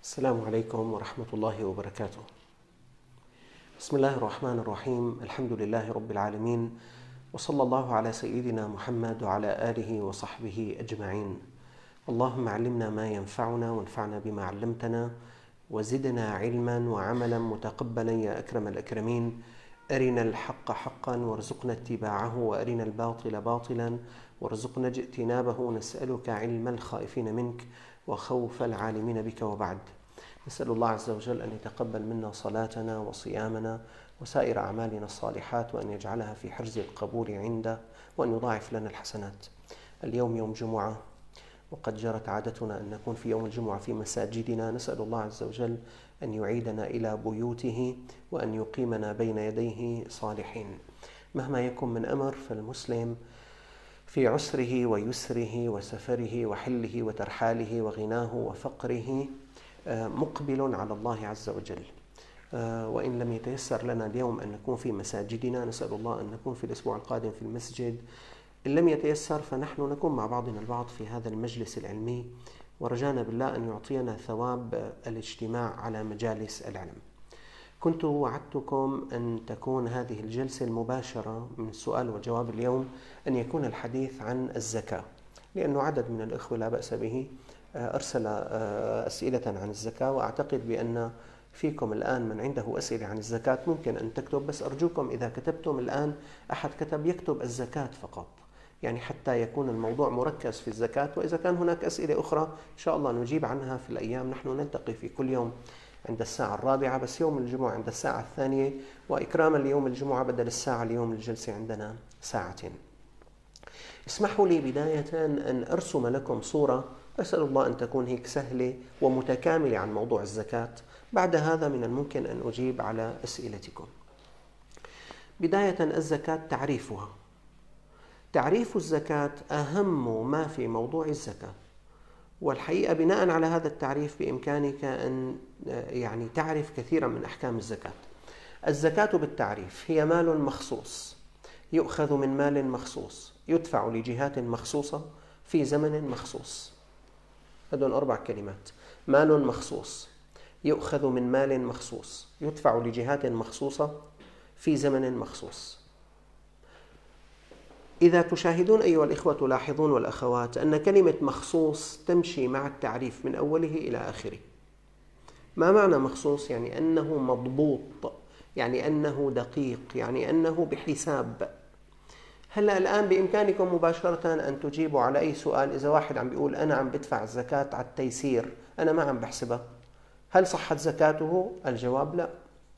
السلام عليكم ورحمة الله وبركاته. بسم الله الرحمن الرحيم، الحمد لله رب العالمين، وصلى الله على سيدنا محمد وعلى آله وصحبه أجمعين. اللهم علمنا ما ينفعنا وانفعنا بما علمتنا وزدنا علما وعملا متقبلا يا أكرم الأكرمين. أرنا الحق حقا وارزقنا اتباعه وأرنا الباطل باطلا وارزقنا اجتنابه نسألك علم الخائفين منك وخوف العالمين بك وبعد. نسأل الله عز وجل أن يتقبل منا صلاتنا وصيامنا وسائر أعمالنا الصالحات وأن يجعلها في حرز القبول عنده وأن يضاعف لنا الحسنات. اليوم يوم جمعة وقد جرت عادتنا أن نكون في يوم الجمعة في مساجدنا. نسأل الله عز وجل أن يعيدنا إلى بيوته وأن يقيمنا بين يديه صالحين. مهما يكن من أمر فالمسلم في عسره ويسره وسفره وحله وترحاله وغناه وفقره آه، مقبل على الله عز وجل. آه، وإن لم يتيسر لنا اليوم أن نكون في مساجدنا نسأل الله أن نكون في الأسبوع القادم في المسجد. إن لم يتيسر فنحن نكون مع بعضنا البعض في هذا المجلس العلمي ورجانا بالله أن يعطينا ثواب الاجتماع على مجالس العلم. كنت وعدتكم أن تكون هذه الجلسة المباشرة من السؤال وجواب اليوم أن يكون الحديث عن الزكاة لأنه عدد من الإخوة لا بأس به آه، أرسل آه، أسئلة عن الزكاة وأعتقد بأن فيكم الآن من عنده أسئلة عن الزكاة ممكن أن تكتب بس أرجوكم إذا كتبتم الآن أحد كتب يكتب الزكاة فقط. يعني حتى يكون الموضوع مركز في الزكاة وإذا كان هناك أسئلة أخرى إن شاء الله نجيب عنها في الأيام نحن نلتقي في كل يوم عند الساعة الرابعة بس يوم الجمعة عند الساعة الثانية وإكراما ليوم الجمعة بدل الساعة اليوم الجلسة عندنا ساعتين. اسمحوا لي بداية أن أرسم لكم صورة. أسأل الله أن تكون هيك سهلة ومتكاملة عن موضوع الزكاة. بعد هذا من الممكن أن أجيب على أسئلتكم. بداية الزكاة تعريفها. تعريف الزكاة أهم ما في موضوع الزكاة. والحقيقة بناء على هذا التعريف بإمكانك أن يعني تعرف كثيرا من أحكام الزكاة. الزكاة بالتعريف هي مال مخصوص يؤخذ من مال مخصوص يدفع لجهات مخصوصة في زمن مخصوص. هذول أربع كلمات. مال مخصوص يؤخذ من مال مخصوص يدفع لجهات مخصوصة في زمن مخصوص. إذا تشاهدون أيها الإخوة تلاحظون والأخوات أن كلمة مخصوص تمشي مع التعريف من أوله إلى آخره. ما معنى مخصوص؟ يعني أنه مضبوط يعني أنه دقيق يعني أنه بحساب. هلا الآن بإمكانكم مباشرة أن تجيبوا على أي سؤال؟ إذا واحد عم بيقول أنا عم بدفع الزكاة على التيسير أنا ما عم بحسبها. هل صحت زكاته؟ الجواب لا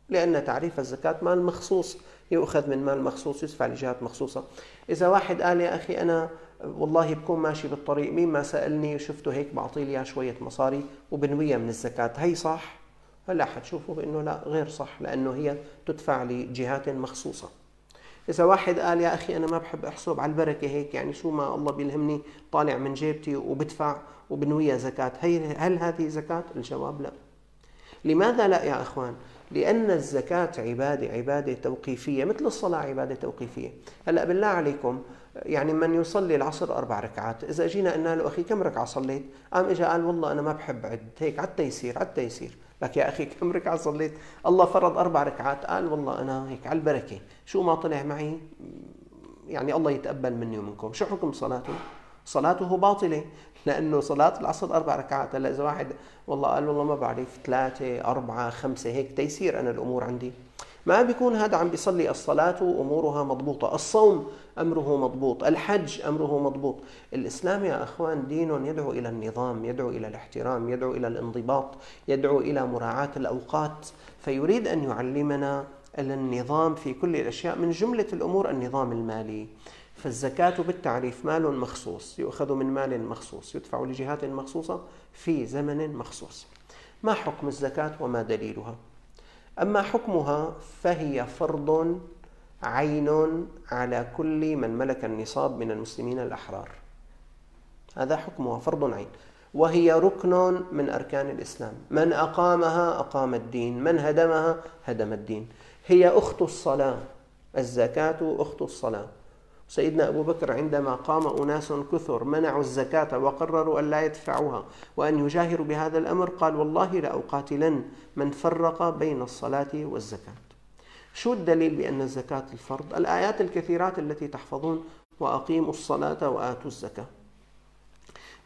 لأن تعريف الزكاة مال مخصوص. يؤخذ من مال مخصوص يدفع لجهات مخصوصة إذا واحد قال يا أخي أنا والله بكون ماشي بالطريق مين ما سألني وشفته هيك بعطي لي شوية مصاري وبنويها من الزكاة هي صح؟ هلا حتشوفوا بأنه لا غير صح لأنه هي تدفع لجهات مخصوصة إذا واحد قال يا أخي أنا ما بحب أحسب على البركة هيك يعني شو ما الله بيلهمني طالع من جيبتي وبدفع وبنويها زكاة هي هل هذه زكاة؟ الجواب لا لماذا لا يا أخوان؟ لأن الزكاة عبادة عبادة توقيفية مثل الصلاة عبادة توقيفية. هلأ بالله عليكم يعني من يصلي العصر أربع ركعات إذا جينا قلنا له أخي كم ركعة صليت؟ قام إجا قال والله أنا ما بحب عد هيك على التيسير على التيسير لك يا أخي كم ركعة صليت؟ الله فرض أربع ركعات قال والله أنا هيك على البركة. شو ما طلع معي؟ يعني الله يتقبل مني ومنكم. شو حكم صلاته؟ صلاته باطلة. لأنه صلاة العصر أربع ركعات. هلأ إذا واحد والله قال والله ما بعرف ثلاثة أربعة خمسة هيك تيسير أنا الأمور عندي. ما بيكون هذا عم بيصلي الصلاة أمورها مضبوطة. الصوم أمره مضبوط الحج أمره مضبوط. الإسلام يا أخوان دين يدعو إلى النظام يدعو إلى الاحترام يدعو إلى الانضباط يدعو إلى مراعاة الأوقات. فيريد أن يعلمنا النظام في كل الأشياء من جملة الأمور النظام المالي. فالزكاة بالتعريف مال مخصوص يؤخذ من مال مخصوص يدفع لجهات مخصوصة في زمن مخصوص. ما حكم الزكاة وما دليلها؟ أما حكمها فهي فرض عين على كل من ملك النصاب من المسلمين الأحرار. هذا حكمها فرض عين. وهي ركن من أركان الإسلام. من أقامها أقام الدين من هدمها هدم الدين. هي أخت الصلاة الزكاة أخت الصلاة. سيدنا أبو بكر عندما قام أناس كثر منعوا الزكاة وقرروا أن لا يدفعوها وأن يجاهروا بهذا الأمر قال والله لأقاتلن من فرق بين الصلاة والزكاة. شو الدليل بأن الزكاة الفرض؟ الآيات الكثيرات التي تحفظون وأقيموا الصلاة وآتوا الزكاة.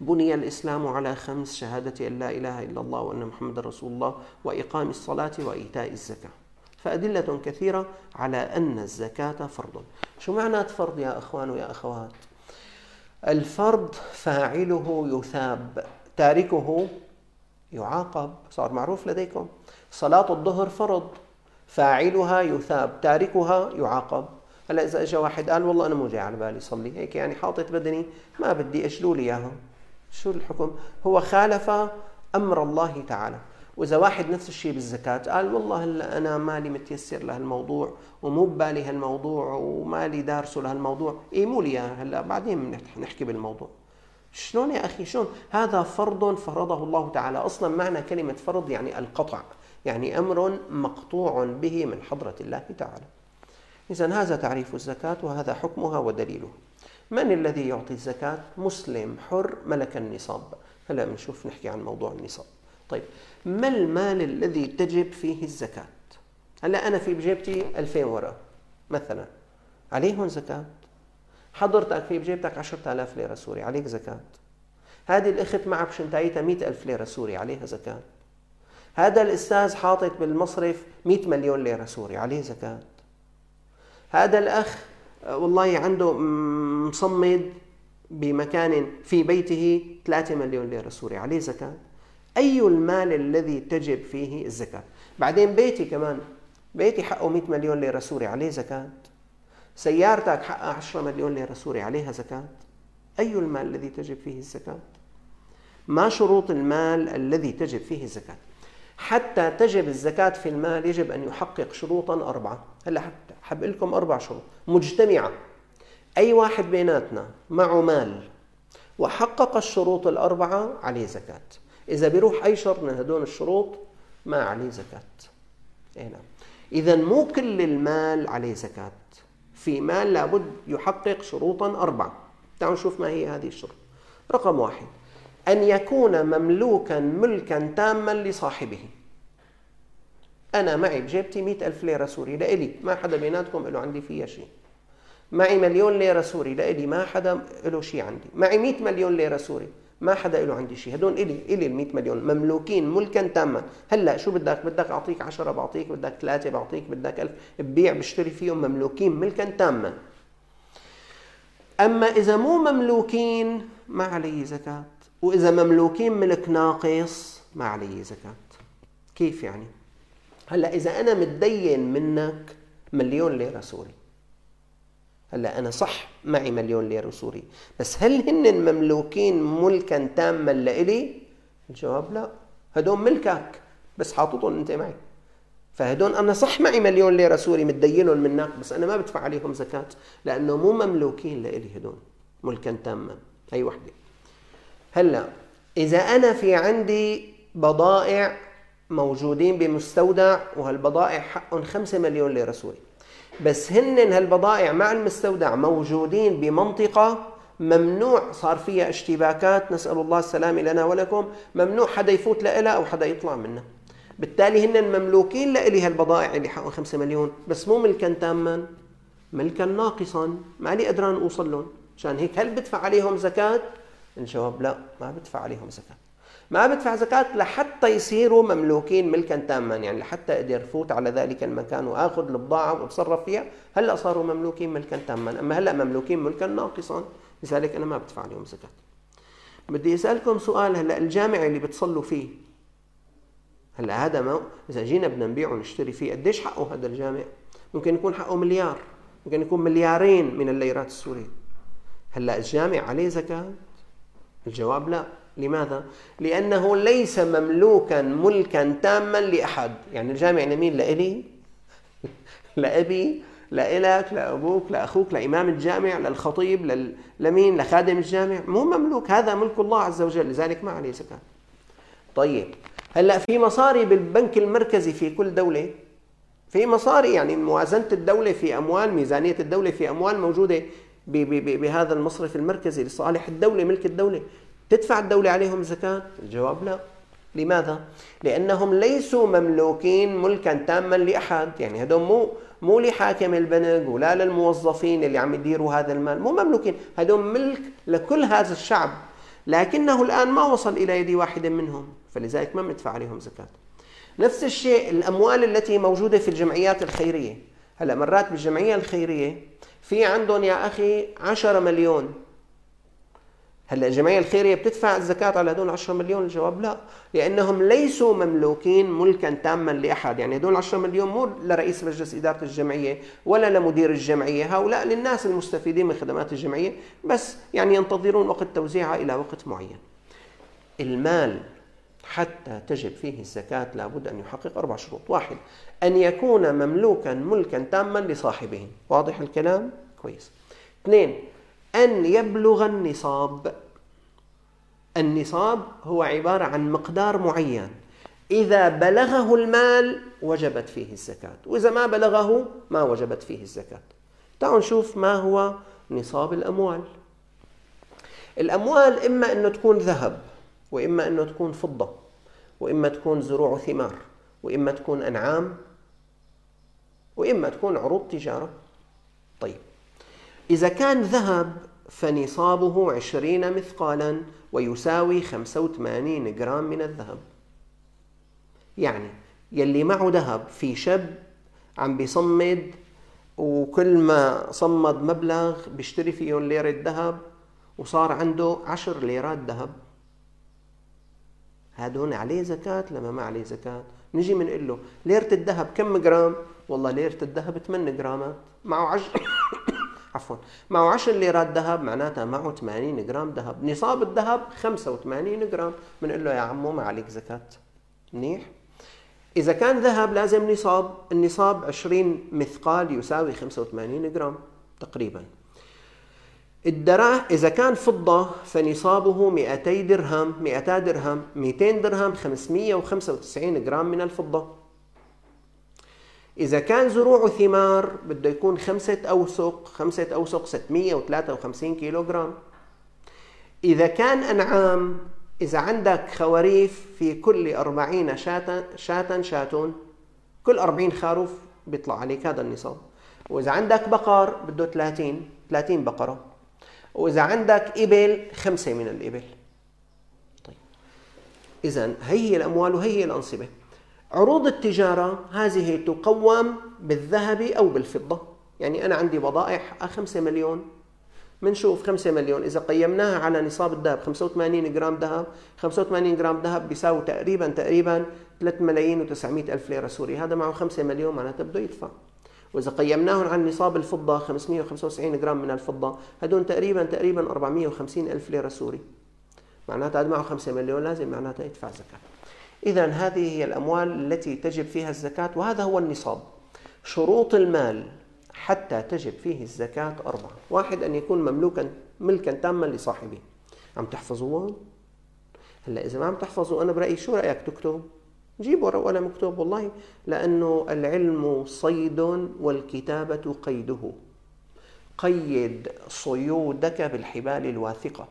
بني الإسلام على خمس شهادة أن لا إله إلا الله وأن محمد رسول الله وإقام الصلاة وإيتاء الزكاة. فأدلة كثيرة على أن الزكاة فرض. شو معنى فرض يا أخوان ويا أخوات؟ الفرض فاعله يثاب تاركه يعاقب. صار معروف لديكم؟ صلاة الظهر فرض فاعلها يثاب تاركها يعاقب. هلا إذا اجى واحد قال والله أنا مو جاي على بالي صلي هيك يعني حاطط بدني ما بدي اجلوا لي اياها شو الحكم؟ هو خالف أمر الله تعالى. وإذا واحد نفس الشيء بالزكاة قال والله أنا مالي متيسر لهالموضوع ومو ببالي هالموضوع ومالي دارسه لهالموضوع. ايموا لي هلا بعدين نحكي بالموضوع. شلون يا أخي؟ شلون؟ هذا فرض فرضه الله تعالى. أصلا معنى كلمة فرض يعني القطع يعني أمر مقطوع به من حضرة الله تعالى. اذا هذا تعريف الزكاة وهذا حكمها ودليله. من الذي يعطي الزكاة؟ مسلم حر ملك النصاب. هلا بنشوف نحكي عن موضوع النصاب. طيب ما المال الذي تجب فيه الزكاة؟ هلا أنا في بجيبتي 2000 ورقة مثلا. عليهم زكاة. حضرتك في بجيبتك 10000 ليرة سوري عليك زكاة. هذه الأخت معها بشنتايتها 100000 ليرة سوري عليها زكاة. هذا الأستاذ حاطط بالمصرف 100 مليون ليرة سوري عليه زكاة. هذا الأخ والله عنده مصمد بمكان في بيته 3 مليون ليرة سوري عليه زكاة. أي المال الذي تجب فيه الزكاة؟ بعدين بيتي كمان بيتي حقه 100 مليون ليرة سوري عليه زكاة. سيارتك حقها 10 مليون ليرة سوري عليها زكاة. أي المال الذي تجب فيه الزكاة؟ ما شروط المال الذي تجب فيه الزكاة؟ حتى تجب الزكاة في المال يجب أن يحقق شروطا أربعة. هلأ جبت لكم أربع شروط. مجتمعة. أي واحد بيناتنا معه مال وحقق الشروط الأربعة عليه زكاة. إذا بيروح أي شرط من هدول الشروط ما عليه زكاة. إيه نعم. إذا مو كل المال عليه زكاة. في مال لابد يحقق شروطا أربعة. تعالوا نشوف ما هي هذه الشروط. رقم واحد أن يكون مملوكا ملكا تاما لصاحبه. أنا معي بجيبتي مئة ألف ليرة سوري لإلي ما حدا بيناتكم له عندي فيها شيء. معي مليون ليرة سوري لإلي ما حدا له شيء عندي. معي مئة مليون ليرة سوري. ما حدا له عندي شيء. هدول إلي إلي ال 100 مليون. مملوكين ملكا تاما. هلأ شو بدك؟ بدك أعطيك 10 بعطيك بدك ثلاثة بعطيك بدك 1000 ببيع بشتري فيهم مملوكين ملكا تاما. أما إذا مو مملوكين ما علي زكاة. وإذا مملوكين ملك ناقص ما علي زكاة. كيف يعني؟ هلأ إذا أنا متدين منك مليون ليره سوري هلا أنا صح معي مليون ليرة سوري بس هل هن مملوكين ملكا تاما لإلي؟ الجواب لا. هدول ملكك بس حاططهم أنت معي. فهدول أنا صح معي مليون ليرة سوري متدينهم منك بس أنا ما بدفع عليهم زكاة لأنه مو مملوكين لإلي هدول ملكا تاما. هي وحدة. هلا إذا أنا في عندي بضائع موجودين بمستودع وهالبضائع حقهم 5 مليون ليرة سوري بس هن هالبضائع مع المستودع موجودين بمنطقة ممنوع صار فيها اشتباكات نسأل الله السلامة لنا ولكم ممنوع حدا يفوت لها أو حدا يطلع منها. بالتالي هن مملوكين لإلي هالبضائع اللي حقهم 5 مليون بس مو ملكا تاما ملكا ناقصا ما لي قدران أوصل لهم. عشان هيك هل بدفع عليهم زكاة؟ الجواب لا ما بدفع عليهم زكاة. ما بدفع زكاة لحتى يصيروا مملوكين ملكا تاما يعني لحتى أقدر فوت على ذلك المكان وآخذ البضاعة وأتصرف فيها. هلأ صاروا مملوكين ملكا تاما. أما هلأ مملوكين ملكا ناقصا لذلك أنا ما بدفع عليهم زكاة. بدي أسألكم سؤال هلأ الجامع اللي بتصلوا فيه هلأ هذا ما إذا جينا بدنا نبيعه ونشتري فيه قديش حقه هذا الجامع؟ ممكن يكون حقه مليار ممكن يكون مليارين من الليرات السورية. هلأ الجامع عليه زكاة؟ الجواب لا. لماذا؟ لأنه ليس مملوكا ملكا تاما لأحد يعني الجامع لمين؟ لإلي؟ لأبي؟ لإلك؟ لأبوك؟ لأخوك؟ لإمام الجامع؟ للخطيب؟ لل... لمين؟ لخادم الجامع؟ مو مملوك هذا ملك الله عز وجل لذلك ما عليه زكاة طيب هلأ في مصاري بالبنك المركزي في كل دولة في مصاري يعني موازنة الدولة في أموال ميزانية الدولة في أموال موجودة بهذا المصرف المركزي لصالح الدولة ملك الدولة تدفع الدولة عليهم زكاة؟ الجواب لا. لماذا؟ لأنهم ليسوا مملوكين ملكا تاما لأحد. يعني هدول مو مو لحاكم البنك ولا للموظفين اللي عم يديروا هذا المال. مو مملوكين. هدول ملك لكل هذا الشعب. لكنه الآن ما وصل إلى يد واحد منهم. فلذلك ما بندفع عليهم زكاة. نفس الشيء الأموال التي موجودة في الجمعيات الخيرية. هلأ مرات بالجمعية الخيرية في عندهم يا أخي 10 مليون. هلا الجمعيه الخيريه بتدفع الزكاة على هدول 10 مليون؟ الجواب لا لأنهم ليسوا مملوكين ملكا تاما لأحد. يعني هدول 10 مليون مو لرئيس مجلس إدارة الجمعية ولا لمدير الجمعية هؤلاء للناس المستفيدين من خدمات الجمعية بس يعني ينتظرون وقت توزيعها إلى وقت معين. المال حتى تجب فيه الزكاة لابد أن يحقق أربع شروط. واحد أن يكون مملوكا ملكا تاما لصاحبه. واضح الكلام؟ كويس. اثنين أن يبلغ النصاب. النصاب هو عبارة عن مقدار معين. إذا بلغه المال وجبت فيه الزكاة وإذا ما بلغه ما وجبت فيه الزكاة. تعالوا نشوف ما هو نصاب الأموال. الأموال إما أنه تكون ذهب وإما أنه تكون فضة وإما تكون زروع ثمار وإما تكون أنعام وإما تكون عروض تجارة. إذا كان ذهب فنصابه عشرين مثقالا ويساوي خمسة وثمانين جرام من الذهب. يعني يلي معه ذهب في شاب عم بيصمد وكل ما صمد مبلغ بيشتري فيه ليرة ذهب وصار عنده عشر ليرات ذهب. هذون عليه زكاة لما ما عليه زكاة. نجي بنقول له ليرة الذهب كم جرام؟ والله ليرة الذهب 8 جرامات. معه عشر. عفوا. معه 10 ليرات ذهب معناتها معه 80 جرام ذهب. نصاب الذهب 85 جرام. بنقول له يا عمو ما عليك زكاة. منيح؟ إذا كان ذهب لازم نصاب. النصاب 20 مثقال يساوي 85 جرام تقريبا. الدراهم إذا كان فضة فنصابه 200 درهم 200 درهم 200 درهم 595 جرام من الفضة. إذا كان زروع وثمار بده يكون خمسة أوسق خمسة أوسق 653 كيلو جرام إذا كان أنعام إذا عندك خواريف في كل أربعين شاة شاة شاتون كل أربعين خروف بيطلع عليك هذا النصاب. وإذا عندك بقر بده 30 30 بقرة. وإذا عندك إبل خمسة من الإبل. طيب. إذا هي الأموال وهي الأنصبة. عروض التجارة هذه تقوم بالذهب أو بالفضة. يعني أنا عندي بضائع 5 مليون. بنشوف 5 مليون. إذا قيمناها على نصاب الذهب 85 جرام ذهب. 85 جرام ذهب بيساوي تقريبا تقريبا 3 ملايين و900 ألف ليرة سوري. هذا معه 5 مليون معناته بده يدفع. وإذا قيمناهم على نصاب الفضة 595 جرام من الفضة هدول تقريبا تقريبا 450 ألف ليرة سوري. معناتها هذا معه 5 مليون لازم معناتها يدفع زكاة. إذا هذه هي الأموال التي تجب فيها الزكاة وهذا هو النصاب. شروط المال حتى تجب فيه الزكاة أربعة. واحد أن يكون مملوكا ملكا تاما لصاحبه. عم تحفظوها؟ هلأ إذا ما عم تحفظوا أنا برأيي شو رأيك تكتب؟ جيب ورقة وقلم مكتوب والله. لأنه العلم صيد والكتابة قيده. قيد صيودك بالحبال الواثقة.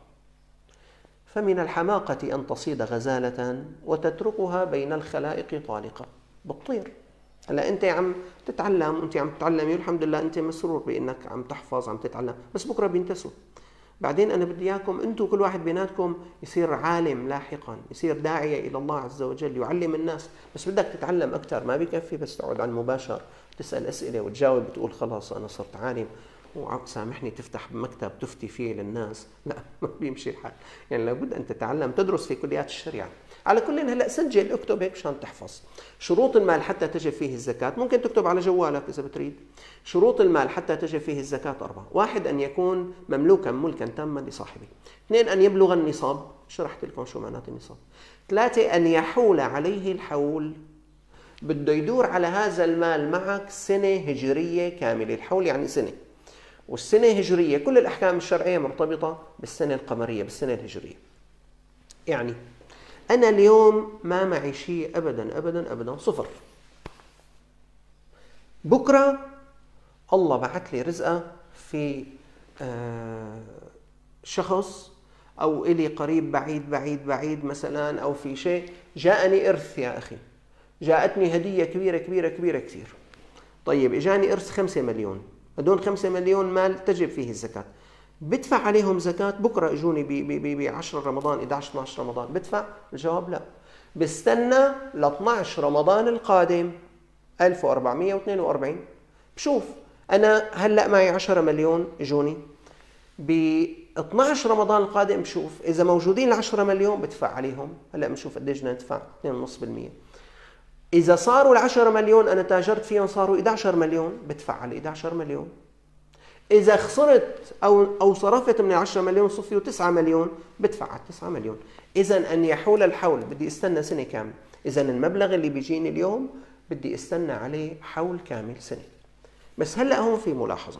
فمن الحماقة أن تصيد غزالة وتتركها بين الخلائق طالقة. بتطير هلا أنت عم تتعلم أنت عم تتعلمي والحمد لله أنت مسرور بأنك عم تحفظ عم تتعلم. بس بكرة بينتسوا. بعدين أنا بدي إياكم أنتم كل واحد بيناتكم يصير عالم لاحقا يصير داعية إلى الله عز وجل يعلم الناس. بس بدك تتعلم أكثر ما بكفي بس تقعد على المباشر تسأل أسئلة وتجاوب بتقول خلاص أنا صرت عالم. وسامحني تفتح مكتب تفتي فيه للناس. لا ما بيمشي الحال. يعني لابد أن تتعلم تدرس في كليات الشريعة. على كل هلا سجل اكتب هيك مشان تحفظ. شروط المال حتى تجب فيه الزكاة. ممكن تكتب على جوالك إذا بتريد. شروط المال حتى تجب فيه الزكاة أربعة. واحد أن يكون مملوكا ملكا تاما لصاحبه. اثنين أن يبلغ النصاب. شرحت لكم شو معنات النصاب. ثلاثة أن يحول عليه الحول. بده يدور على هذا المال معك سنة هجرية كاملة. الحول يعني سنة. والسنة هجرية كل الأحكام الشرعية مرتبطة بالسنة القمرية بالسنة الهجرية. يعني أنا اليوم ما معي شيء أبدا أبدا أبدا صفر. بكرة الله بعث لي رزقة في آه، شخص أو إلي قريب بعيد بعيد بعيد مثلا أو في شيء. جاءني إرث يا أخي. جاءتني هدية كبيرة كبيرة كبيرة كثير. طيب إجاني إرث 5 مليون. هدول 5 مليون مال تجب فيه الزكاة. بدفع عليهم زكاة بكرة اجوني ب 10 رمضان 11 12 رمضان. بدفع؟ الجواب لا. بستنى ل 12 رمضان القادم. 1442 بشوف. أنا هلأ معي 10 مليون اجوني ب 12 رمضان القادم بشوف. إذا موجودين ال 10 مليون بدفع عليهم. هلأ بنشوف قديش بدنا ندفع. 2.5% إذا صاروا ال 10 مليون أنا تاجرت فيهم صاروا 11 مليون بدفع على 11 مليون. إذا خسرت أو أو صرفت من 10 مليون صفيوا 9 مليون بدفع على 9 مليون. اذا أن يحول الحول بدي استنى سنة كاملة. اذا المبلغ اللي بيجيني اليوم بدي استنى عليه حول كامل سنة. بس هلأ هون في ملاحظة.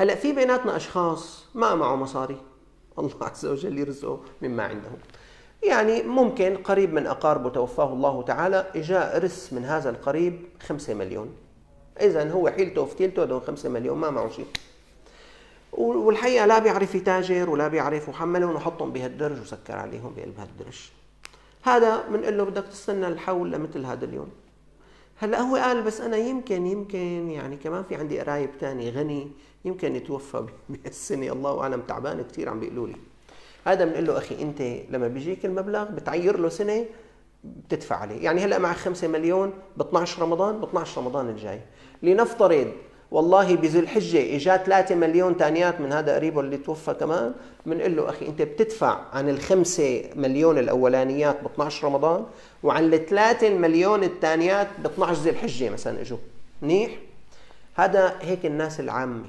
هلأ في بيناتنا أشخاص ما معه مصاري. الله عز وجل يرزقه مما عنده. يعني ممكن قريب من اقاربه توفاه الله تعالى اجاء ارث من هذا القريب 5 مليون. اذا هو حيلته وفتيلته هدول 5 مليون ما معه شيء. والحقيقة لا بيعرف يتاجر ولا بيعرف وحملهم وحطهم بهالدرج وسكر عليهم بقلب هالدرج. هذا بنقول له بدك تستنى الحول لمثل هذا اليوم. هلأ هو قال بس أنا يمكن يمكن يعني كمان في عندي قرايب ثاني غني يمكن يتوفى بهالسنة. الله أعلم تعبان كثير عم بيقولوا لي. هذا بنقول له أخي أنت لما بيجيك المبلغ بتعير له سنة بتدفع عليه. يعني هلأ معك 5 مليون ب 12 رمضان ب 12 رمضان الجاي. لنفترض والله بذي الحجة اجى 3 مليون ثانيات من هذا قريبه اللي توفى كمان بنقول له أخي أنت بتدفع عن الخمسة مليون الأولانيات ب 12 رمضان وعن الثلاثة مليون الثانيات ب 12 ذي الحجة مثلا إجوا. منيح؟ هذا هيك الناس العامة.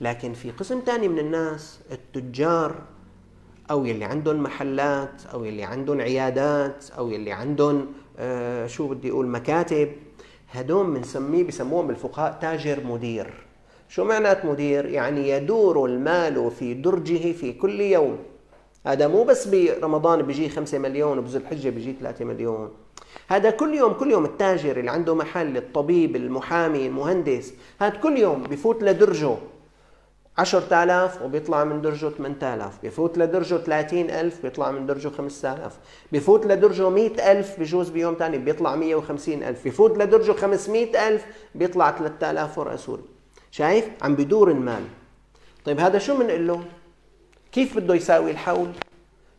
لكن في قسم ثاني من الناس التجار أو يلي عندهم محلات أو يلي عندهم عيادات أو يلي عندهم آه شو بدي أقول مكاتب. هدول بنسميه بسموهم الفقهاء تاجر مدير. شو معنات مدير؟ يعني يدور المال في درجه في كل يوم. هذا مو بس برمضان بيجي 5 مليون وبذو الحجة بيجي 3 مليون. هذا كل يوم كل يوم التاجر اللي عنده محل الطبيب المحامي المهندس هذا كل يوم بفوت لدرجه. 10000 وبيطلع من درجه 8000 بفوت لدرجه 30000 بيطلع من درجه 5000 بفوت لدرجه 100000 بجوز بيوم ثاني بيطلع 150000 بفوت لدرجه 500000 بيطلع 3000 ورقة سوري. شايف؟ عم بدور المال. طيب هذا شو بنقول له؟ كيف بده يساوي الحول؟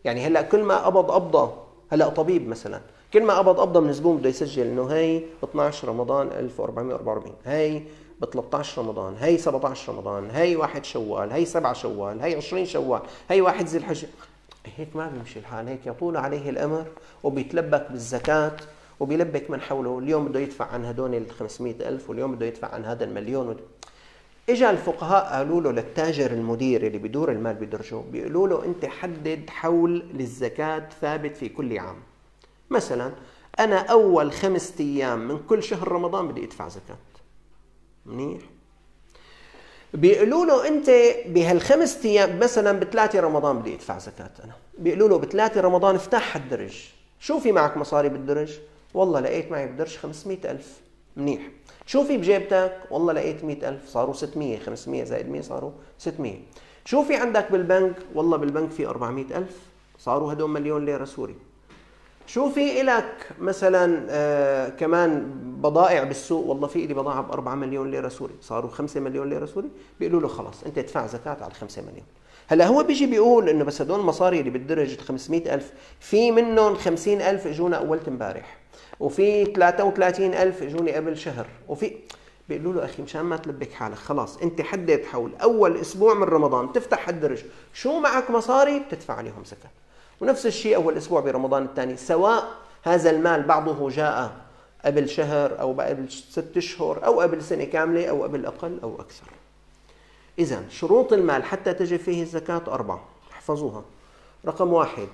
يعني هلأ كل ما قبض قبضة هلأ طبيب مثلا كل ما قبض قبضة من الزبون بده يسجل إنه هي 12 رمضان 1444 هي ب 13 رمضان هي 17 رمضان هي 1 شوال هي 7 شوال هي 20 شوال هي 1 ذي الحجه هيك ما بيمشي الحال هيك يطول عليه الأمر وبيتلبك بالزكاة وبيلبك من حوله اليوم بده يدفع عن هدول ال 500 ألف واليوم بده يدفع عن هذا المليون اجى الفقهاء قالوا له للتاجر المدير اللي بدور المال بدرجه بيقولوا له أنت حدد حول للزكاة ثابت في كل عام. مثلا أنا أول خمسة أيام من كل شهر رمضان بدي أدفع زكاة. منيح. بيقولوا له أنت بهالخمس أيام مثلا بثلاثه رمضان بدي أدفع زكاة أنا. بيقولوا له بثلاثه رمضان افتح الدرج شو في معك مصاري بالدرج؟ والله لقيت معي بالدرج 500 ألف. منيح. شو في بجيبتك؟ والله لقيت 100 ألف. صاروا 600 500 زائد 100 صاروا 600 شو في عندك بالبنك؟ والله بالبنك في 400 ألف. صاروا هدول مليون ليرة سوري. شو في إلك مثلا آه كمان بضائع بالسوق. والله في لي بضاعة ب 4 مليون ليرة سوري صاروا 5 مليون ليرة سوري بيقولوا له خلاص أنت ادفع زكاة على 5 مليون. هلأ هو بيجي بيقول إنه بس هدول المصاري اللي بالدرج 500 ألف في منهم 50 ألف اجونا أولت امبارح وفي 33 ألف اجوني قبل شهر. وفي بيقولوا له أخي مشان ما تلبك حالك خلاص أنت حدد حول أول أسبوع من رمضان تفتح الدرج شو معك مصاري؟ بتدفع عليهم زكاة. ونفس الشيء أول أسبوع برمضان الثاني سواء هذا المال بعضه جاء قبل شهر أو قبل ست أشهر أو قبل سنة كاملة أو قبل أقل أو أكثر. إذا شروط المال حتى تجب فيه الزكاة أربعة احفظوها. رقم واحد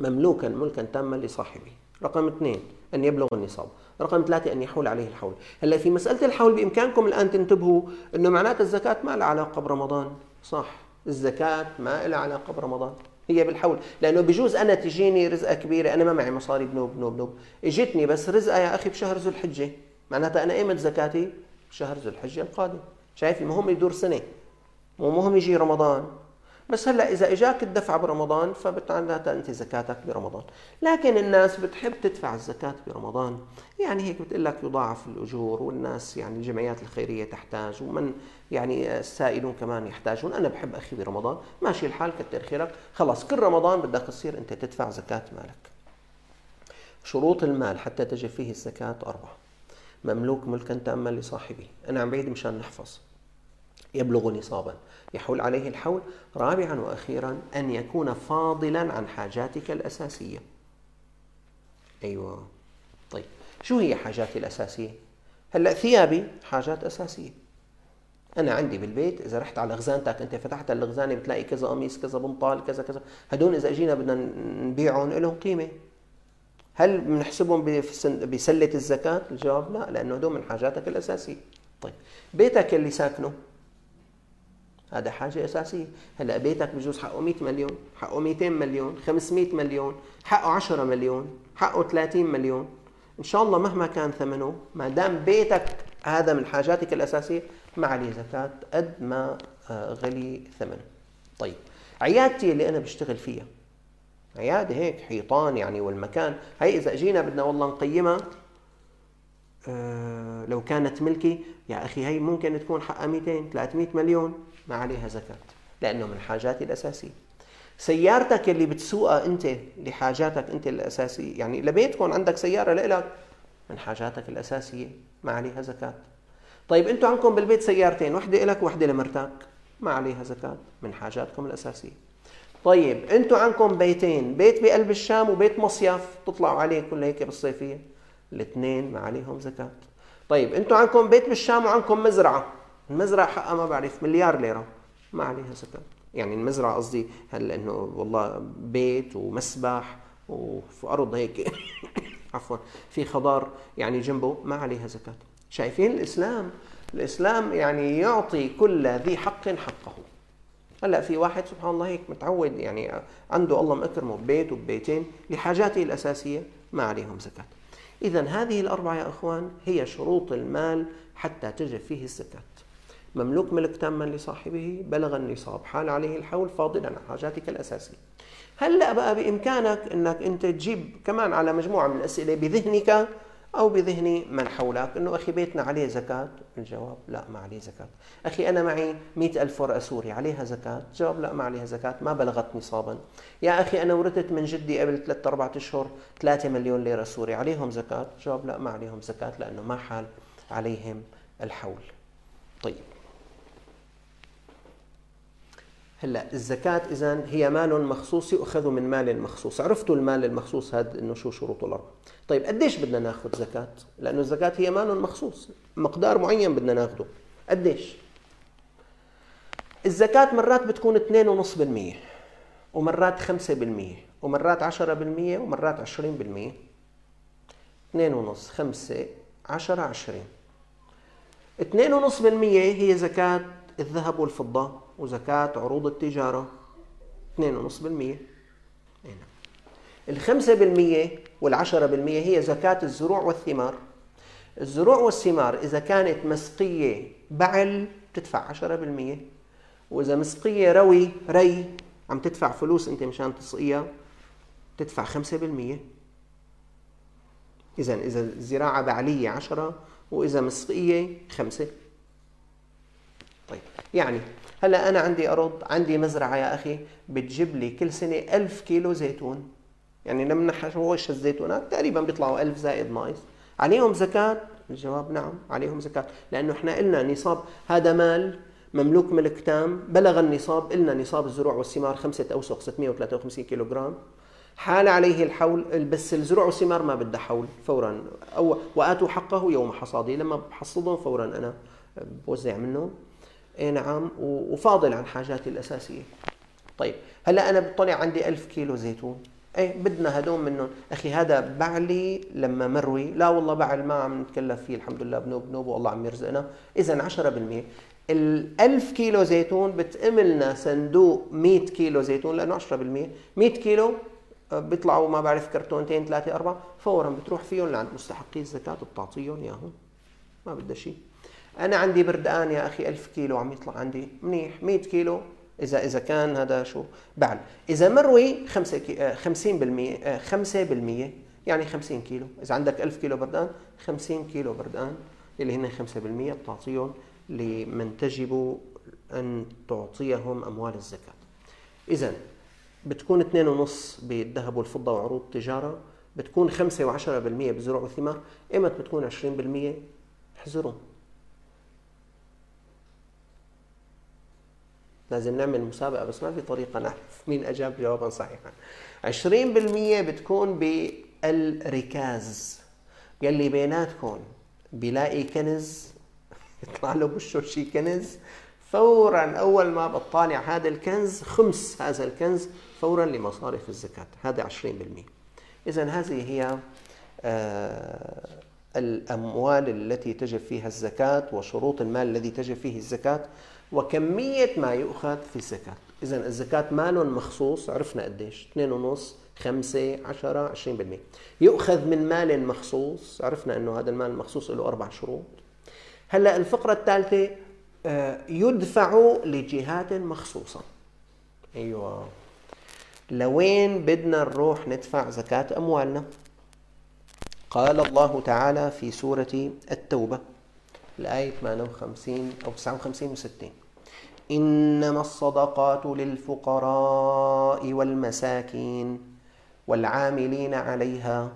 مملوكا ملكا تاما لصاحبه. رقم اثنين أن يبلغ النصاب. رقم ثلاثة أن يحول عليه الحول. هلا في مسألة الحول بإمكانكم الآن تنتبهوا أنه معناتها الزكاة ما لها علاقة برمضان. صح الزكاة ما لها علاقة برمضان. هي بالحول. لأنه بجوز أنا تجيني رزقة كبيرة أنا ما معي مصاري بنوب بنوب بنوب إجتني بس رزقة يا أخي بشهر ذو الحجة. معناتها أنا ايمت زكاتي بشهر ذو الحجة القادم. شايف؟ المهم يدور سنة. مو مهم يجي رمضان. بس هلأ إذا إجاك الدفع برمضان فبتعناتها أنت زكاتك برمضان. لكن الناس بتحب تدفع الزكاة برمضان. يعني هيك بتقول لك يضاعف الأجور والناس يعني الجمعيات الخيرية تحتاج. ومن يعني السائلون كمان يحتاجون. أنا بحب أخي برمضان. ماشي الحال كتر خيرك. خلاص كل رمضان بدك تصير أنت تدفع زكاة مالك. شروط المال حتى تجب فيه الزكاة اربعه مملوك ملكا تاما لصاحبه. أنا عم بعيد مشان نحفظ. يبلغ نصابا. يحول عليه الحول. رابعا وأخيرا أن يكون فاضلا عن حاجاتك الأساسية. أيوه. طيب شو هي حاجاتي الأساسية؟ هلأ ثيابي حاجات أساسية. أنا عندي بالبيت إذا رحت على خزانتك أنت فتحت الخزانه بتلاقي كذا قميص كذا بنطال كذا كذا. هدول إذا إجينا بدنا نبيعهم لهم قيمة. هل بنحسبهم بسلة الزكاة؟ الجواب لا لأنه هدول من حاجاتك الأساسية. طيب بيتك اللي ساكنه؟ هذا حاجة أساسية. هلأ بيتك بجوز حقه 100 مليون حقه 200 مليون 500 مليون حقه 10 مليون حقه 30 مليون. إن شاء الله مهما كان ثمنه ما دام بيتك هذا من حاجاتك الأساسية ما عليه زكاة قد ما آه، غلي ثمنه طيب عيادتي اللي أنا بشتغل فيها عيادة هيك حيطان يعني والمكان. هي إذا أجينا بدنا والله نقيمها أه لو كانت ملكي يا أخي هي ممكن تكون حقها 200 300 مليون ما عليها زكاة لأنه من حاجاتي الأساسية. سيارتك اللي بتسوقها أنت لحاجاتك أنت الأساسية يعني لبيتكم عندك سيارة لإلك من حاجاتك الأساسية ما عليها زكاة. طيب أنتم عندكم بالبيت سيارتين وحدة لك وحدة لمرتك ما عليها زكاة من حاجاتكم الأساسية. طيب أنتم عندكم بيتين بيت بقلب الشام وبيت مصيف تطلعوا عليه كل هيك بالصيفية؟ الاثنين ما عليهم زكاة. طيب أنتم عندكم بيت بالشام وعندكم مزرعة. المزرعة حقها ما بعرف مليار ليرة. ما عليها زكاة. يعني المزرعة قصدي هل إنه والله بيت ومسبح وفي أرض هيك. عفوا في خضار يعني جنبه ما عليها زكاة. شايفين الإسلام الإسلام يعني يعطي كل ذي حق حقه هلأ في واحد سبحان الله هيك متعود يعني عنده الله مكرمه ببيت وببيتين لحاجاته الأساسية ما عليهم زكاة. اذا هذه الأربعة يا إخوان هي شروط المال حتى تجب فيه الزكاة. مملوك ملك تاما لصاحبه بلغ النصاب حال عليه الحول فاضلا عن حاجاتك الأساسية هلأ بقى بإمكانك أنك أنت تجيب كمان على مجموعة من الأسئلة بذهنك أو بذهن من حولك. أنه أخي بيتنا عليه زكاة. الجواب لا ما عليه زكاة. أخي أنا معي مئة ألف ورقة سوري عليها زكاة. الجواب لا ما عليها زكاة. ما بلغت نصابا. يا أخي أنا ورثت من جدي قبل ثلاثة أربعة أشهر 3 مليون ليرة سوري. عليهم زكاة؟ الجواب لا ما عليهم زكاة لأنه ما حال عليهم الحول. طيب. هلا الزكاة إذا هي مال مخصوص يؤخذ من مال مخصوص، عرفتوا المال المخصوص هذا إنه شو شروطه الأربعة. طيب قديش بدنا ناخذ زكاة؟ لأنه الزكاة هي مال مخصوص، مقدار معين بدنا ناخذه. قديش؟ الزكاة مرات بتكون 2.5% ومرات 5% ومرات 10% ومرات 20% 2.5 5 10 20 2.5% هي زكاة الذهب والفضة وزكاة عروض التجارة. 2.5% نعم. الخمسة بالمية والعشرة بالمية هي زكاة الزروع والثمار. الزروع والثمار إذا كانت مسقية بعل تدفع عشرة بالمية. وإذا مسقية روي ري عم تدفع فلوس أنت مشان تسقيها تدفع خمسة بالمية. إذا إذا الزراعة بعلية عشرة وإذا مسقية خمسة. طيب يعني هلا أنا عندي أرض عندي مزرعة يا أخي بتجيب لي كل سنة ألف كيلو زيتون. يعني لما نحوش الزيتونات تقريبا بيطلعوا ألف زائد ناقص. عليهم زكاة؟ الجواب نعم عليهم زكاة. لأنه إحنا قلنا نصاب هذا مال مملوك ملك تام. بلغ النصاب قلنا نصاب الزروع والثمار خمسة أوسق 653 كيلو جرام. حال عليه الحول بس الزروع والثمار ما بدها حول فورا. أو وآتوا حقه يوم حصاده لما بحصدهم فورا أنا بوزع منه. اي نعم وفاضل عن حاجاتي الأساسية. طيب هلا أنا بطلع عندي ألف كيلو زيتون. إيه بدنا هدول منهم. أخي هذا بعلي لما مروي. لا والله بعل ما عم نتكلف فيه الحمد لله بنوب بنوب والله عم يرزقنا. اذا 10% ال 1000 كيلو زيتون بتأملنا صندوق 100 كيلو زيتون لأنه 10% 100 كيلو آه، بيطلعوا ما بعرف كرتونتين ثلاثة أربعة. فورا بتروح فيهم لعند مستحقي الزكاة بتعطيهم إياهم. ما بدها شيء أنا عندي بردقان يا أخي ألف كيلو عم يطلع عندي منيح 100 كيلو. إذا إذا كان هذا شو؟ بعل إذا مروي 5 50% 5% يعني 50 كيلو. إذا عندك 1000 كيلو بردقان 50 كيلو بردقان اللي هن 5% بتعطيهم لمن تجب أن تعطيهم أموال الزكاة. إذا بتكون 2.5 بالذهب والفضة وعروض التجارة بتكون 5 و10% بالزروع والثمار ايمت بتكون 20% احذروا. لازم نعمل مسابقة بس ما في طريقة نعرف مين أجاب جوابا صحيحا. 20% بتكون بالركاز. يلي بيناتكم بيلاقي كنز يطلع له بوشه شي كنز فورا أول ما بطالع هذا الكنز خمس هذا الكنز فورا لمصارف الزكاة. هذا 20% اذا هذه هي آه، الأموال التي تجب فيها الزكاة وشروط المال الذي تجب فيه الزكاة. وكمية ما يؤخذ في الزكاة. اذا الزكاة مال مخصوص عرفنا قديش 2.5 5 10 20% يؤخذ من مال مخصوص عرفنا إنه هذا المال المخصوص له أربع شروط. هلأ الفقرة الثالثة آه، يدفع لجهات مخصوصة. أيوه. لوين بدنا نروح ندفع زكاة أموالنا؟ قال الله تعالى في سورة التوبة. الايه 58 أو 59 و60 إنما الصدقات للفقراء والمساكين والعاملين عليها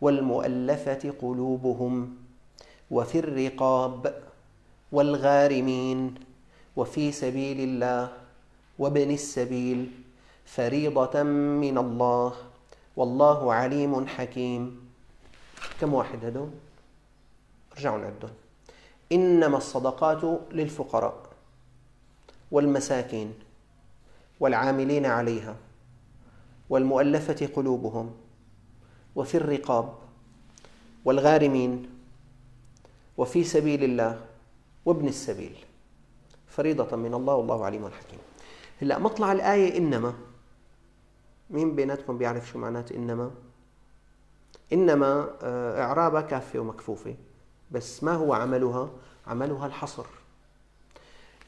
والمؤلفة قلوبهم وفي الرقاب والغارمين وفي سبيل الله وابن السبيل فريضة من الله والله عليم حكيم. كم واحد هدول؟ ارجعوا نعدهم إنما الصدقات للفقراء والمساكين والعاملين عليها والمؤلفة قلوبهم وفي الرقاب والغارمين وفي سبيل الله وابن السبيل. فريضة من الله والله عليم حكيم هلا مطلع الآية إنما. مين بيناتكم بيعرف شو معنات إنما؟ إنما آه، إعرابها كافة ومكفوفة بس ما هو عملها؟ عملها الحصر.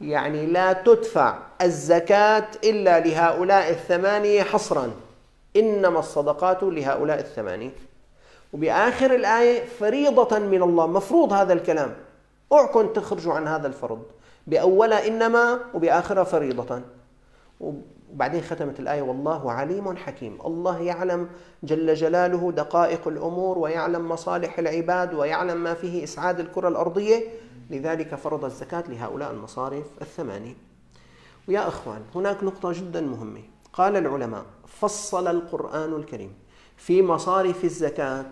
يعني لا تدفع الزكاة إلا لهؤلاء الثمانية حصراً. إنما الصدقات لهؤلاء الثمانية. وبآخر الآية فريضة من الله. مفروض هذا الكلام. اوعكم تخرجوا عن هذا الفرض. بأولها إنما وبآخرها فريضة. وبعدين ختمت الآية والله عليم حكيم. الله يعلم جل جلاله دقائق الأمور ويعلم مصالح العباد ويعلم ما فيه إسعاد الكرة الأرضية. لذلك فرض الزكاة لهؤلاء المصارف الثمانية ويا أخوان هناك نقطة جدا مهمة. قال العلماء فصل القرآن الكريم في مصارف الزكاة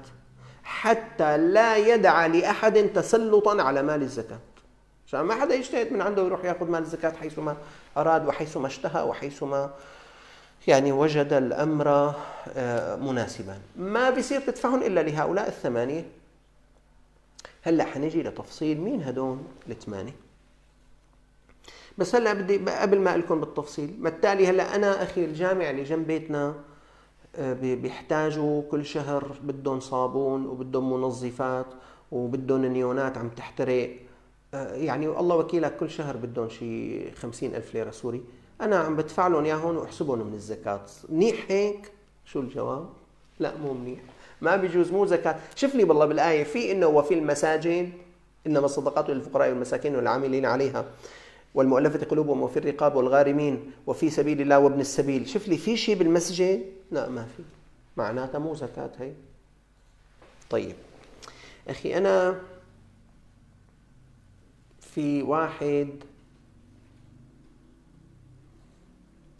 حتى لا يدع لأحد تسلطا على مال الزكاة. عشان ما حدا يجتهد من عنده ويروح ياخذ مال الزكاة حيثما أراد وحيثما اشتهى وحيثما يعني وجد الأمر آه، مناسبا. ما بيصير تدفعهم إلا لهؤلاء الثمانية. هلأ حنجي لتفصيل مين هدول الثمانية؟ بس هلأ بدي قبل ما لكم بالتفصيل ما التالي هلأ أنا أخي الجامع اللي جنب بيتنا آه، بيحتاجوا كل شهر بدهم صابون وبدهم منظفات وبدهم نيونات عم تحترق. يعني الله وكيلك كل شهر بدهم شي خمسين ألف ليرة سوري. أنا عم بدفع لهم إياهم وأحسبهم من الزكاة. منيح هيك؟ شو الجواب؟ لا مو منيح. ما بيجوز مو زكاة. شوف لي بالله بالآية في إنه وفي المساجد إنما الصدقات للفقراء والمساكين والعاملين عليها والمؤلفة قلوبهم وفي الرقاب والغارمين وفي سبيل الله وابن السبيل. شوف لي في شيء بالمسجد؟ لا ما في. معناتها مو زكاة هي. طيب. أخي أنا في واحد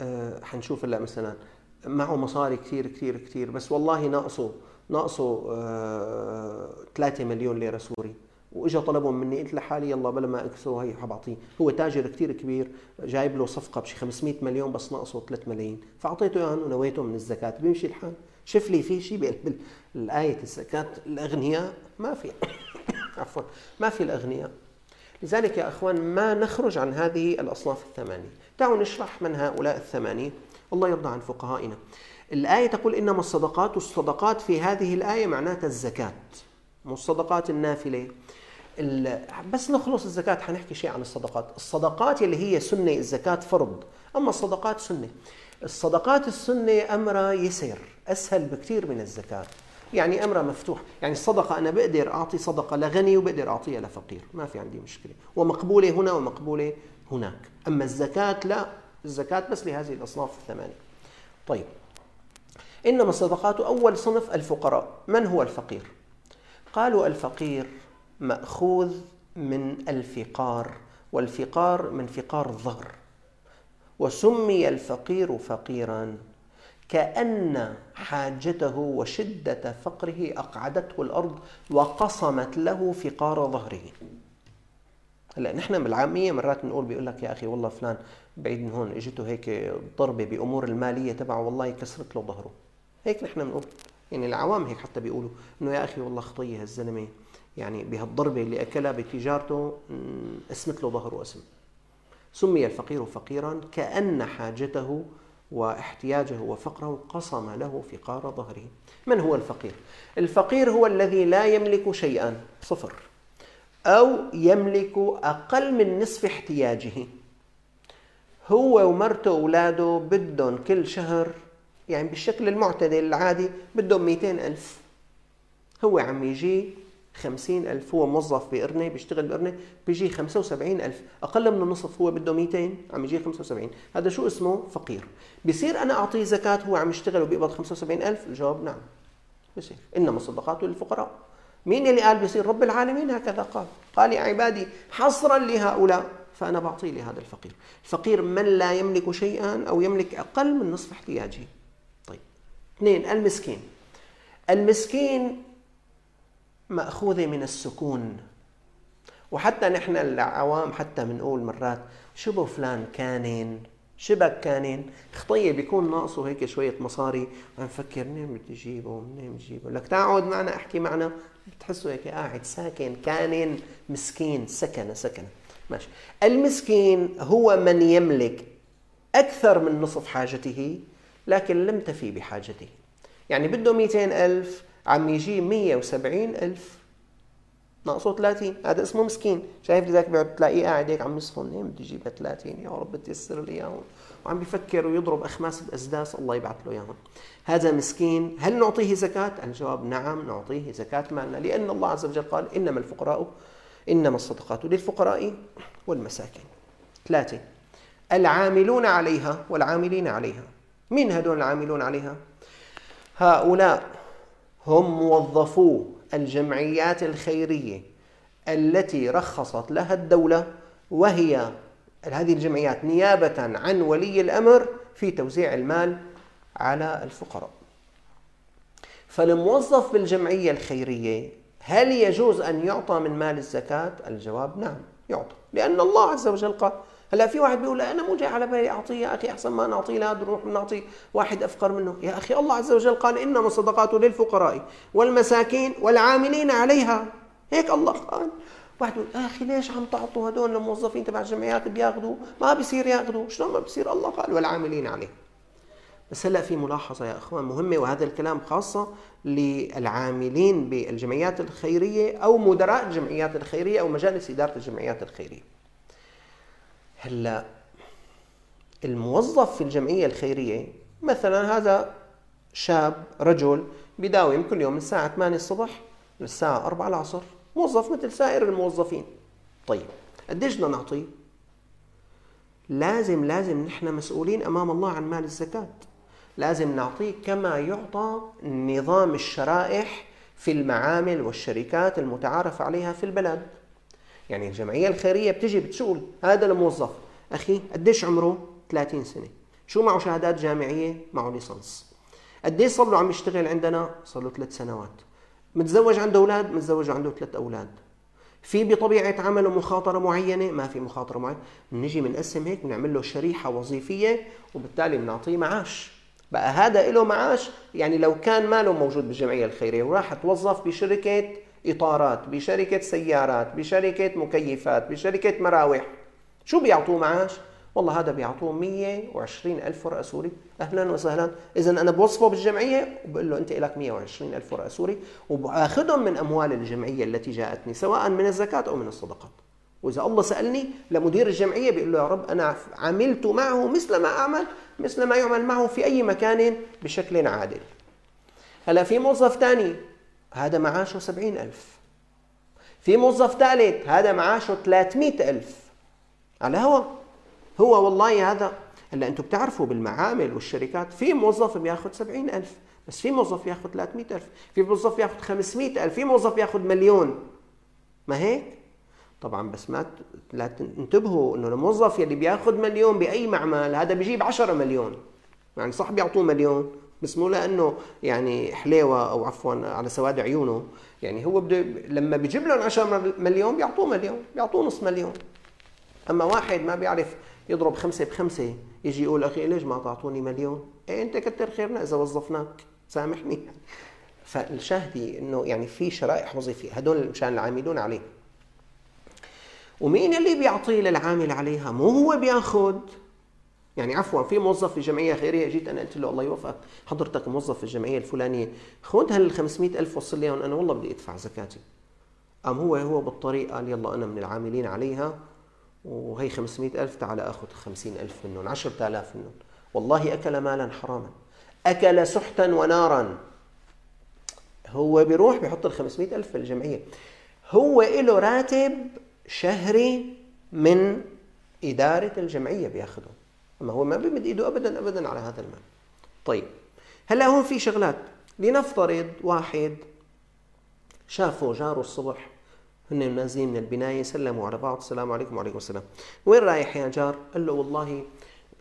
أه حنشوف هلا مثلا. معه مصاري كثير كثير كثير بس والله ناقصه ناقصه أه 3 مليون ليرة سوري. وإجا طلبهم مني قلت لحالي يلا بلا ما أكسره هي حبعطيه هو تاجر كثير كبير جايب له صفقة بشي 500 مليون بس ناقصه 3 ملايين. فأعطيته اياهم ونويته من الزكاة. بيمشي الحال. شوف لي في شيء بالآية الزكاة الأغنياء ما في. عفوا ما في الأغنياء. لذلك يا أخوان ما نخرج عن هذه الأصناف الثمانية. دعوا نشرح من هؤلاء الثمانية. الله يرضى عن فقهائنا. الآية تقول إنما الصدقات والصدقات في هذه الآية معناتها الزكاة مو الصدقات النافلة. بس نخلص الزكاة حنحكي شيء عن الصدقات. الصدقات اللي هي سنة الزكاة فرض. أما الصدقات سنة. الصدقات السنة أمرها يسير أسهل بكثير من الزكاة. يعني أمرها مفتوح. يعني الصدقة أنا بقدر أعطي صدقة لغني وبقدر أعطيها لفقير ما في عندي مشكلة. ومقبولة هنا ومقبولة هناك. أما الزكاة لا. الزكاة بس لهذه الأصناف الثمانية. طيب. إنما الصدقات أول صنف الفقراء. من هو الفقير؟ قالوا الفقير مأخوذ من الفقار والفقار من فقار الظهر. وسمي الفقير فقيرا. كأن حاجته وشدة فقره أقعدته الأرض وقصمت له فقار ظهره. هلا نحن بالعامية مرات بنقول بيقول لك يا أخي والله فلان بعيد من هون إجته هيك ضربة بأمور المالية تبعه والله كسرت له ظهره. هيك نحن بنقول. يعني العوام هيك حتى بيقولوا إنه يا أخي والله خطية هالزلمة. يعني بهالضربة اللي أكلها بتجارته اسمت له ظهره اسم سمي الفقير فقيرا كأن حاجته واحتياجه وفقره قصم له فقار ظهره. من هو الفقير؟ الفقير هو الذي لا يملك شيئا صفر أو يملك أقل من نصف احتياجه. هو ومرته وأولاده بدهم كل شهر يعني بالشكل المعتدل العادي بدهم 200 ألف. هو عم يجي 50 ألف هو موظف بقرنة بيشتغل بقرنة بيجي 75 ألف. أقل من النصف هو بده 200 عم يجي 75 هذا شو اسمه؟ فقير. بصير أنا أعطيه زكاة هو عم يشتغل وبيقبض 75 ألف؟ الجواب نعم. بصير إنما الصدقات للفقراء. مين اللي قال بصير رب العالمين هكذا قال. قال يا عبادي حصرا لهؤلاء. فأنا بعطيه لهذا الفقير. الفقير من لا يملك شيئا أو يملك أقل من نصف احتياجه. طيب. اثنين المسكين. المسكين مأخوذة من السكون. وحتى نحن العوام حتى بنقول مرات شبه فلان كانن شبك كانن خطية بيكون ناقصه هيك شوية مصاري. فكر منين بدي اجيبه منين بدي اجيبه لك تعود معنا أحكي معنا. بتحسه هيك قاعد ساكن كانن مسكين. سكن سكن ماشي. المسكين هو من يملك أكثر من نصف حاجته لكن لم تفي بحاجته. يعني بده 200 ألف عم يجي 170 ألف. ناقصه 30 هذا اسمه مسكين. شايف لذلك بتلاقيه قاعد هيك عم يصفن. هي بده يجيبها 30 يا رب تيسر لي إياهم. وعم بيفكر ويضرب أخماس الاسداس الله يبعث له إياهم. هذا مسكين. هل نعطيه زكاة؟ الجواب نعم نعطيه زكاة مالنا. لأن الله عز وجل قال إنما الفقراء إنما الصدقات للفقراء والمساكين. ثلاثة العاملون عليها والعاملين عليها. مين هدول العاملون عليها؟ هؤلاء. هم موظفو الجمعيات الخيرية التي رخصت لها الدولة وهي هذه الجمعيات نيابة عن ولي الأمر في توزيع المال على الفقراء. فالموظف بالجمعية الخيرية هل يجوز أن يعطى من مال الزكاة؟ الجواب نعم يعطى، لأن الله عز وجل قال هلا في واحد بيقول أنا مو جاي على بالي اعطيه يا أخي أحسن ما نعطيه لا نروح نعطي واحد أفقر منه. يا أخي الله عز وجل قال إنما الصدقات للفقراء والمساكين والعاملين عليها. هيك الله قال. واحد يقول أخي ليش عم تعطوا هدول الموظفين تبع الجمعيات بياخذوا ما بصير ياخذوا شلون ما بصير الله قال والعاملين عليه. بس هلا في ملاحظة يا إخوان مهمة وهذا الكلام خاصة للعاملين بالجمعيات الخيرية أو مدراء الجمعيات الخيرية أو مجالس إدارة الجمعيات الخيرية. هلا الموظف في الجمعية الخيرية مثلا هذا شاب رجل بداوم كل يوم من الساعة 8 الصبح للساعة 4 العصر موظف مثل سائر الموظفين. طيب قديش بدنا نعطيه؟ لازم لازم نحن مسؤولين أمام الله عن مال الزكاة. لازم نعطيه كما يعطى نظام الشرائح في المعامل والشركات المتعارف عليها في البلد. يعني الجمعية الخيرية بتجي بتقول هذا الموظف. أخي قديش عمره؟ 30 سنة. شو معه شهادات جامعية؟ معه ليسانس. قديش صار له عم يشتغل عندنا؟ صار له ثلاث سنوات. متزوج عنده أولاد؟ متزوج عنده ثلاث أولاد. في بطبيعة عمله مخاطرة معينة؟ ما في مخاطرة معينة. بنجي بنقسم هيك بنعمل له شريحة وظيفية وبالتالي بنعطيه معاش. بقى هذا له معاش. يعني لو كان ماله موجود بالجمعية الخيرية وراح توظف بشركة إطارات بشركة سيارات بشركة مكيفات بشركة مراوح. شو بيعطوه معاش؟ والله هذا بيعطوه 120 ألف ورقة سوري. أهلا وسهلا. إذا أنا بوصفه بالجمعية وبقول له أنت لك 120 ألف ورقة سوري وبأخذهم من أموال الجمعية التي جاءتني سواء من الزكاة أو من الصدقات. وإذا الله سألني لمدير الجمعية بيقول له يا رب أنا عملت معه مثل ما أعمل مثل ما يعمل معه في أي مكان بشكل عادل. هلا في موظف ثاني هذا معاشه 70 ألف. في موظف ثالث هذا معاشه 300 ألف. على هو هو والله هذا هلا أنتم بتعرفوا بالمعامل والشركات. في موظف بياخذ 70 ألف بس في موظف ياخذ 300 ألف. في موظف ياخذ 500 ألف في موظف ياخذ مليون. ما هيك؟ طبعا بس ما لا تنتبهوا إنه الموظف يلي بياخذ مليون بأي معمل هذا بيجيب 10 مليون. يعني صح بيعطوه مليون. بس مو لأنه يعني حليوة أو عفوا على سواد عيونه. يعني هو بده لما بيجيب لهم 10 مليون بيعطوه مليون بيعطوه نص مليون. أما واحد ما بيعرف يضرب خمسة بخمسة يجي يقول أخي ليش ما تعطوني مليون؟ إيه أنت كتر خيرنا إذا وظفناك. سامحني. فالشاهدي إنه يعني في شرائح وظيفيه هدول مشان العاملون عليه. ومين اللي بيعطيه للعامل عليها؟ مو هو بيأخذ. يعني عفوا في موظف في جمعية خيريه جيت أنا قلت له الله يوفقك حضرتك موظف في الجمعية الفلانية. خذ هال 500 ألف وصل لي أنا والله بدي أدفع زكاتي. قام هو؟ هو بالطريق قال يلا أنا من العاملين عليها وهي 500 ألف تعال أخذ 50 ألف منهم 10000 منهم. والله أكل مالا حراما. أكل سحتا ونارا. هو بيروح بيحط ال 500 ألف في الجمعية. هو له راتب شهري من إدارة الجمعية بياخده. أما هو ما بيمد إيده أبدا أبدا على هذا المال. طيب هلا هون في شغلات. لنفترض واحد شافه جاره الصبح هن نازلين من البناية سلموا على بعض السلام عليكم وعليكم السلام. وين رايح يا جار؟ قال له والله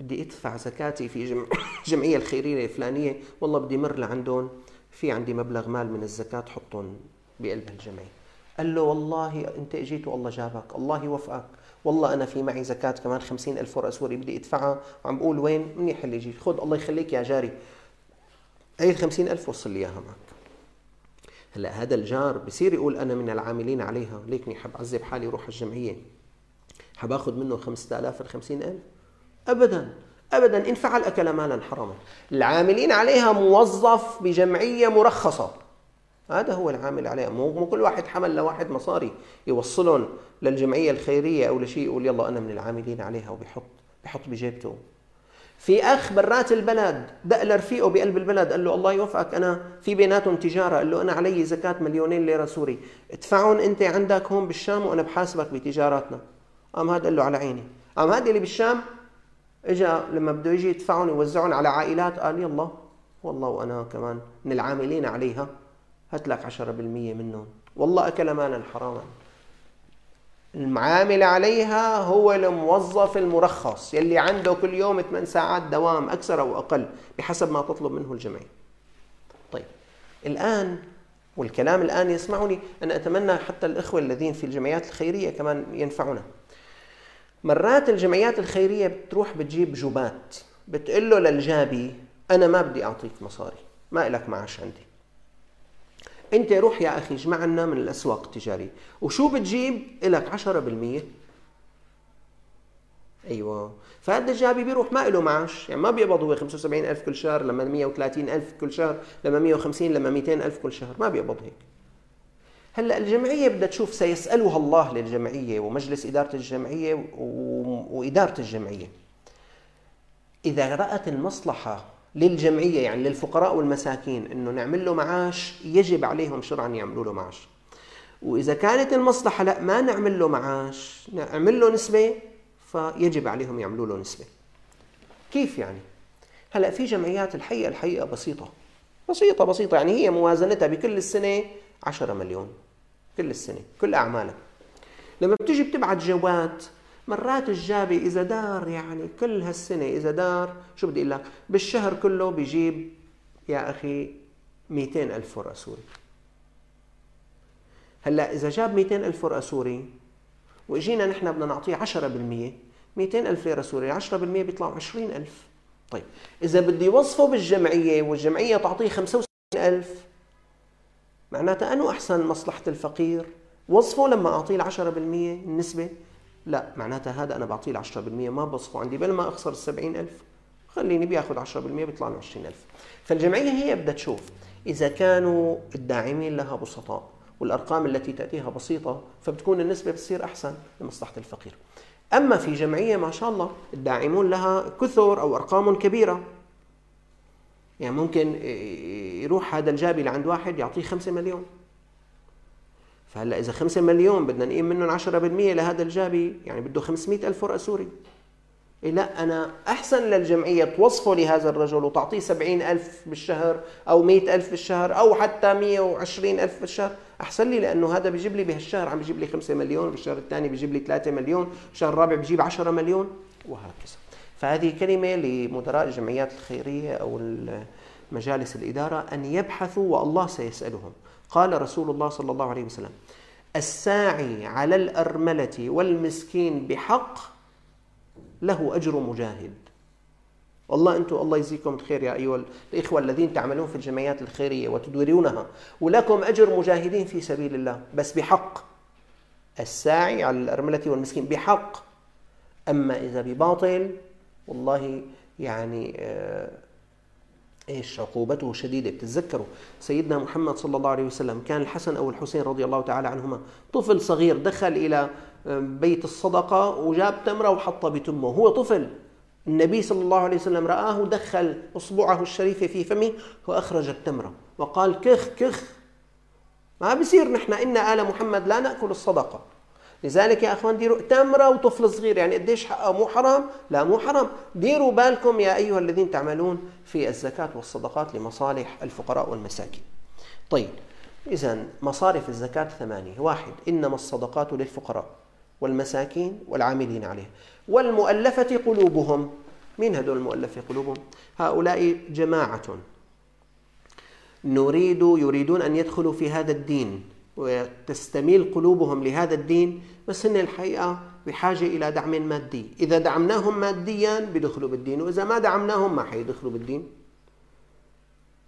بدي أدفع زكاتي في جمع جمعية الخيرية الفلانية. والله بدي مر لعندهم في عندي مبلغ مال من الزكاة حطهم بقلب الجمعية. قال له والله أنت إجيت والله جابك الله يوفقك. والله أنا في معي زكاة كمان خمسين ألف ورقة سوري بدي أدفعها. وعم بقول وين؟ منيح اللي جيت خذ الله يخليك يا جاري. هي ال ألف وصل لي إياها معك. هلأ هذا الجار بصير يقول أنا من العاملين عليها. ليكني حب أعذب حالي روح الجمعية. حب آخذ منه 5000 ال 50000 ابدا. ابدا. ان فعل أكل مالا حراما. العاملين عليها موظف بجمعية مرخصة. هذا هو العامل عليها مو كل واحد حمل لواحد مصاري يوصلهم للجمعية الخيرية أو لشيء يقول يلا أنا من العاملين عليها وبيحط بحط بجيبته. في أخ برات البلد دق لرفيقه بقلب البلد قال له الله يوفقك أنا في بيناتهم تجارة قال له أنا علي زكاة مليونين ليرة سوري. ادفعهم أنت عندك هون بالشام وأنا بحاسبك بتجاراتنا. قام هذا قال له على عيني. قام هذا اللي بالشام اجى لما بده يجي يدفعهم يوزعهم على عائلات قال يلا والله وأنا كمان من العاملين عليها. هات لك 10% منهم. والله اكل مالا حراما. المعامل عليها هو الموظف المرخص يلي عنده كل يوم 8 ساعات دوام أكثر أو أقل بحسب ما تطلب منه الجمعية طيب الآن والكلام الآن يسمعني أنا أتمنى حتى الإخوة الذين في الجمعيات الخيرية كمان ينفعونا. مرات الجمعيات الخيرية بتروح بتجيب جوبات بتقول له للجابي أنا ما بدي أعطيك مصاري ما إلك معاش عندي. انت روح يا أخي اجمع لنا من الاسواق التجاريه وشو بتجيب؟ لك 10% أيوه. فهذا الجابي بيروح ما له معاش. يعني ما بيقبض هو 75000 كل شهر لما 130000 كل شهر لما 150 لما 200000 كل شهر. ما بيقبض هيك. هلأ الجمعية بدها تشوف سيسألها الله للجمعية ومجلس إدارة الجمعية وإدارة الجمعية. إذا رأت المصلحة للجمعية يعني للفقراء والمساكين إنه نعمل له معاش يجب عليهم شرعا يعملوا له معاش. وإذا كانت المصلحة لا ما نعمل له معاش نعمل له نسبة فيجب عليهم يعملوا له نسبة. كيف يعني؟ هلأ في جمعيات الحقيقة الحقيقة بسيطة. بسيطة بسيطة يعني هي موازنتها بكل السنة 10 مليون. كل السنة كل أعمالها. لما بتيجي بتبعت جوات مرات الجابي إذا دار يعني كل هالسنة إذا دار شو بدي أقول لك؟ بالشهر كله بيجيب يا أخي 200 ألف ورقة سوري. هلأ إذا جاب 200 ألف ورقة سوري وإجينا نحن بدنا نعطيه 10% 200 ألف ليرة سوري 10% بيطلعوا 20 ألف. طيب إذا بدي يوظفه بالجمعية والجمعية تعطيه 65 ألف معناتها أنه أحسن مصلحة الفقير؟ وظفه لما أعطيه 10% النسبة لا معناتها هذا أنا بعطيه ال 10% ما بصفه عندي بل ما أخسر السبعين ألف. خليني بياخذ 10% بيطلع له 20000 فالجمعية هي بدها تشوف إذا كانوا الداعمين لها بسطاء والأرقام التي تأتيها بسيطة فبتكون النسبة بتصير أحسن لمصلحة الفقير. أما في جمعية ما شاء الله الداعمون لها كثر أو أرقام كبيرة. يعني ممكن يروح هذا الجابي لعند واحد يعطيه 5 مليون. فهلا إذا 5 مليون بدنا نقيم منهم 10% لهذا الجابي يعني بده 500 ألف ورقة سوري. إيه لا أنا أحسن للجمعية توظفه لهذا الرجل وتعطيه سبعين ألف بالشهر أو مئة ألف بالشهر أو حتى مئة وعشرين ألف بالشهر. أحسن لي لأنه هذا بيجيب لي بهالشهر عم بيجيب لي خمسة مليون بالشهر الثاني بيجيب لي ثلاثة مليون بالشهر الرابع بيجيب عشرة مليون. وهكذا. فهذه كلمة لمدراء الجمعيات الخيرية أو مجالس الإدارة أن يبحثوا والله سيسألهم. قال رسول الله صلى الله عليه وسلم الساعي على الأرملة والمسكين بحق له أجر مجاهد. والله أنتم الله يجزيكم الخير يا أيها الإخوة الذين تعملون في الجمعيات الخيرية وتديرونها ولكم أجر مجاهدين في سبيل الله بس بحق. الساعي على الأرملة والمسكين بحق. أما إذا بباطل والله يعني آه إيش عقوبته شديدة؟ بتتذكروا سيدنا محمد صلى الله عليه وسلم كان الحسن أو الحسين رضي الله تعالى عنهما طفل صغير دخل إلى بيت الصدقة وجاب تمرة وحطها بتمه هو طفل. النبي صلى الله عليه وسلم رآه دخل أصبعه الشريفة في فمه واخرج التمرة وقال كخ كخ. ما بصير نحن إن آل محمد لا نأكل الصدقة. لذلك يا أخوان ديروا تمرة وطفل صغير يعني قديش حقه مو حرام؟ لا مو حرام، ديروا بالكم يا أيها الذين تعملون في الزكاة والصدقات لمصالح الفقراء والمساكين. طيب اذا مصارف الزكاة ثمانية، واحد إنما الصدقات للفقراء والمساكين والعاملين عليها، والمؤلفة قلوبهم. مين هدول المؤلفة قلوبهم؟ هؤلاء جماعة نريد يريدون أن يدخلوا في هذا الدين وتستميل قلوبهم لهذا الدين بس هن الحقيقة بحاجة إلى دعم مادي إذا دعمناهم ماديا بيدخلوا بالدين وإذا ما دعمناهم ما حيدخلوا بالدين.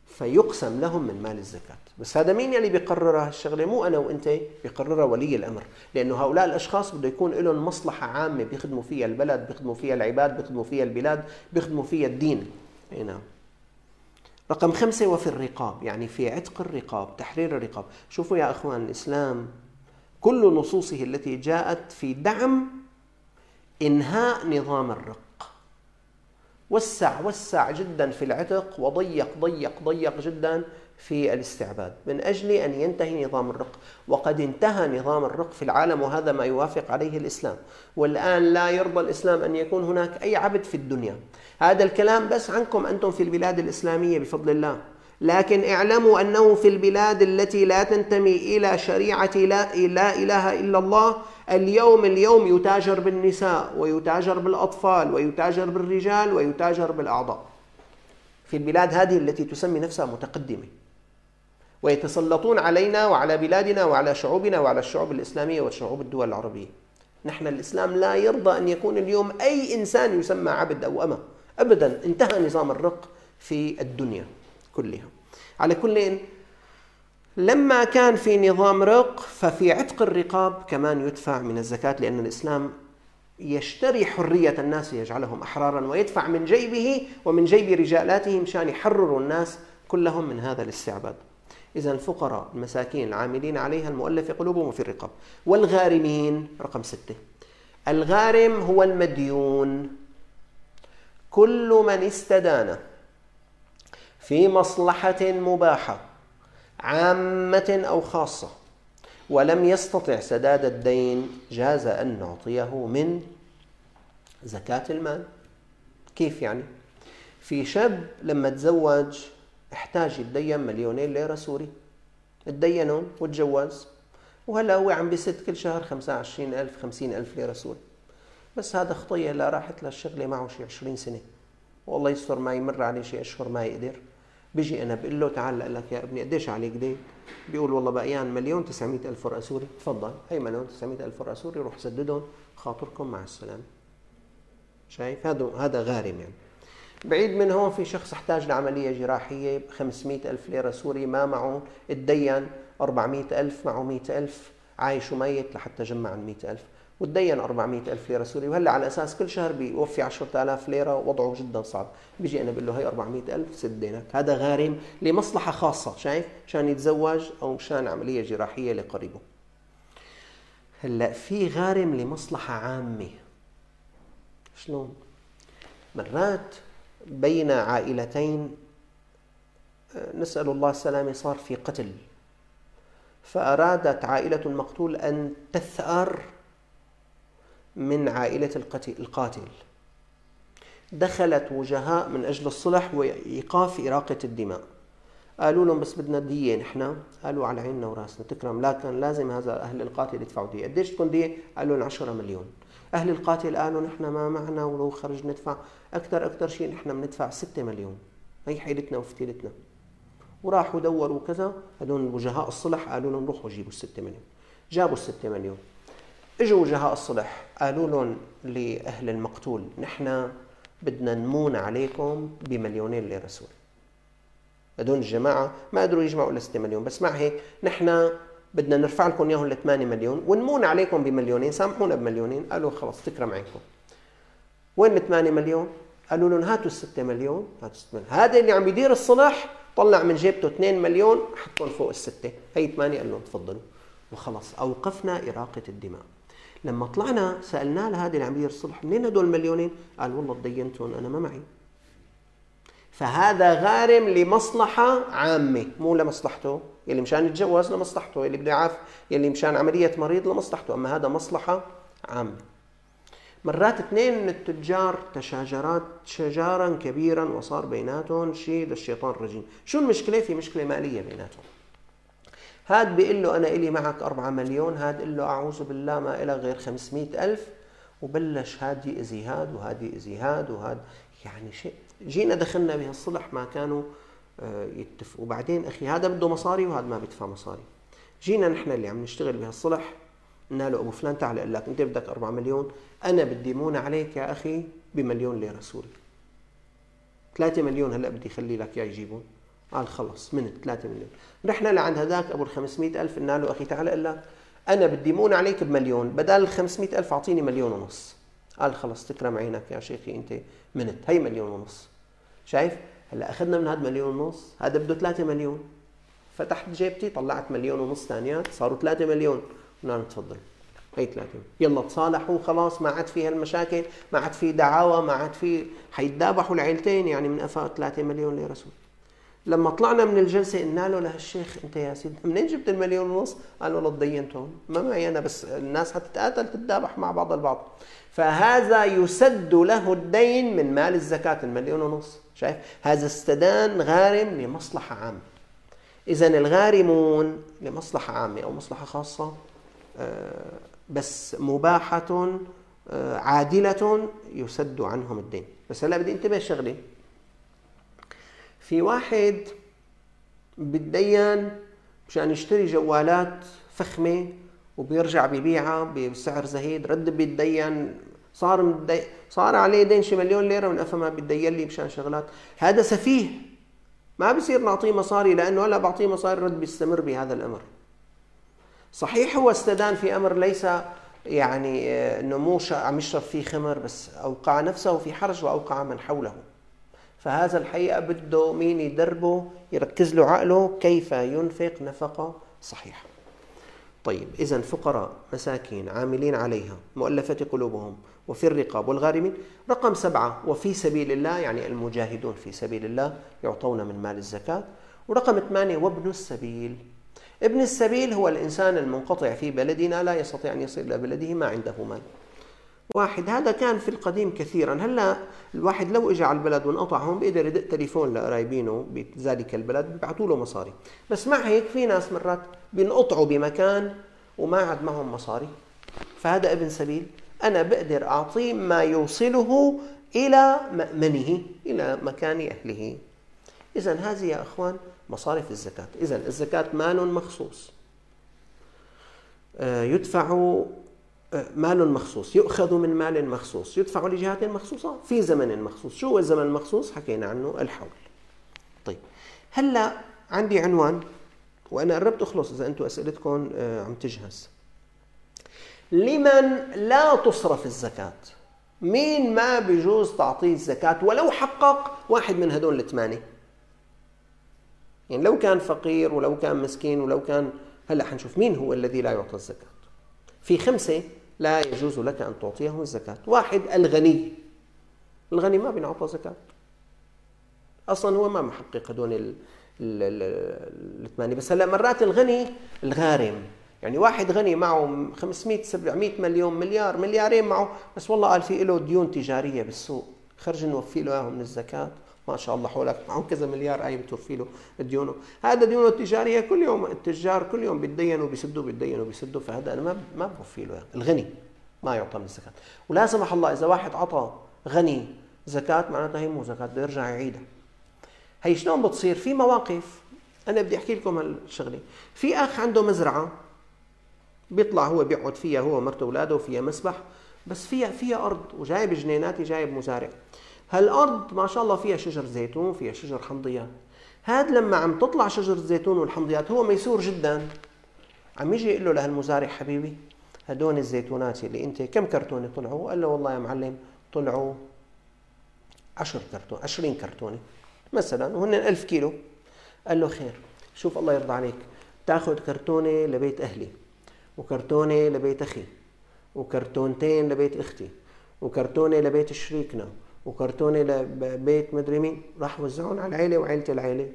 فيقسم لهم من مال الزكاة. بس هذا مين يلي بيقرر هالشغلة؟ مو أنا وأنت بيقررها ولي الأمر. لأنه هؤلاء الأشخاص بده يكون لهم مصلحة عامة بيخدموا فيها البلد بيخدموا فيها العباد بيخدموا فيها البلاد بيخدموا فيها الدين. نعم. رقم خمسة وفي الرقاب يعني في عتق الرقاب تحرير الرقاب. شوفوا يا أخوان الإسلام كل نصوصه التي جاءت في دعم إنهاء نظام الرق. وسع وسع جدا في العتق وضيق ضيق ضيق جدا. في الاستعباد. من أجل أن ينتهي نظام الرق. وقد انتهى نظام الرق في العالم وهذا ما يوافق عليه الإسلام. والآن لا يرضى الإسلام أن يكون هناك أي عبد في الدنيا. هذا الكلام بس عنكم أنتم في البلاد الإسلامية بفضل الله. لكن اعلموا أنه في البلاد التي لا تنتمي إلى شريعة لا, لا إله إلا الله اليوم اليوم يتاجر بالنساء ويتاجر بالأطفال ويتاجر بالرجال ويتاجر بالأعضاء. في البلاد هذه التي تسمي نفسها متقدمة. ويتسلطون علينا وعلى بلادنا وعلى شعوبنا وعلى الشعوب الإسلامية وشعوب الدول العربية. نحن الإسلام لا يرضى أن يكون اليوم أي إنسان يسمى عبد أو أمة. أبدا انتهى نظام الرق في الدنيا كلها. على كل لما كان في نظام رق ففي عتق الرقاب كمان يدفع من الزكاة لأن الإسلام يشتري حرية الناس يجعلهم أحرارا ويدفع من جيبه ومن جيب رجالاتهم مشان يحرروا الناس كلهم من هذا الاستعباد. إذا الفقراء المساكين العاملين عليها المؤلف قلوبهم في الرقاب. والغارمين رقم ستة. الغارم هو المديون. كل من استدان في مصلحة مباحة عامة أو خاصة ولم يستطع سداد الدين جاز أن نعطيه من زكاة المال. كيف يعني؟ في شاب لما تزوج احتاج يتدين مليونين ليرة سوري. تدينهم وتجوز. وهلا هو عم بيسد كل شهر 25000 50000 ليرة سوري. بس هذا خطية لا راحت للشغلة معه شي 20 سنة. والله يستر ما يمر عليه شي أشهر ما يقدر. بيجي أنا بقول له تعال لك يا ابني قديش عليك دين؟ بيقول والله بقيان مليون 900 ألف ورقة سوري. تفضل. هي مليون 900 ألف ورقة سوري روح سددهم. خاطركم مع السلامة. شايف؟ هذا هذا غارم يعني. بعيد من هون في شخص احتاج لعملية جراحية ب 500 ألف ليرة سوري ما معه اتدين 400 ألف معه 100 ألف عايش وميت لحتى جمع ال 100 ألف. وتدين 400 ألف ليرة سوري. وهلأ على أساس كل شهر بيوفي 10000 ليرة وضعه جدا صعب. بيجي أنا بقول له هي 400 ألف سد دينك هذا غارم لمصلحة خاصة شايف؟ عشان يتزوج أو مشان عملية جراحية لقريبه. هلأ في غارم لمصلحة عامة. شلون؟ مرات بين عائلتين نسأل الله السلامة صار في قتل. فأرادت عائلة المقتول أن تثأر من عائلة القاتل. دخلت وجهاء من أجل الصلح وإيقاف إراقة الدماء. قالوا لهم بس بدنا دية نحن. قالوا على عيننا وراسنا. تكرم لكن لازم هذا أهل القاتل يدفعوا دية قديش تكون دية قالوا لهم 10 مليون. أهل القاتل قالوا نحن ما معنا ولو خرج ندفع أكثر أكثر شيء نحن بندفع 6 مليون. هي حيلتنا وفتيلتنا. وراحوا دوروا كذا هذول وجهاء الصلح قالوا لهم روحوا جيبوا الستة مليون. جابوا الستة مليون. إجوا وجهاء الصلح قالوا لهم لأهل المقتول نحن بدنا نمون عليكم بمليونين ليره سوري هدول الجماعة ما قدروا يجمعوا إلا 6 مليون. بس مع هيك نحن بدنا نرفع لكم إياهم ل 8 مليون ونمون عليكم بمليونين سامحونا بمليونين قالوا خلص تكرم عينكم. وين ال 8 مليون؟ قالوا لهم هاتوا ال 6 مليون. هاتوا 6 مليون. هذا اللي عم يدير الصلح طلع من جيبته 2 مليون حطهم فوق الستة هي 8 قال لهم تفضلوا. وخلص أوقفنا إراقة الدماء. لما طلعنا سألناه لهذه اللي عم يدير الصلح منين هدول المليونين؟ قال والله تدينتهم أنا ما معي. فهذا غارم لمصلحة عامة مو لمصلحته. يلي مشان يتجوز لمصلحته يلي بده يعاف يلي مشان عملية مريض لمصلحته. أما هذا مصلحة عامة. مرات اثنين من التجار تشاجرات شجارا كبيرا وصار بيناتهم شيء للشيطان الرجيم شو المشكلة؟ في مشكلة مالية بيناتهم. هاد بيقول له أنا إلي معك أربعة مليون هاد قال له أعوذ بالله ما إلى غير خمسمائة ألف وبلش هاد يأذي هاد وهاد يأذي هاد وهاد يعني شيء. جينا دخلنا بهالصلح ما كانوا يتفقوا وبعدين أخي هذا بده مصاري وهذا ما بيدفع مصاري. جينا نحن اللي عم نشتغل بهالصلح قلنا له أبو فلان تعال قال لك أنت بدك 4 مليون أنا بدي مون عليك يا أخي بمليون ليرة سوري. 3 مليون هلأ بدي اخلي لك إياه يجيبون. قال خلص من 3 مليون. رحنا لعند هذاك أبو ال 500 ألف قلنا له أخي تعال قال لك أنا بدي مون عليك بمليون بدل ال 500 ألف أعطيني مليون ونص. قال خلص تكرم عينك يا شيخي أنت منت هي مليون ونص. شايف؟ هلا أخذنا من هذا مليون ونص هذا بده 3 مليون. فتحت جيبتي طلعت مليون ونص ثانيات صاروا 3 مليون. نعم تفضل. هي ثلاثة. يلا تصالحوا خلاص ما عاد في هالمشاكل ما عاد في دعاوى ما عاد في حيتذابحوا العيلتين يعني من قفا 3 مليون ليرة سوري لما طلعنا من الجلسة قلنا له لهالشيخ أنت يا سيدي منين جبت المليون ونص؟ قال والله تدينتهم ما معي أنا بس الناس حتتقاتل تتذابح مع بعض البعض. فهذا يسد له الدين من مال الزكاة المليون ونص. شايف؟ هذا استدان غارم لمصلحة عامة. إذا الغارمون لمصلحة عامة أو مصلحة خاصة آه، بس مباحة آه، عادلة يسد عنهم الدين. بس هلا بدي انتبه شغلة. في واحد بتدين مشان يشتري جوالات فخمة وبيرجع ببيعها بسعر زهيد. رد بيتدين صار مدي... صار عليه دين شي مليون ليرة من قفا ما بيتدين لي مشان شغلات. هذا سفيه. ما بصير نعطيه مصاري لأنه هلا بعطيه مصاري رد بيستمر بهذا الأمر. صحيح هو استدان في أمر ليس يعني آه، إنه مو عم يشرب فيه خمر بس أوقع نفسه في حرج وأوقع من حوله. فهذا الحقيقة بده مين يدربه يركز له عقله كيف ينفق نفقة صحيحة. طيب اذا فقراء مساكين عاملين عليها مؤلفة قلوبهم وفي الرقاب والغارمين رقم سبعة وفي سبيل الله يعني المجاهدون في سبيل الله يعطون من مال الزكاة ورقم ثمانية وابن السبيل. ابن السبيل هو الإنسان المنقطع في بلدنا لا يستطيع أن يصل إلى بلده ما عنده مال. واحد. هذا كان في القديم كثيرا. هلا الواحد لو اجى على البلد وانقطع هون بيقدر يدق تليفون لقرايبينه بذلك البلد بيبعثوا له مصاري. بس مع هيك في ناس مرات بينقطعوا بمكان وما عاد معهم مصاري. فهذا ابن سبيل. أنا بقدر اعطيه ما يوصله إلى مأمنه إلى مكان أهله. اذا هذه يا إخوان مصارف الزكاة. إذا الزكاة مال مخصوص. آه، يدفع مال مخصوص يؤخذ من مال مخصوص يدفع لجهات مخصوصة في زمن مخصوص. شو هو الزمن المخصوص؟ حكينا عنه الحول. طيب هلأ عندي عنوان وأنا قربت أخلص إذا أنتم أسئلتكم آه، عم تجهز. لمن لا تصرف الزكاة؟ مين ما بيجوز تعطيه الزكاة ولو حقق؟ واحد من هدول الثمانية. يعني لو كان فقير ولو كان مسكين ولو كان هلأ حنشوف مين هو الذي لا يعطى الزكاة. في خمسة لا يجوز لك أن تعطيهم الزكاة. واحد الغني. الغني ما بينعطى زكاة. أصلا هو ما محقق هدول الثمانية. بس هلأ مرات الغني الغارم. يعني واحد غني معه 500 700 مليون مليار مليارين معه بس والله قال في له ديون تجارية بالسوق. خرج نوفي له إياهم من الزكاة. ما شاء الله حولك معه كذا مليار قايم توفي له ديونه هذا ديونه التجارية كل يوم التجار كل يوم بيتدينوا بيسدوا بيتدينوا بيسدوا فهذا أنا ما ما بوفي له الغني ما يعطى من الزكاة. ولا سمح الله إذا واحد عطى غني زكاة معناتها هي مو زكاة بده يرجع يعيدها. هي شلون بتصير؟ في مواقف. أنا بدي أحكي لكم هالشغلة. في أخ عنده مزرعة بيطلع هو بيقعد فيها هو ومرته وأولاده وفيها مسبح بس فيها فيها أرض وجايب جنينات جايب مزارع. هالأرض ما شاء الله فيها شجر زيتون فيها شجر حمضيات. هاد لما عم تطلع شجر الزيتون والحمضيات هو ميسور جدا. عم يجي يقول له لهالمزارع حبيبي هدول الزيتونات اللي أنت كم كرتونة طلعوا؟ قال له والله يا معلم طلعوا 10 كرتون 20 كرتونة مثلا وهن 1000 كيلو. قال له خير شوف الله يرضى عليك تأخذ كرتونة لبيت أهلي وكرتونة لبيت أخي وكرتونتين لبيت أختي وكرتونة لبيت شريكنا وكرتونه لبيت مدري مين راح وزعهم على العيلة وعيلة العيلة.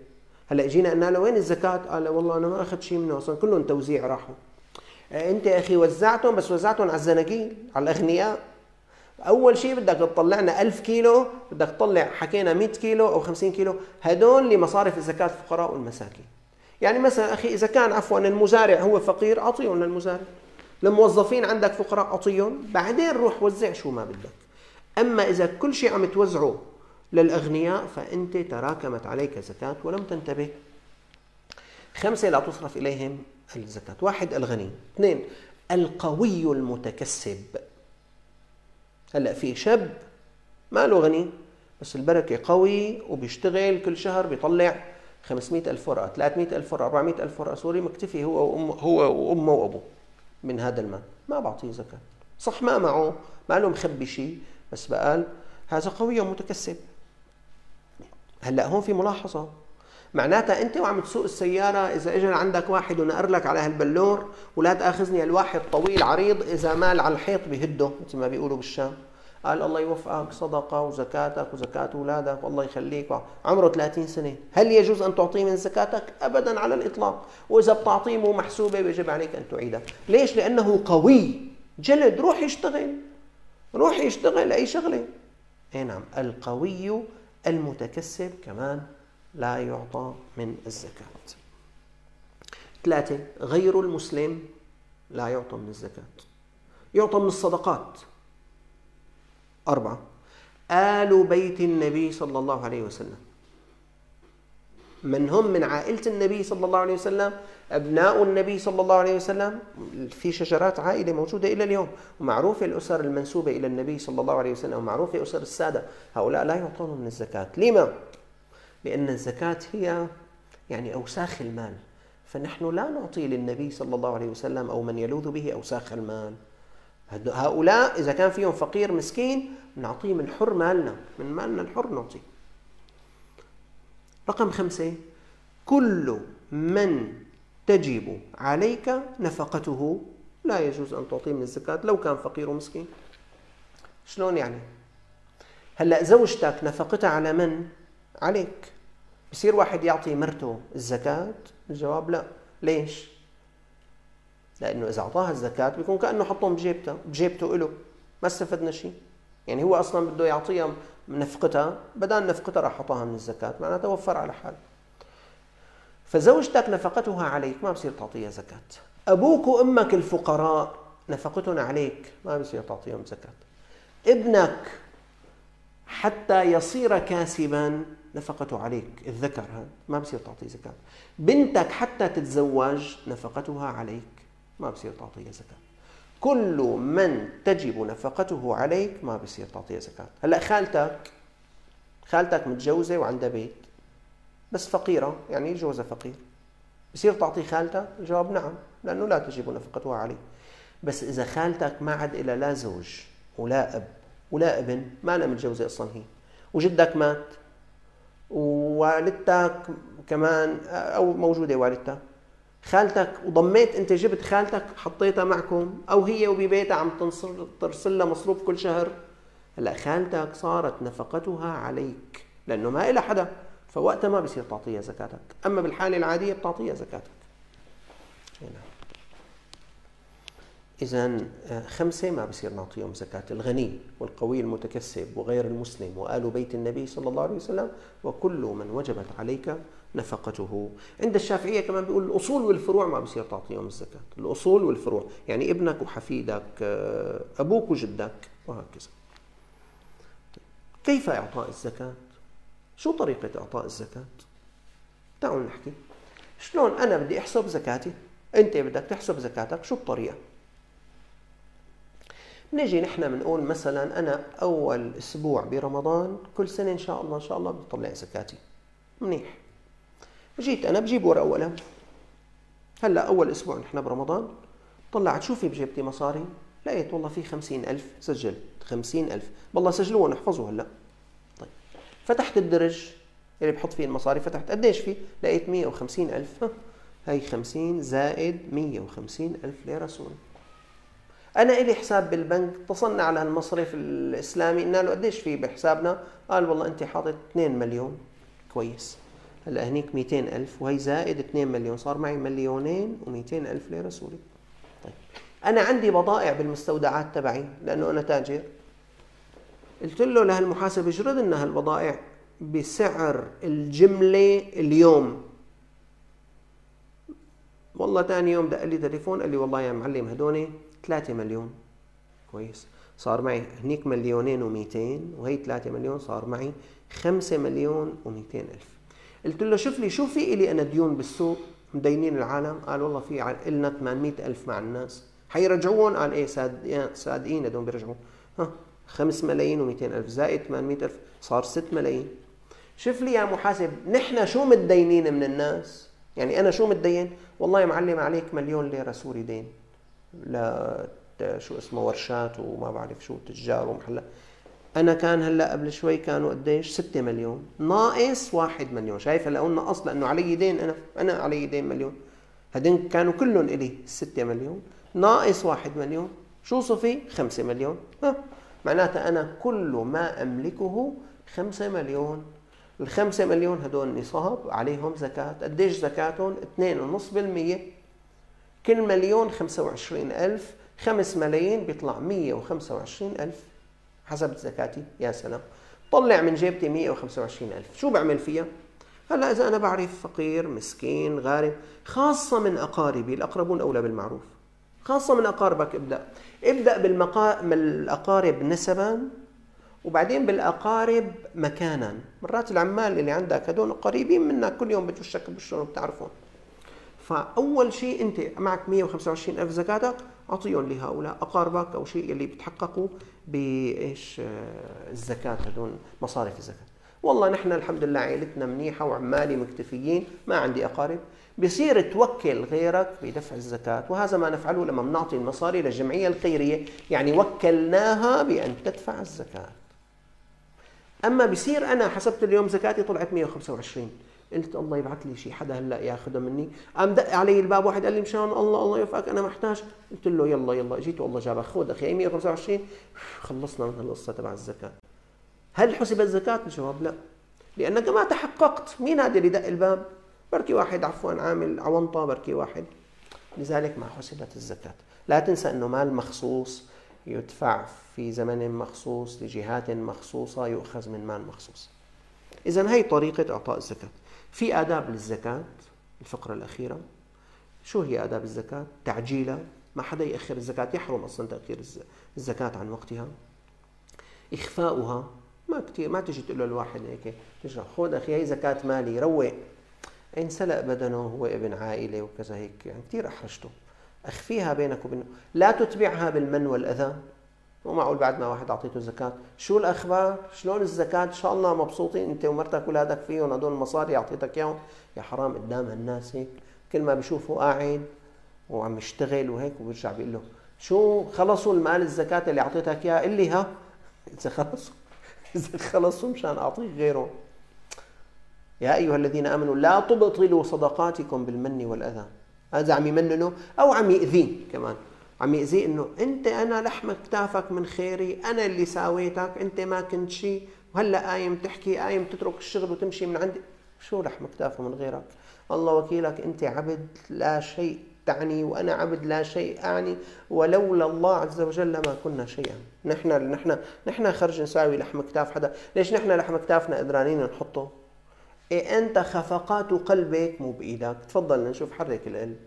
هلا اجينا قلنا له وين الزكاة؟ قال والله أنا ما اخذت شيء منه أصلا كلهم توزيع راحوا. أنت يا أخي وزعتهم بس وزعتهم على الزناقيل على الأغنياء. أول شيء بدك تطلع لنا 1000 كيلو بدك تطلع حكينا 100 كيلو أو 50 كيلو هدول لمصارف الزكاة الفقراء والمساكين. يعني مثلا أخي إذا كان عفوا المزارع هو فقير أعطيهم للمزارع. الموظفين عندك فقراء أعطيهم. بعدين روح وزع شو ما بدك. أما إذا كل شيء عم توزعه للأغنياء فأنت تراكمت عليك زكاة ولم تنتبه. خمسة لا تصرف إليهم الزكاة. واحد الغني. اثنين القوي المتكسب. هلأ في شاب ما له غني بس البركة قوي وبيشتغل كل شهر بيطلع 500 ألف ورقة 300 ألف ورقة 400 ألف ورقة. سوري مكتفي هو وأمه هو وأمه وأبوه من هذا المال. ما بعطيه زكاة. صح ما معه. ما له مخبي شيء. بس بقال هذا قوي ومتكسب. هلأ هون في ملاحظة. معناتها أنت وعم تسوق السيارة إذا اجى عندك واحد ونقر لك على هالبلور ولا تأخذني الواحد طويل عريض إذا مال على الحيط بهده مثل ما بيقولوا بالشام. قال الله يوفقك صدقة وزكاتك وزكاة أولادك والله يخليك. عمره 30 سنة. هل يجوز أن تعطيه من زكاتك؟ أبدا على الإطلاق. وإذا بتعطيه مو محسوبة بيجب عليك أن تعيدها ليش؟ لأنه قوي. جلد روح يشتغل روح يشتغل أي شغلة. إي نعم القوي المتكسب كمان لا يعطى من الزكاة. ثلاثة غير المسلم لا يعطى من الزكاة. يعطى من الصدقات. أربعة آل بيت النبي صلى الله عليه وسلم. من هم من عائلة النبي صلى الله عليه وسلم أبناء النبي صلى الله عليه وسلم. في شجرات عائلة موجودة إلى اليوم ومعروفة الأسر المنسوبة إلى النبي صلى الله عليه وسلم ومعروفة أسر السادة. هؤلاء لا يعطون من الزكاة. لما؟ لأن الزكاة هي يعني أوساخ المال. فنحن لا نعطي للنبي صلى الله عليه وسلم أو من يلوذ به أوساخ المال. هؤلاء إذا كان فيهم فقير مسكين نعطيه من حر مالنا من مالنا الحر نعطيه. رقم خمسة كل من تجب عليك نفقته لا يجوز أن تعطيه من الزكاة لو كان فقير ومسكين. شلون يعني؟ هلأ زوجتك نفقتها على من؟ عليك. بصير واحد يعطي مرته الزكاة؟ الجواب لا. ليش؟ لأنه إذا أعطاها الزكاة بيكون كأنه حطهم بجيبته بجيبته له ما استفدنا شيء. يعني هو أصلا بده يعطيها نفقتها بدل نفقتها راح حطها من الزكاة معناتها وفر على حاله فزوجتك نفقتها عليك ما بصير تعطيها زكاة. أبوك وأمك الفقراء نفقتهم عليك ما بصير تعطيهم زكاة. ابنك حتى يصير كاسبا نفقته عليك الذكر هذا ما بصير تعطيه زكاة. بنتك حتى تتزوج نفقتها عليك ما بصير تعطيها زكاة. كل من تجب نفقته عليك ما بصير تعطيها زكاة. هلأ خالتك خالتك متجوزة وعندها بيت بس فقيرة يعني جوزها فقير. بصير تعطي خالتها؟ الجواب نعم لأنه لا تجب نفقتها عليه. بس إذا خالتك ما عاد إلى لا زوج ولا أب ولا ابن ما أنا متجوزة أصلا هي. وجدك مات ووالدتك كمان أو موجودة والدتك. خالتك وضميت انت جبت خالتك حطيتها معكم أو هي وببيتها عم ترسل لها مصروف كل شهر. هلأ خالتك صارت نفقتها عليك لأنه ما إلى حدا فوقتها ما بصير تعطيها زكاتك. أما بالحالة العادية بتعطيها زكاتك. هنا. إذا آه، خمسة ما بصير نعطيهم زكاة. الغني والقوي المتكسب وغير المسلم وآل بيت النبي صلى الله عليه وسلم وكل من وجبت عليك نفقته. عند الشافعية كمان بيقول الأصول والفروع ما بصير تعطيهم الزكاة. الأصول والفروع. يعني ابنك وحفيدك آه، أبوك وجدك وهكذا. كيف إعطاء الزكاة؟ شو طريقة إعطاء الزكاة؟ تعالوا نحكي. شلون أنا بدي أحسب زكاتي؟ أنت بدك تحسب زكاتك شو الطريقة؟ نجي نحن بنقول مثلا أنا أول أسبوع برمضان كل سنة إن شاء الله إن شاء الله بدي أطلع زكاتي. منيح. جيت أنا بجيب ورقة وقلم هلأ أول أسبوع نحن برمضان طلعت شو في بجيبتي مصاري؟ لقيت والله في خمسين ألف سجلت خمسين ألف. والله سجلوه احفظوا هلأ. طيب. فتحت الدرج اللي بحط فيه المصاري فتحت. قديش فيه لقيت مية وخمسين ألف. هي خمسين زائد مية وخمسين ألف ليرة سوري أنا إلي حساب بالبنك اتصلنا على المصرف الإسلامي. قلنا له قديش في بحسابنا؟ قال والله أنت حاطط 2 مليون. كويس. هلا هنيك 200 ألف وهي زائد 2 مليون صار معي مليونين و200 ألف ليرة سوري طيب. أنا عندي بضائع بالمستودعات تبعي لأنه أنا تاجر. قلت له لهالمحاسب اجرد لنا هالبضائع بسعر الجملة اليوم؟ والله ثاني يوم دق لي تليفون قال لي والله يا معلم هدوني 3 مليون. كويس. صار معي هنيك مليونين و200 وهي 3 مليون صار معي 5 مليون و200 ألف. قلت له شوف لي شو في إلي أنا ديون بالسوق؟ مدينين العالم. قال والله في إلنا 800 ألف مع الناس. حيرجعون؟ قال إيه صادقين هدول بيرجعوا ها 5 ملايين و200 ألف. زائد 800 ألف صار 6 ملايين. شوف لي يا محاسب نحن شو متدينين من الناس؟ يعني أنا شو متدين؟ والله يا معلم عليك مليون ليرة سوري دين. ل شو اسمه ورشات وما بعرف شو تجار ومحلات. أنا كان هلأ قبل شوي كانوا قديش؟ 6 مليون. ناقص 1 مليون. شايف هلأ قلنا أصلا إنه علي دين أنا أنا علي دين مليون. هدين كانوا كلهم إلي 6 مليون. ناقص 1 مليون. شو صفي؟ 5 مليون. ها. معناتها أنا كل ما أملكه 5 مليون. الخمسة مليون هدول نصاب عليهم زكاة. قديش زكاتهم؟ 2.5% كل مليون 25 ألف خمس ملايين بيطلع 125 ألف. حسب زكاتي يا سلام. طلع من جيبتي 125 ألف. شو بعمل فيها؟ هلا إذا أنا بعرف فقير مسكين غارم خاصة من أقاربي الأقربون أولى بالمعروف. خاصة من أقاربك ابدأ. ابدأ بالمقا... بالأقارب نسبا وبعدين بالأقارب مكانا. مرات العمال اللي عندك هدول قريبين منك كل يوم بتوشك بوشهم وبتعرفهم فأول شيء أنت معك 125 ألف زكاتك أعطيهم لهؤلاء أقاربك أو شيء اللي بتحققوا بإيش آه، الزكاة هدول مصارف الزكاة. والله نحن الحمد لله عائلتنا منيحة وعمالي مكتفيين ما عندي أقارب. بصير توكل غيرك بدفع الزكاة وهذا ما نفعله لما بنعطي المصاري للجمعية الخيرية. يعني وكلناها بأن تدفع الزكاة. أما بصير أنا حسبت اليوم زكاتي طلعت 125 قلت الله يبعث لي شيء حدا هلا ياخذها مني. قام دق علي الباب واحد قال لي مشان الله الله يوفقك أنا محتاج قلت له يلا يلا. جيت والله جابها خذ أخي 125 خلصنا من القصة تبع الزكاة. هل حسب الزكاة؟ الجواب لا. لأنك ما تحققت. مين هذا اللي دق الباب؟ بركي واحد عفوا عامل عونطه بركي واحد. لذلك ما حسبت الزكاة. لا تنسى إنه مال مخصوص يدفع في زمن مخصوص لجهات مخصوصة يؤخذ من مال مخصوص. اذا هي طريقة إعطاء الزكاة. في آداب للزكاة الفقرة الأخيرة. شو هي آداب الزكاة؟ تعجيلها ما حدا يأخر الزكاة يحرم أصلا تأخير الزكاة عن وقتها. إخفاؤها. ما كثير ما تجي تقول له الواحد هيك تجي خذ أخي هي زكاة مالي روق. انسلق بدنه هو ابن عائلة وكذا هيك يعني كثير أحرجته. أخفيها بينك وبينه لا تتبعها بالمن والأذى. مو معقول بعد ما واحد أعطيته زكاة. شو الأخبار؟ شلون الزكاة؟ إن شاء الله مبسوطين. أنت ومرتك واولادك فيهم هدول المصاري أعطيتك إياهم. يا حرام قدام هالناس هيك. كل ما بيشوفه قاعد وعم يشتغل وهيك وبيرجع بيقول له شو خلصوا المال الزكاة اللي أعطيتك إياه اللي ها؟ إذا خلصوا. إذا خلصوا مشان أعطيك غيره. يا أيها الذين آمنوا لا تبطلوا صدقاتكم بالمن والأذى. هذا عم يمننه أو عم يأذيه كمان. عم يأذيه إنه أنت أنا لحم كتافك من خيري أنا اللي ساويتك أنت ما كنت شيء وهلأ قايم تحكي قايم تترك الشغل وتمشي من عندي. شو لحم كتافه من غيرك؟ الله وكيلك أنت عبد لا شيء تعني وأنا عبد لا شيء أعني ولولا الله عز وجل ما كنا شيئا. نحن نحن نحن خرج نساوي لحم كتاف حدا. ليش نحن لحم كتافنا قدرانين نحطه؟ إيه أنت خفقات قلبك مو بإيدك. تفضل نشوف حرك القلب.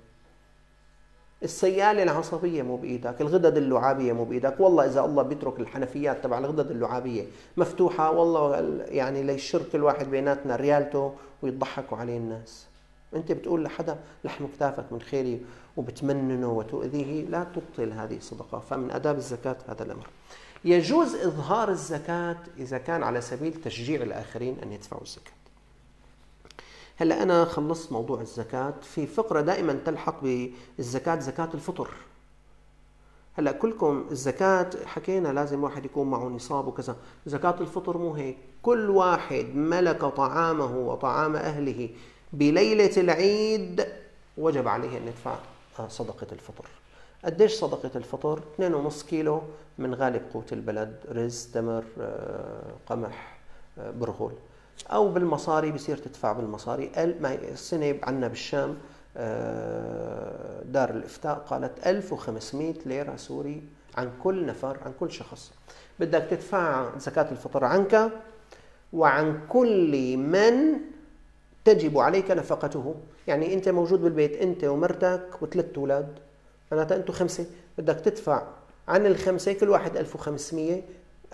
السيالة العصبية مو بإيدك الغدد اللعابية مو بإيدك والله إذا الله بيترك الحنفيات تبع الغدد اللعابية مفتوحة والله يعني ليشر كل واحد بيناتنا ريالته ويضحكوا عليه الناس. أنت بتقول لحدا لحم كتافك من خيري وبتمننه وتؤذيه لا تبطل هذه الصدقة. فمن آداب الزكاة هذا الأمر. يجوز إظهار الزكاة إذا كان على سبيل تشجيع الآخرين أن يدفعوا الزكاة. هلا أنا خلصت موضوع الزكاة. في فقرة دائما تلحق بالزكاة زكاة الفطر. هلا كلكم الزكاة حكينا لازم واحد يكون معه نصاب وكذا. زكاة الفطر مو هيك. كل واحد ملك طعامه وطعام أهله. بليلة العيد وجب عليه أن يدفع صدقة الفطر. قديش صدقة الفطر؟ 2.5 كيلو من غالب قوت البلد. رز، تمر، آه، قمح، آه، برغل أو بالمصاري بصير تدفع بالمصاري. السنة عندنا بالشام آه، دار الإفتاء قالت 1500 ليرة سوري عن كل نفر عن كل شخص. بدك تدفع زكاة الفطر عنك وعن كل من تجب عليك نفقته. يعني أنت موجود بالبيت أنت ومرتك وثلاث أولاد معناتها أنتم خمسة. بدك تدفع عن الخمسة كل واحد 1500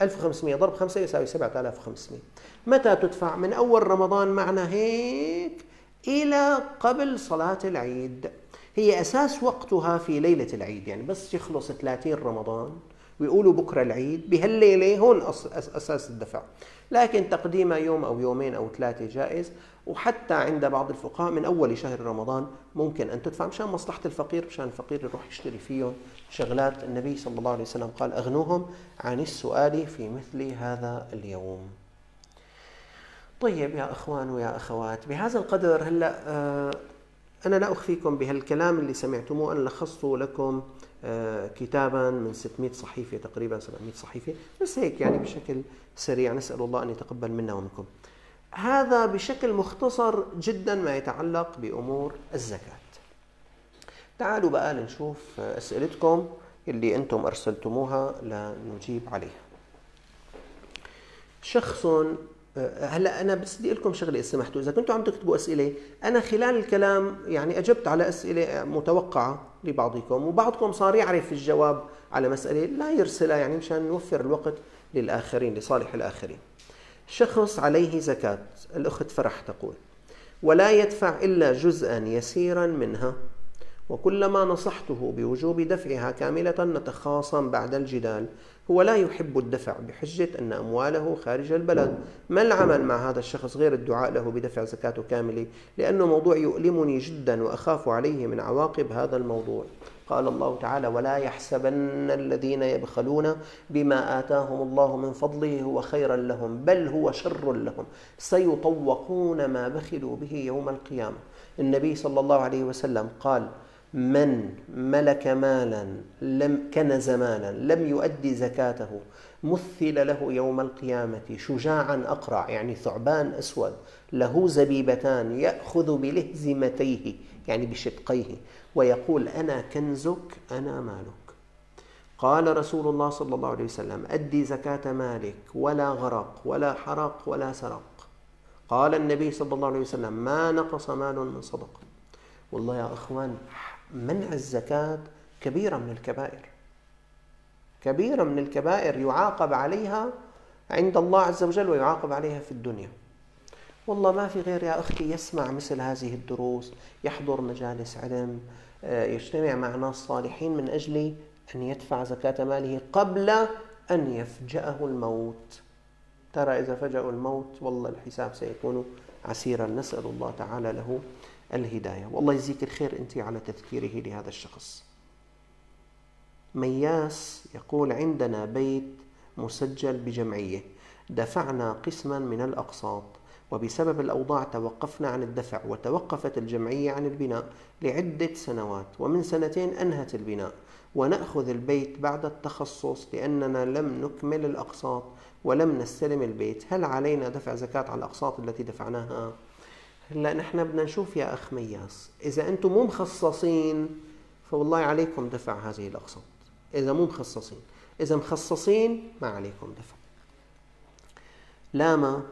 1500 ضرب 5 يساوي 7500 متى تدفع؟ من أول رمضان معنا هيك إلى قبل صلاة العيد. هي أساس وقتها في ليلة العيد يعني بس يخلص 30 رمضان ويقولوا بكرة العيد بهالليلة هون أساس الدفع. لكن تقديمها يوم أو يومين أو ثلاثة جائز وحتى عند بعض الفقهاء من أول شهر رمضان ممكن أن تدفع مشان مصلحة الفقير مشان الفقير يروح يشتري فيهم. شغلات النبي صلى الله عليه وسلم قال أغنوهم عن السؤال في مثل هذا اليوم طيب يا إخوان ويا أخوات بهذا القدر هلأ آه، أنا لا أخفيكم بهالكلام اللي سمعتموه أنا لخصته لكم آه، كتابا من 600 صحيفة تقريبا 700 صحيفة بس هيك يعني بشكل سريع نسأل الله أن يتقبل منا ومنكم. هذا بشكل مختصر جدا ما يتعلق بأمور الزكاة. تعالوا بقى لنشوف أسئلتكم اللي أنتم أرسلتموها لنجيب عليها. شخص هلا أنا بس بدي لكم شغلة إذا سمحتوا إذا كنتوا عم تكتبوا أسئلة أنا خلال الكلام يعني أجبت على أسئلة متوقعة لبعضكم وبعضكم صار يعرف الجواب على مسألة لا يرسلها يعني مشان نوفر الوقت للآخرين لصالح الآخرين شخص عليه زكاة الأخت فرح تقول ولا يدفع إلا جزءا يسيرا منها وكلما نصحته بوجوب دفعها كاملة نتخاصم بعد الجدال. هو لا يحب الدفع بحجة أن أمواله خارج البلد. ما العمل مع هذا الشخص غير الدعاء له بدفع زكاته كاملة؟ لأنه موضوع يؤلمني جدا وأخاف عليه من عواقب هذا الموضوع. قال الله تعالى ولا يحسبن الذين يبخلون بما آتاهم الله من فضله هو خيرا لهم بل هو شر لهم. سيطوقون ما بخلوا به يوم القيامة. النبي صلى الله عليه وسلم قال من ملك مالا لم كنز مالا لم يؤدي زكاته مثل له يوم القيامة شجاعا أقرع يعني ثعبان أسود له زبيبتان يأخذ بلهزمتيه يعني بشقيه ويقول أنا كنزك أنا مالك. قال رسول الله صلى الله عليه وسلم أدي زكاة مالك ولا غرق ولا حرق ولا سرق. قال النبي صلى الله عليه وسلم ما نقص مال من صدقة. والله يا أخوان منع الزكاة كبيرة من الكبائر. كبيرة من الكبائر يعاقب عليها عند الله عز وجل ويعاقب عليها في الدنيا. والله ما في غير يا أختي يسمع مثل هذه الدروس يحضر مجالس علم آه، يجتمع مع ناس صالحين من أجل أن يدفع زكاة ماله قبل أن يفجأه الموت. ترى إذا فجأه الموت والله الحساب سيكون عسيرا. نسأل الله تعالى له الهداية. والله يجزيك الخير أنت على تذكيره لهذا الشخص. مياس يقول عندنا بيت مسجل بجمعية. دفعنا قسما من الأقساط وبسبب الأوضاع توقفنا عن الدفع وتوقفت الجمعية عن البناء لعدة سنوات ومن سنتين أنهت البناء. ونأخذ البيت بعد التخصص لأننا لم نكمل الأقساط ولم نستلم البيت. هل علينا دفع زكاة على الأقساط التي دفعناها؟ هلا نحن بدنا نشوف يا أخ مياس. إذا أنتم مو مخصصين فوالله عليكم دفع هذه الأقساط. إذا مو مخصصين. إذا مخصصين ما عليكم دفع. لا ما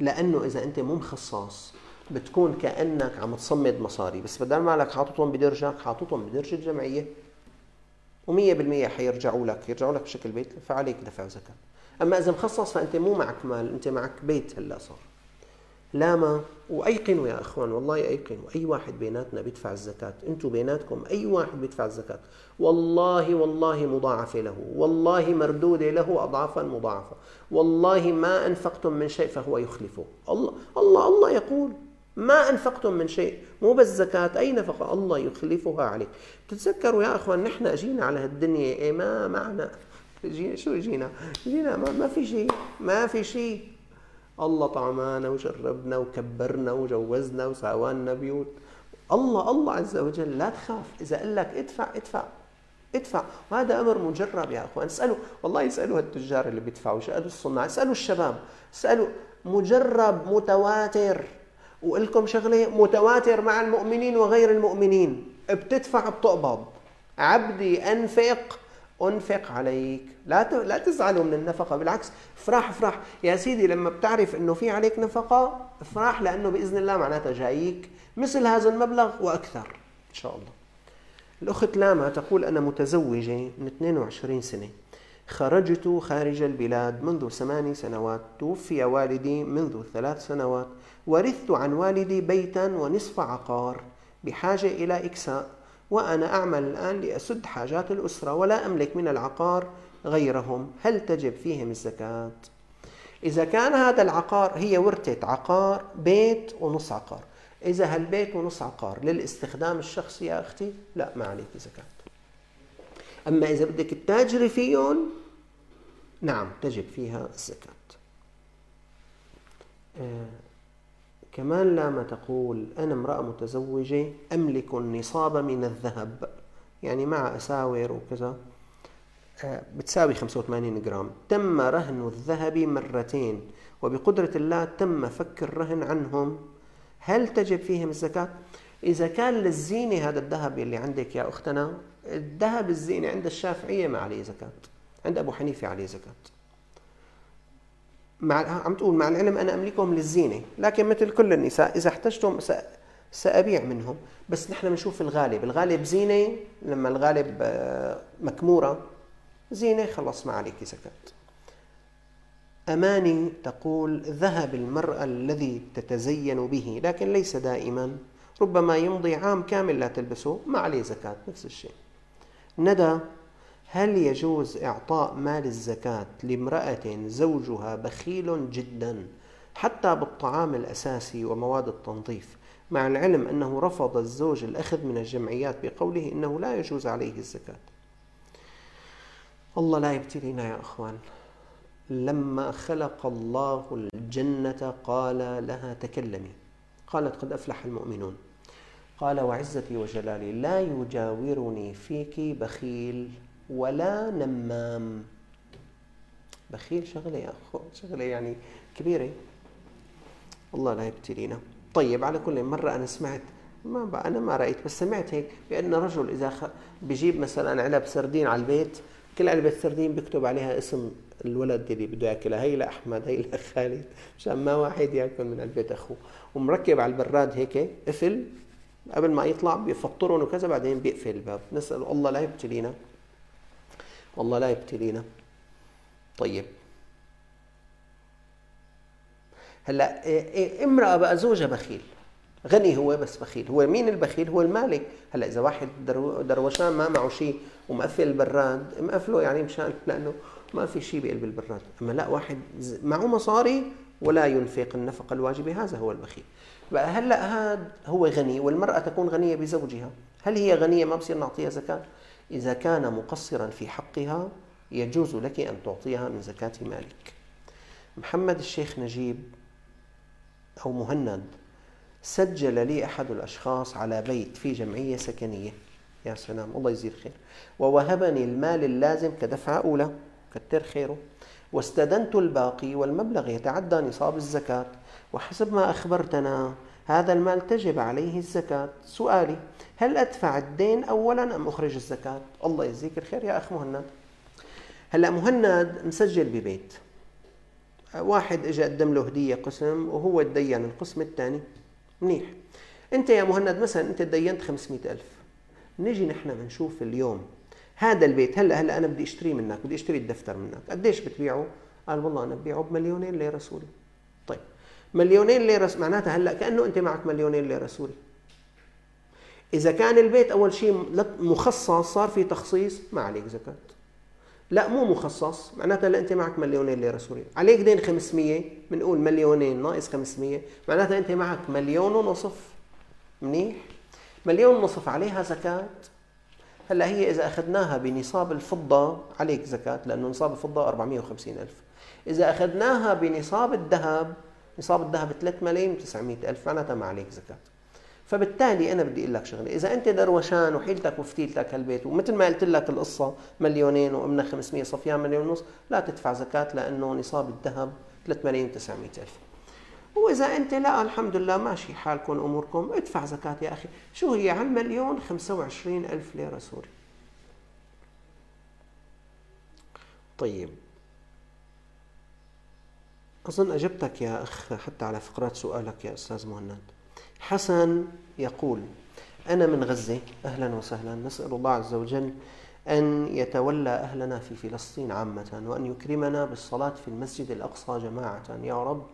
لأنه إذا أنت مو مخصص بتكون كأنك عم تصمد مصاري. بس بدل ما لك حاططهم بدرجك حاططهم بدرج ومية بالمية حيرجعوا لك. يرجعوا لك بشكل بيت فعليك دفع زكاة. أما إذا مخصص فأنت مو معك مال أنت معك بيت هلأ صار. لا ما. وأيقنوا يا إخوان والله أيقنوا. أي واحد بيناتنا بيدفع الزكاة. أنتم بيناتكم أي واحد بيدفع الزكاة. والله والله مضاعفة له. والله مردودة له اضعافا مضاعفة. والله ما أنفقتم من شيء فهو يخلفه. الله الله الله يقول ما أنفقتم من شيء. مو بس زكاة أي نفقة؟ الله يخلفها عليك. تتذكروا يا إخوان نحن اجينا على هالدنيا. إيه ما معنا جينا شو جينا؟ جينا ما, ما في شيء ما في شيء. الله طعمانا وجربنا وكبرنا وجوزنا وساوانا بيوت. الله الله عز وجل لا تخاف. إذا قال لك ادفع ادفع ادفع. وهذا أمر مجرب يا أخوان. اسألوا والله يسألوا التجار اللي بيدفعوا يسألوا الصناع اسالوا الشباب اسالوا مجرب متواتر. وقلكم شغلة متواتر مع المؤمنين وغير المؤمنين. بتدفع بتقبض. عبدي أنفق أنفق عليك. لا لا تزعلوا من النفقة بالعكس افرح افرح. يا سيدي لما بتعرف إنه في عليك نفقة افرح لأنه بإذن الله معناتها جايك مثل هذا المبلغ وأكثر إن شاء الله. الأخت لاما تقول أنا متزوجة من 22 سنة. خرجت خارج البلاد منذ ثماني سنوات. توفي والدي منذ ثلاث سنوات. ورثت عن والدي بيتا ونصف عقار بحاجة إلى إكساء. وأنا أعمل الآن لأسد حاجات الأسرة ولا أملك من العقار غيرهم. هل تجب فيهم الزكاة؟ إذا كان هذا العقار هي ورثة عقار بيت ونص عقار. إذا هالبيت ونص عقار للاستخدام الشخصي يا أختي؟ لا ما عليك زكاة. أما إذا بدك تتاجري فيهم نعم تجب فيها الزكاة. آه كمان لما تقول أنا امرأة متزوجة أملك النصاب من الذهب. يعني مع أساور وكذا. آه، بتساوي 85 جرام. تم رهن الذهب مرتين. وبقدرة الله تم فك الرهن عنهم. هل تجب فيهم الزكاة؟ إذا كان للزينة هذا الذهب اللي عندك يا أختنا الذهب الزينة عند الشافعية ما عليه زكاة. عند أبو حنيفة عليه زكاة. مع عم تقول مع العلم أنا أملكهم للزينة لكن مثل كل النساء إذا احتجتم سأبيع منهم بس نحن بنشوف الغالب الغالب زينة لما الغالب آه، مكمورة زينة خلص ما عليك زكاه أماني تقول ذهب المرأة الذي تتزين به لكن ليس دائما ربما يمضي عام كامل لا تلبسه ما عليه زكاة نفس الشيء. ندى هل يجوز إعطاء مال الزكاة لامرأة زوجها بخيل جدا حتى بالطعام الأساسي ومواد التنظيف؟ مع العلم أنه رفض الزوج الأخذ من الجمعيات بقوله إنه لا يجوز عليه الزكاة. الله لا يبتلينا يا أخوان. لما خلق الله الجنة قال لها تكلمي. قالت قد أفلح المؤمنون. قال وعزتي وجلالي لا يجاورني فيك بخيل. ولا نمام. بخيل شغلة يا أخو شغلة يعني كبيرة. الله لا يبتلينا. طيب على كل مرة أنا سمعت ما بقى أنا ما رأيت بس سمعت هيك بأن رجل إذا خ... بيجيب مثلا علب سردين على البيت كل علبة سردين بيكتب عليها اسم الولد اللي بده يأكلها. هي لأحمد هي لخالد مشان ما واحد يأكل من البيت أخوه. ومركب على البراد هيك قفل قبل ما يطلع بيفطرهم وكذا بعدين بيقفل الباب. نسأل الله لا يبتلينا. والله لا يبتلينا. طيب. هلا إيه، امرأة بقى زوجها بخيل. غني هو بس بخيل. هو مين البخيل؟ هو المالك هلا إذا واحد دروشان ما معه شيء ومقفل البراد مقفله يعني مشان لأنه ما في شيء بقلب البراد أما لا واحد معه مصاري ولا ينفق النفقة الواجبة هذا هو البخيل. بقى هلا هذا هو غني والمرأة تكون غنية بزوجها. هل هي غنية؟ ما بصير نعطيها زكاة. إذا كان مقصرا في حقها يجوز لك أن تعطيها من زكاة مالك. محمد الشيخ نجيب أو مهند سجل لي أحد الأشخاص على بيت في جمعية سكنية. يا سلام الله يجزيه خير. ووهبني المال اللازم كدفعة أولى كتر خيره. واستدنت الباقي والمبلغ يتعدى نصاب الزكاة. وحسب ما أخبرتنا هذا المال تجب عليه الزكاة. سؤالي هل أدفع الدين أولا أم أخرج الزكاة؟ الله يجزيك الخير يا أخ مهند. هلأ مهند مسجل ببيت. واحد اجى قدم له هدية قسم وهو تدين القسم الثاني. منيح. أنت يا مهند مثلا أنت تدينت 500 ألف. نجي نحن بنشوف اليوم هذا البيت. هلا هلا أنا بدي اشتريه منك بدي أشتري الدفتر منك. قديش بتبيعه؟ قال والله أنا ببيعه بمليونين ليره سوري مليونين ليره معناتها هلأ كأنه أنت معك مليونين ليره سوري إذا كان البيت أول شيء مخصص صار في تخصيص ما عليك زكاة. لأ مو مخصص معناتها لأ أنت معك مليونين ليره سوريه عليك دين 500 بنقول مليونين ناقص 500 معناتها أنت معك مليون ونصف. منيح؟ مليون ونصف عليها زكاة. هلأ هي إذا أخذناها بنصاب الفضة عليك زكاة لأنه نصاب الفضة 450 ألف. إذا أخذناها بنصاب الذهب نصاب الذهب 3 ملايين و900 ألف معناتها ما عليك زكاة. فبالتالي أنا بدي أقول لك شغلة إذا أنت دروشان وحيلتك وفتيلتك هالبيت ومثل ما قلت لك القصة مليونين وامنا 500 صفيان مليون ونص لا تدفع زكاة لأنه نصاب الذهب 3 ملايين و900 ألف. وإذا أنت لا الحمد لله ماشي حالكم أموركم ادفع زكاة يا أخي. شو هي؟ على المليون 25 ألف ليرة سوري. طيب. أظن أجبتك يا أخ حتى على فقرات سؤالك يا أستاذ مهند. حسن يقول أنا من غزة أهلا وسهلا. نسأل الله عز وجل أن يتولى أهلنا في فلسطين عامة وأن يكرمنا بالصلاة في المسجد الأقصى جماعة. يا رب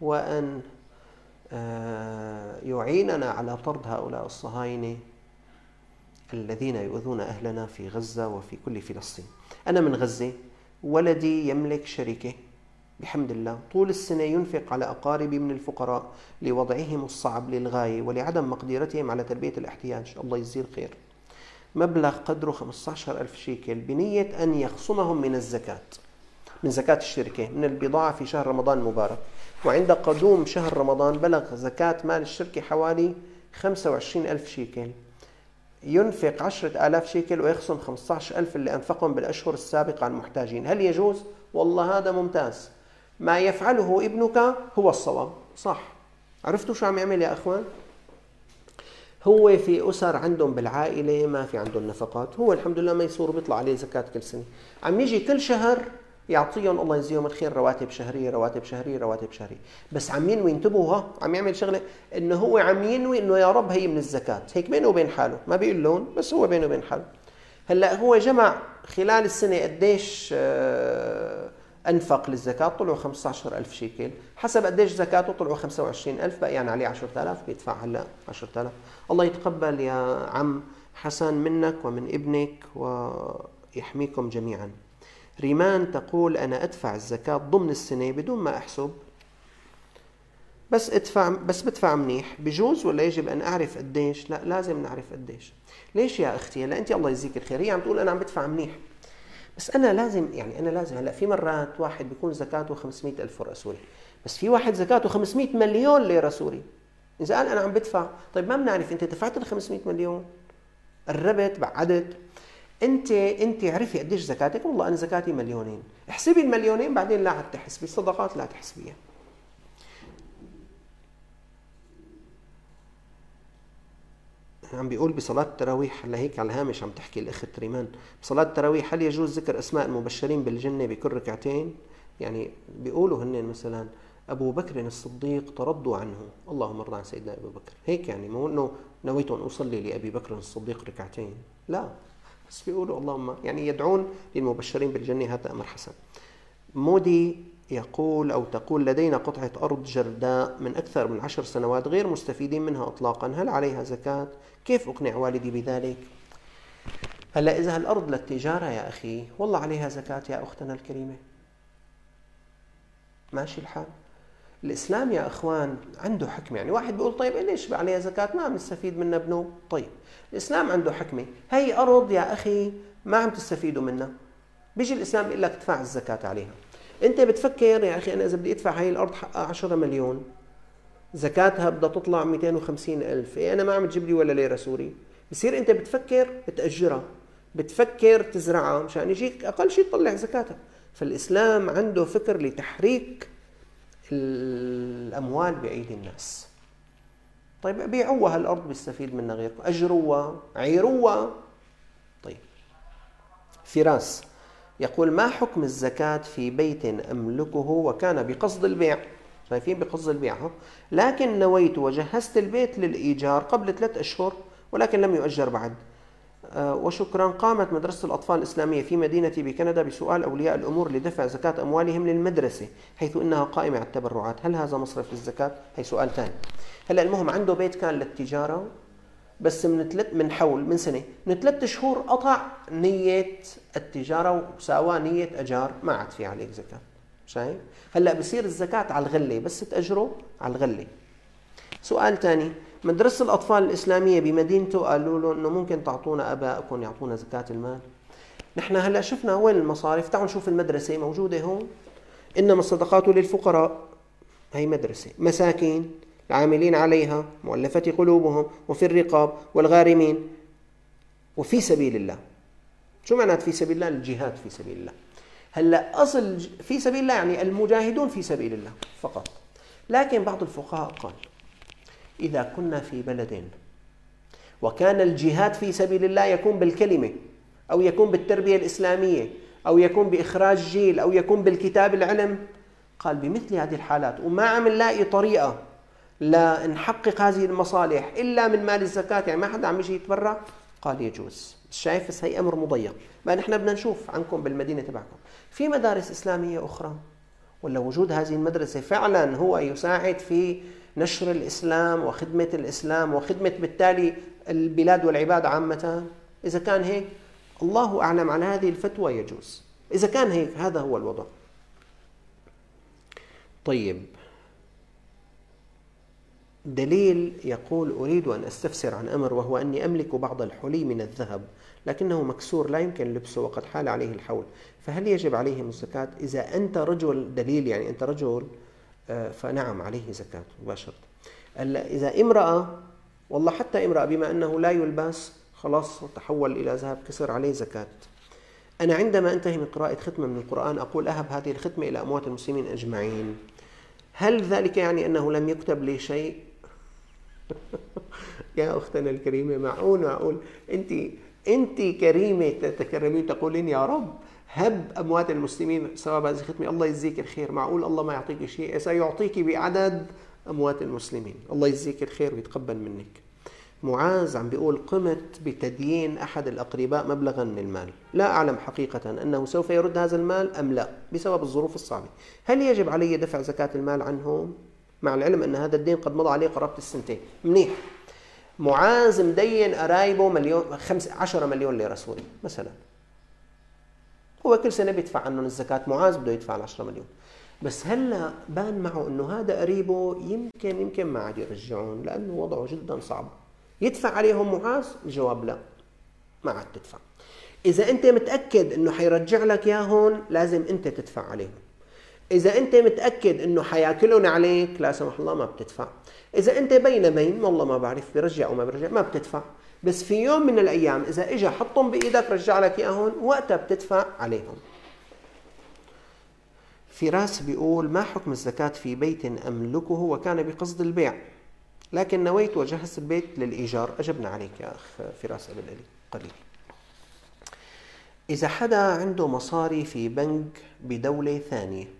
وأن آه، يعيننا على طرد هؤلاء الصهاينة الذين يؤذون أهلنا في غزة وفي كل فلسطين. أنا من غزة ولدي يملك شركة بحمد الله طول السنة ينفق على أقاربي من الفقراء لوضعهم الصعب للغاية ولعدم مقدرتهم على تلبية الاحتياج. الله يجزيه الخير. مبلغ قدره 15 ألف شيكل بنية أن يخصمهم من الزكاة من زكاة الشركة من البضاعة في شهر رمضان المبارك. وعند قدوم شهر رمضان بلغ زكاة مال الشركة حوالي 25 ألف شيكل. ينفق عشرة آلاف شيكل ويخصم 15 ألف اللي أنفقهم بالأشهر السابقة عن المحتاجين. هل يجوز؟ والله هذا ممتاز. ما يفعله ابنك هو الصواب صح. عرفتوا شو عم يعمل يا أخوان؟ هو في أسر عندهم بالعائلة ما في عندهم نفقات. هو الحمد لله ميسور بيطلع عليه زكاة كل سنة. عم يجي كل شهر يعطيهم الله يجزيهم الخير رواتب شهرية رواتب شهرية رواتب شهرية. بس عم ينوي انتبهوا ها عم يعمل شغلة إنه هو عم ينوي إنه يا رب هي من الزكاة. هيك بينه وبين حاله. ما بيقول لهم بس هو بينه وبين حاله. هلأ هو جمع خلال السنة قديش آه، أنفق للزكاة طلعوا 15000 شيكل حسب قديش زكاته طلعوا 25000 بقى يعني عليه 10000 بيدفع هلأ 10000 الله يتقبل يا عم حسن منك ومن ابنك ويحميكم جميعا ريمان تقول أنا أدفع الزكاة ضمن السنة بدون ما أحسب بس ادفع بس بدفع منيح بجوز ولا يجب أن أعرف قديش؟ لا لازم نعرف قديش. ليش يا أختي؟ هلأ أنت الله يجزيك الخير هي عم تقول أنا عم بدفع منيح. بس أنا لازم يعني أنا لازم هلأ في مرات واحد بيكون زكاته 500 ألف ورقه سوري بس في واحد زكاته 500 مليون ليره سوري إذا قال أنا عم بدفع طيب ما بنعرف أنت دفعت ال 500 مليون؟ قربت بعدت. انت أنت عرفي قديش زكاتك؟ والله أنا زكاتي مليونين. احسبي المليونين بعدين لا عاد تحسبي الصدقات لا تحسبيها. عم بيقول بصلاة التراويح هلا هيك على الهامش عم تحكي الأخت ريمان. بصلاة التراويح هل يجوز ذكر أسماء المبشرين بالجنة بكل ركعتين؟ يعني بيقولوا هن مثلا أبو بكر الصديق ترضوا عنه. اللهم ارضى عن سيدنا أبو بكر. هيك يعني مو أنه نويت أن أصلي لأبي بكر الصديق ركعتين. لا. بس بيقولوا اللهم يعني يدعون للمبشرين بالجنة. هذا أمر حسن. مودي يقول أو تقول لدينا قطعة أرض جرداء من أكثر من عشر سنوات غير مستفيدين منها إطلاقا. هل عليها زكاة؟ كيف أقنع والدي بذلك؟ هلا إذا هالأرض للتجارة يا أخي؟ والله عليها زكاة يا أختنا الكريمة. ماشي الحال. الإسلام يا إخوان عنده حكمة. يعني واحد بيقول طيب ليش عليها زكاة؟ ما عم نستفيد منها بنوب طيب الإسلام عنده حكمة. هي أرض يا أخي ما عم تستفيدوا منها. بيجي الإسلام بيقول لك ادفع الزكاة عليها. أنت بتفكر يا أخي أنا إذا بدي أدفع هاي الأرض حقها 10 مليون زكاتها بدها تطلع 250 ألف إيه أنا ما عم تجيب لي ولا ليرة سوري. بصير أنت بتفكر تأجرها بتفكر تزرعها مشان يجيك أقل شيء تطلع زكاتها. فالإسلام عنده فكر لتحريك الأموال بأيدي الناس. طيب بيعوها هالأرض بيستفيد منها غيركم أجروها عيروها. طيب فراس. يقول ما حكم الزكاة في بيت أملكه وكان بقصد البيع؟ شايفين بقصد البيع لكن نويت وجهزت البيت للإيجار قبل ثلاث أشهر ولكن لم يؤجر بعد. آه، وشكرا قامت مدرسة الأطفال الإسلامية في مدينتي بكندا بسؤال أولياء الأمور لدفع زكاة أموالهم للمدرسة حيث إنها قائمة على التبرعات. هل هذا مصرف للزكاة؟ هي سؤال ثاني. هلأ المهم عنده بيت كان للتجارة؟ بس من ثلاث من حول من سنة من ثلاث شهور قطع نية التجارة وساوى نية أجار ما عاد في عليك زكاة. شايف؟ هلأ بصير الزكاة على الغلة بس تأجره على الغلة. سؤال ثاني مدرسة الأطفال الإسلامية بمدينته قالوا له إنه ممكن تعطونا أبائكم يعطونا زكاة المال. نحن هلأ شفنا وين المصارف تعالوا نشوف المدرسة موجودة هون. إنما الصدقات للفقراء هي مدرسة. مساكين العاملين عليها مؤلفة قلوبهم وفي الرقاب والغارمين. وفي سبيل الله. شو معنات في سبيل الله؟ الجهاد في سبيل الله. هلا أصل في سبيل الله يعني المجاهدون في سبيل الله فقط. لكن بعض الفقهاء قال إذا كنا في بلد وكان الجهاد في سبيل الله يكون بالكلمة أو يكون بالتربية الإسلامية أو يكون بإخراج جيل أو يكون بالكتاب العلم قال بمثل هذه الحالات. وما عم نلاقي لنحقق هذه المصالح إلا من مال الزكاة. يعني ما حدا عم يجي يتبرع؟ قال يجوز. شايف بس هي أمر مضيق. ما نحن بدنا نشوف عنكم بالمدينة تبعكم. في مدارس إسلامية أخرى؟ ولا وجود هذه المدرسة فعلا هو يساعد في نشر الإسلام وخدمة الإسلام وخدمة بالتالي البلاد والعباد عامة؟ إذا كان هيك الله أعلم على هذه الفتوى يجوز. إذا كان هيك هذا هو الوضع. طيب دليل يقول أريد أن أستفسر عن أمر وهو أني أملك بعض الحلي من الذهب لكنه مكسور لا يمكن لبسه وقد حال عليه الحول. فهل يجب عليهم الزكاة؟ إذا أنت رجل دليل يعني أنت رجل آه، فنعم عليه زكاة مباشرة. إذا امرأة والله حتى امرأة بما أنه لا يلبس خلاص تحول إلى ذهب كسر عليه زكاة. أنا عندما أنتهي من قراءة ختمة من القرآن أقول أهب هذه الختمة إلى أموات المسلمين أجمعين. هل ذلك يعني أنه لم يكتب لي شيء؟ يا أختنا الكريمة معقول معقول. أنت أنت كريمة تتكرمين تقولين يا رب هب أموات المسلمين ثواب هذه الختمة الله يجزيك الخير. معقول الله ما يعطيك شيء سيعطيك بعدد أموات المسلمين. الله يجزيك الخير ويتقبل منك. معاذ عم بيقول قمت بتديين أحد الأقرباء مبلغا من المال. لا أعلم حقيقة أنه سوف يرد هذا المال أم لا بسبب الظروف الصعبة. هل يجب علي دفع زكاة المال عنهم؟ مع العلم أن هذا الدين قد مضى عليه قرابة السنتين. منيح. معاذ مدين قرايبه مليون خمس عشرة مليون ليرة سوري مثلا. هو كل سنة بيدفع عنهم الزكاة معاذ بده يدفع ال 10 مليون. بس هلا بان معه إنه هذا قريبه يمكن يمكن ما عاد يرجعون لأنه وضعه جدا صعب. يدفع عليهم معاذ؟ الجواب لا. ما عاد تدفع. إذا أنت متأكد إنه حيرجع لك إياهم لازم أنت تدفع عليهم. إذا أنت متأكد إنه حيأكلون عليك لا سمح الله ما بتدفع. إذا أنت بين بين والله ما بعرف بيرجع أو ما بيرجع ما بتدفع. بس في يوم من الأيام إذا اجى حطهم بإيدك رجع لك إياهم وقتها بتدفع عليهم. فراس بيقول ما حكم الزكاة في بيت أملكه وكان بقصد البيع؟ لكن نويت وجهزت البيت للإيجار. أجبنا عليك يا أخ فراس أبن قليل. إذا حدا عنده مصاري في بنك بدولة ثانية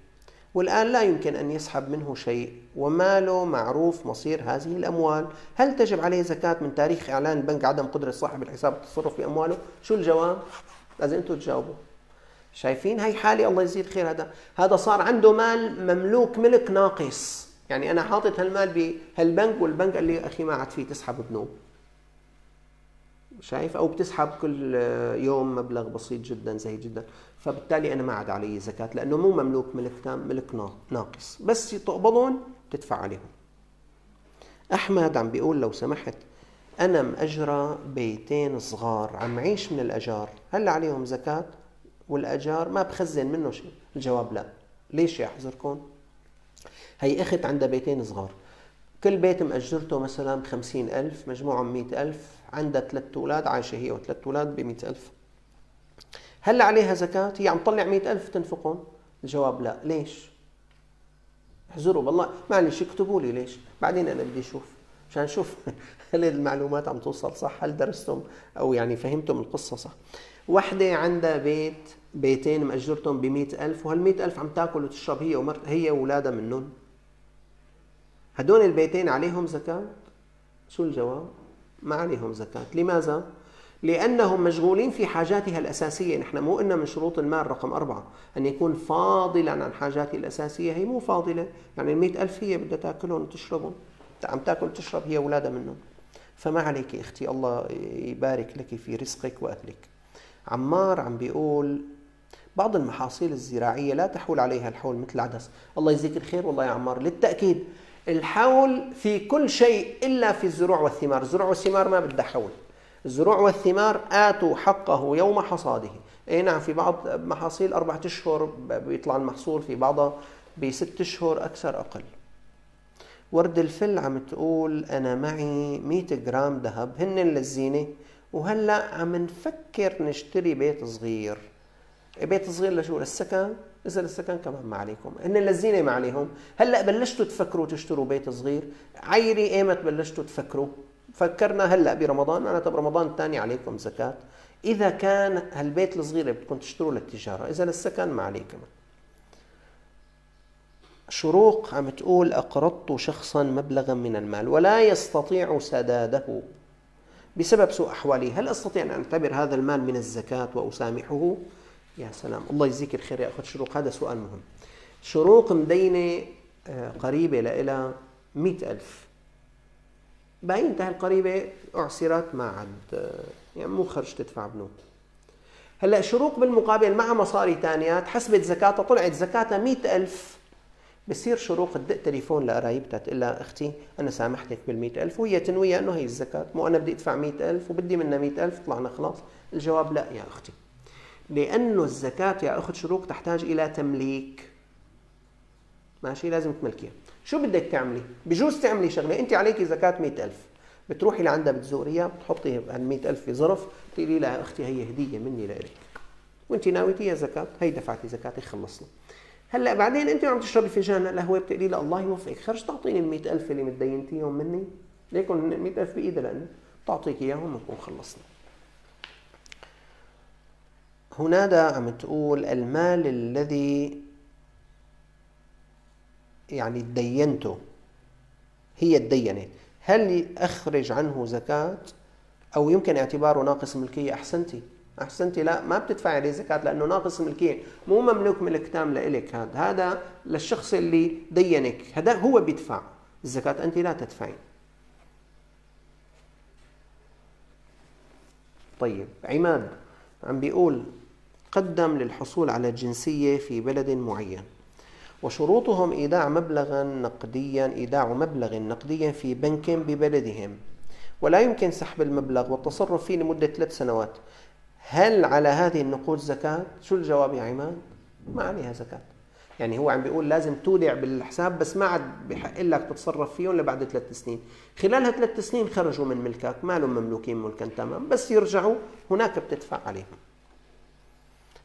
والآن لا يمكن أن يسحب منه شيء وماله معروف مصير هذه الأموال. هل تجب عليه زكاة من تاريخ إعلان البنك عدم قدرة صاحب الحساب التصرف في أمواله؟ شو الجواب؟ لازم أنتم تجاوبوا. شايفين؟ هي حالة الله يزيد خير. هذا هذا صار عنده مال مملوك ملك ناقص. يعني أنا حاطط هالمال بهالبنك والبنك قال لي أخي ما عاد فيه تسحب بنوب شايف أو بتسحب كل يوم مبلغ بسيط جدا زهيد جدا. فبالتالي أنا ما عاد علي زكاة لأنه مو مملوك ملك تام ملك ناقص. بس تقبضون تدفع عليهم. أحمد عم بيقول لو سمحت أنا مأجرة بيتين صغار عم عيش من الأجار. هل عليهم زكاة؟ والأجار ما بخزن منه شيء. الجواب لا. ليش يا حزركم هي أخت عندها بيتين صغار. كل بيت مأجرته مثلا بخمسين ألف مجموعهم مئة ألف. عندها ثلاث أولاد عايشة هي وثلاث أولاد بمئة ألف هل عليها زكاة؟ هي عم تطلع مئة ألف تنفقهم؟ الجواب لا ليش؟ احذروا والله معلش اكتبوا لي ليش بعدين أنا بدي أشوف عشان نشوف هل المعلومات عم توصل صح هل درستم أو يعني فهمتم القصة صح وحدة عندها بيت بيتين مأجرتهم بمئة ألف وهالمئة ألف عم تاكل وتشرب هي ومرت هي وأولادها منهم هدول البيتين عليهم زكاة؟ شو الجواب؟ ما عليهم زكاة. لماذا؟ لأنهم مشغولين في حاجاتها الأساسية. نحن مو قلنا من شروط المال رقم أربعة. أن يكون فاضلا عن حاجاته الأساسية. هي مو فاضلة. يعني المئة ألف هي بدها تأكلهم وتشربهم. عم تأكل وتشرب هي أولادها منهم. فما عليك أختي. الله يبارك لك في رزقك وأهلك. عمار عم بيقول بعض المحاصيل الزراعية لا تحول عليها الحول مثل العدس. الله يجزيك الخير والله يا عمار. للتأكيد الحول في كل شيء إلا في الزروع والثمار. الزروع والثمار ما بدها حول. الزروع والثمار آتوا حقه يوم حصاده. أي نعم في بعض محاصيل أربعة أشهر بيطلع المحصول في بعضها بست أشهر أكثر أقل. ورد الفل عم تقول أنا معي 100 جرام ذهب هن للزينة وهلأ عم نفكر نشتري بيت صغير. بيت صغير لشو؟ للسكن؟ إذا للسكن كمان ما عليكم. هن للزينة ما عليهم هلأ بلشتوا تفكروا تشتروا بيت صغير؟ عيري إيمت بلشتوا تفكروا؟ فكرنا هلأ برمضان معناتها برمضان الثاني عليكم زكاة. إذا كان هالبيت الصغير بدكم تشتروه للتجارة إذا للسكن ما عليه كمان شروق عم تقول أقرضت شخصا مبلغا من المال ولا يستطيع سداده بسبب سوء أحواله. هل أستطيع أن أعتبر هذا المال من الزكاة وأسامحه؟ يا سلام. الله يجزيك الخير يا أخذ شروق هذا سؤال مهم. شروق مدينة آه، قريبة لإلى مئة ألف. باينتها القريبة أعسرت ما عاد يعني مو خرج تدفع بنوك هلأ شروق بالمقابل مع مصاري ثانيات حسبت زكاتها طلعت زكاتها مئة ألف. بصير شروق تدق تليفون لقرايبتها تقول لها أختي أنا سامحتك بال ألف وهي تنويها إنه هي الزكاة. مو أنا بدي أدفع مئة ألف وبدي منها مئة ألف طلعنا خلاص. الجواب لأ يا أختي. لأنه الزكاة يا أخت شروق تحتاج إلى تمليك. ماشي؟ لازم تملكيها. شو بدك تعملي؟ بجوز تعملي شغلة. أنت عليكي زكاة 100000 بتروحي لعندها بتزوريها بتحطي هال 100000 في ظرف بتقولي لها أختي هي هدية مني لك وأنت ناويتيها زكاة؟ هي دفعتي زكاتك خلصنا. هلأ بعدين أنت عم تشربي فنجان القهوه بتقولي لها الله يوفقك. خرج تعطيني ال 100000 اللي متدينتيهم مني. ليكن ال 100000 بايدها لأنه بتعطيك إياهم ونكون خلصنا. هنادا عم تقول المال الذي يعني تدينته هي تدينت هل أخرج عنه زكاة؟ أو يمكن اعتباره ناقص ملكية؟ أحسنتي. أحسنتي. لا ما بتدفعي عليه زكاة لأنه ناقص ملكية. مو مملوك ملك تام لإلك هذا. هذا للشخص اللي دينك. هذا هو بيدفع. الزكاة أنت لا تدفعين طيب عماد عم بيقول قدم للحصول على الجنسية في بلد معين وشروطهم إيداع مبلغا نقديا إيداع مبلغ نقديا في بنك ببلدهم. ولا يمكن سحب المبلغ والتصرف فيه لمدة ثلاث سنوات. هل على هذه النقود زكاة؟ شو الجواب يا عماد؟ ما عليها زكاة. يعني هو عم بيقول لازم تودع بالحساب بس ما عاد بحق لك تتصرف فيهم لبعد ثلاث سنين. خلال ثلاث سنين خرجوا من ملكك ما لهم مملوكين ملكا تمام بس يرجعوا هناك بتدفع عليهم.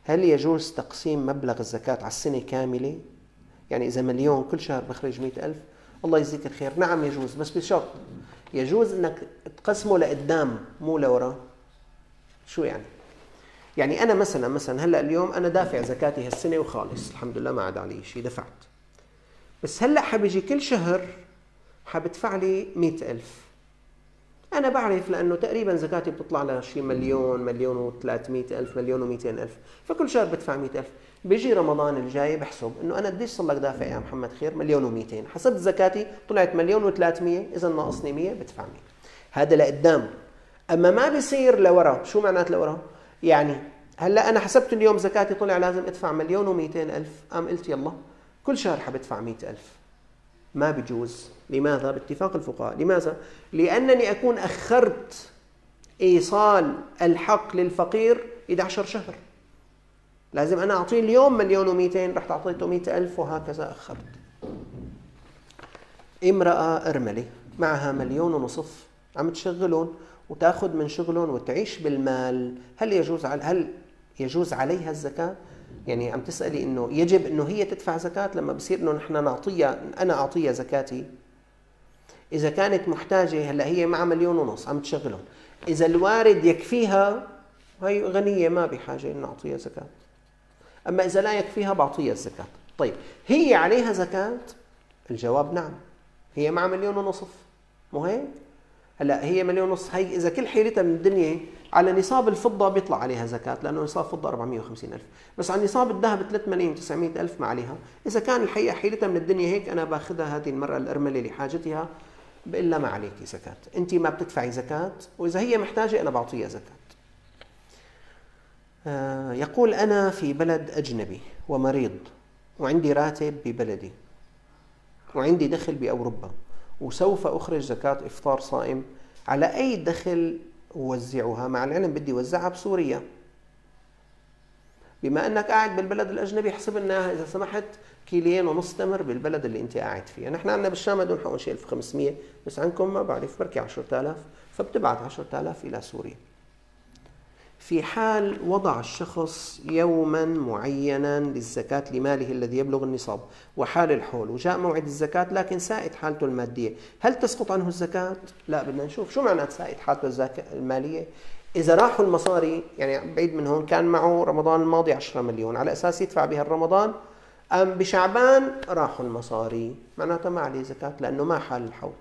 هل يجوز تقسيم مبلغ الزكاة على السنة كاملة؟ يعني إذا مليون كل شهر بخرج مئة ألف الله يجزيك الخير. نعم يجوز بس بشرط. يجوز أنك تقسمه لقدام مو لورا. شو يعني؟ يعني أنا مثلا مثلا هلأ اليوم أنا دافع زكاتي هالسنة وخالص. الحمد لله ما عاد علي شيء دفعت. بس هلأ حبيجي كل شهر حبدفع لي مئة ألف. أنا بعرف لأنه تقريبا زكاتي بتطلع لها شيء مليون مليون و300 ألف مليون و200 ألف. فكل شهر بدفع 100 ألف. بيجي رمضان الجاي بحسب إنه أنا قديش صار لك دافع يا محمد خير؟ مليون و200 حسبت زكاتي طلعت مليون و300 إذا ناقصني 100 بدفع 100 هذا لقدام. أما ما بيصير لورا شو معنات لورا؟ يعني هلأ أنا حسبت اليوم زكاتي طلع لازم أدفع مليون و200 ألف. قام قلت يلا كل شهر حبدفع 100 ألف. ما بجوز. لماذا؟ باتفاق الفقهاء. لماذا؟ لأنني أكون أخرت إيصال الحق للفقير 11 شهر. لازم أنا أعطيه اليوم مليون و200 رحت اعطيته 100 ألف وهكذا أخرت. امرأة ارمله معها مليون ونصف عم تشغلهم وتأخذ من شغلهم وتعيش بالمال. هل يجوز هل يجوز عليها الزكاة؟ يعني عم تسألي إنه يجب إنه هي تدفع زكاة لما بصير إنه نحن نعطيها أنا أعطيها زكاتي. إذا كانت محتاجة هلأ هي مع مليون ونص عم تشغلهم. إذا الوارد يكفيها هي غنية ما بحاجة إنه أعطيها زكاة. أما إذا لا يكفيها بعطيها الزكاة. طيب هي عليها زكاة؟ الجواب نعم. هي مع مليون ونصف. مو هيك هلأ هي مليون ونص هي إذا كل حيلتها من الدنيا على نصاب الفضة بيطلع عليها زكاة لأنه نصاب فضة 450 ألف. بس على نصاب الذهب 3 ملايين 900 ألف ما عليها. إذا كان الحقيقة حيلتها من الدنيا هيك أنا باخذها هذه المرأة الأرملة لحاجتها لها ما عليك زكاة. أنت ما بتدفعي زكاة وإذا هي محتاجة أنا بعطيها زكاة. آه، يقول أنا في بلد أجنبي ومريض وعندي راتب ببلدي وعندي دخل بأوروبا وسوف أخرج زكاة إفطار صائم على أي دخل أوزعها مع العلم بدي أوزعها بسوريا. بما أنك قاعد بالبلد الأجنبي حسب لنا إذا سمحت كيلين ونص تمر بالبلد اللي أنت قاعد فيها. نحن عندنا بالشام بدهم حقهم شيء 1500 بس عندكم ما بعرف بركي 10000 فبتبعت 10000 إلى سوريا. في حال وضع الشخص يوما معينا للزكاة لماله الذي يبلغ النصاب وحال الحول وجاء موعد الزكاة لكن سائد حالته المادية. هل تسقط عنه الزكاة؟ لا بدنا نشوف. شو معنى سائد حالته المالية؟ إذا راحوا المصاري يعني بعيد من هون كان معه رمضان الماضي 10 مليون على أساس يدفع بها الرمضان. أم بشعبان راحوا المصاري معناتها ما عليه زكاة لأنه ما حال الحول.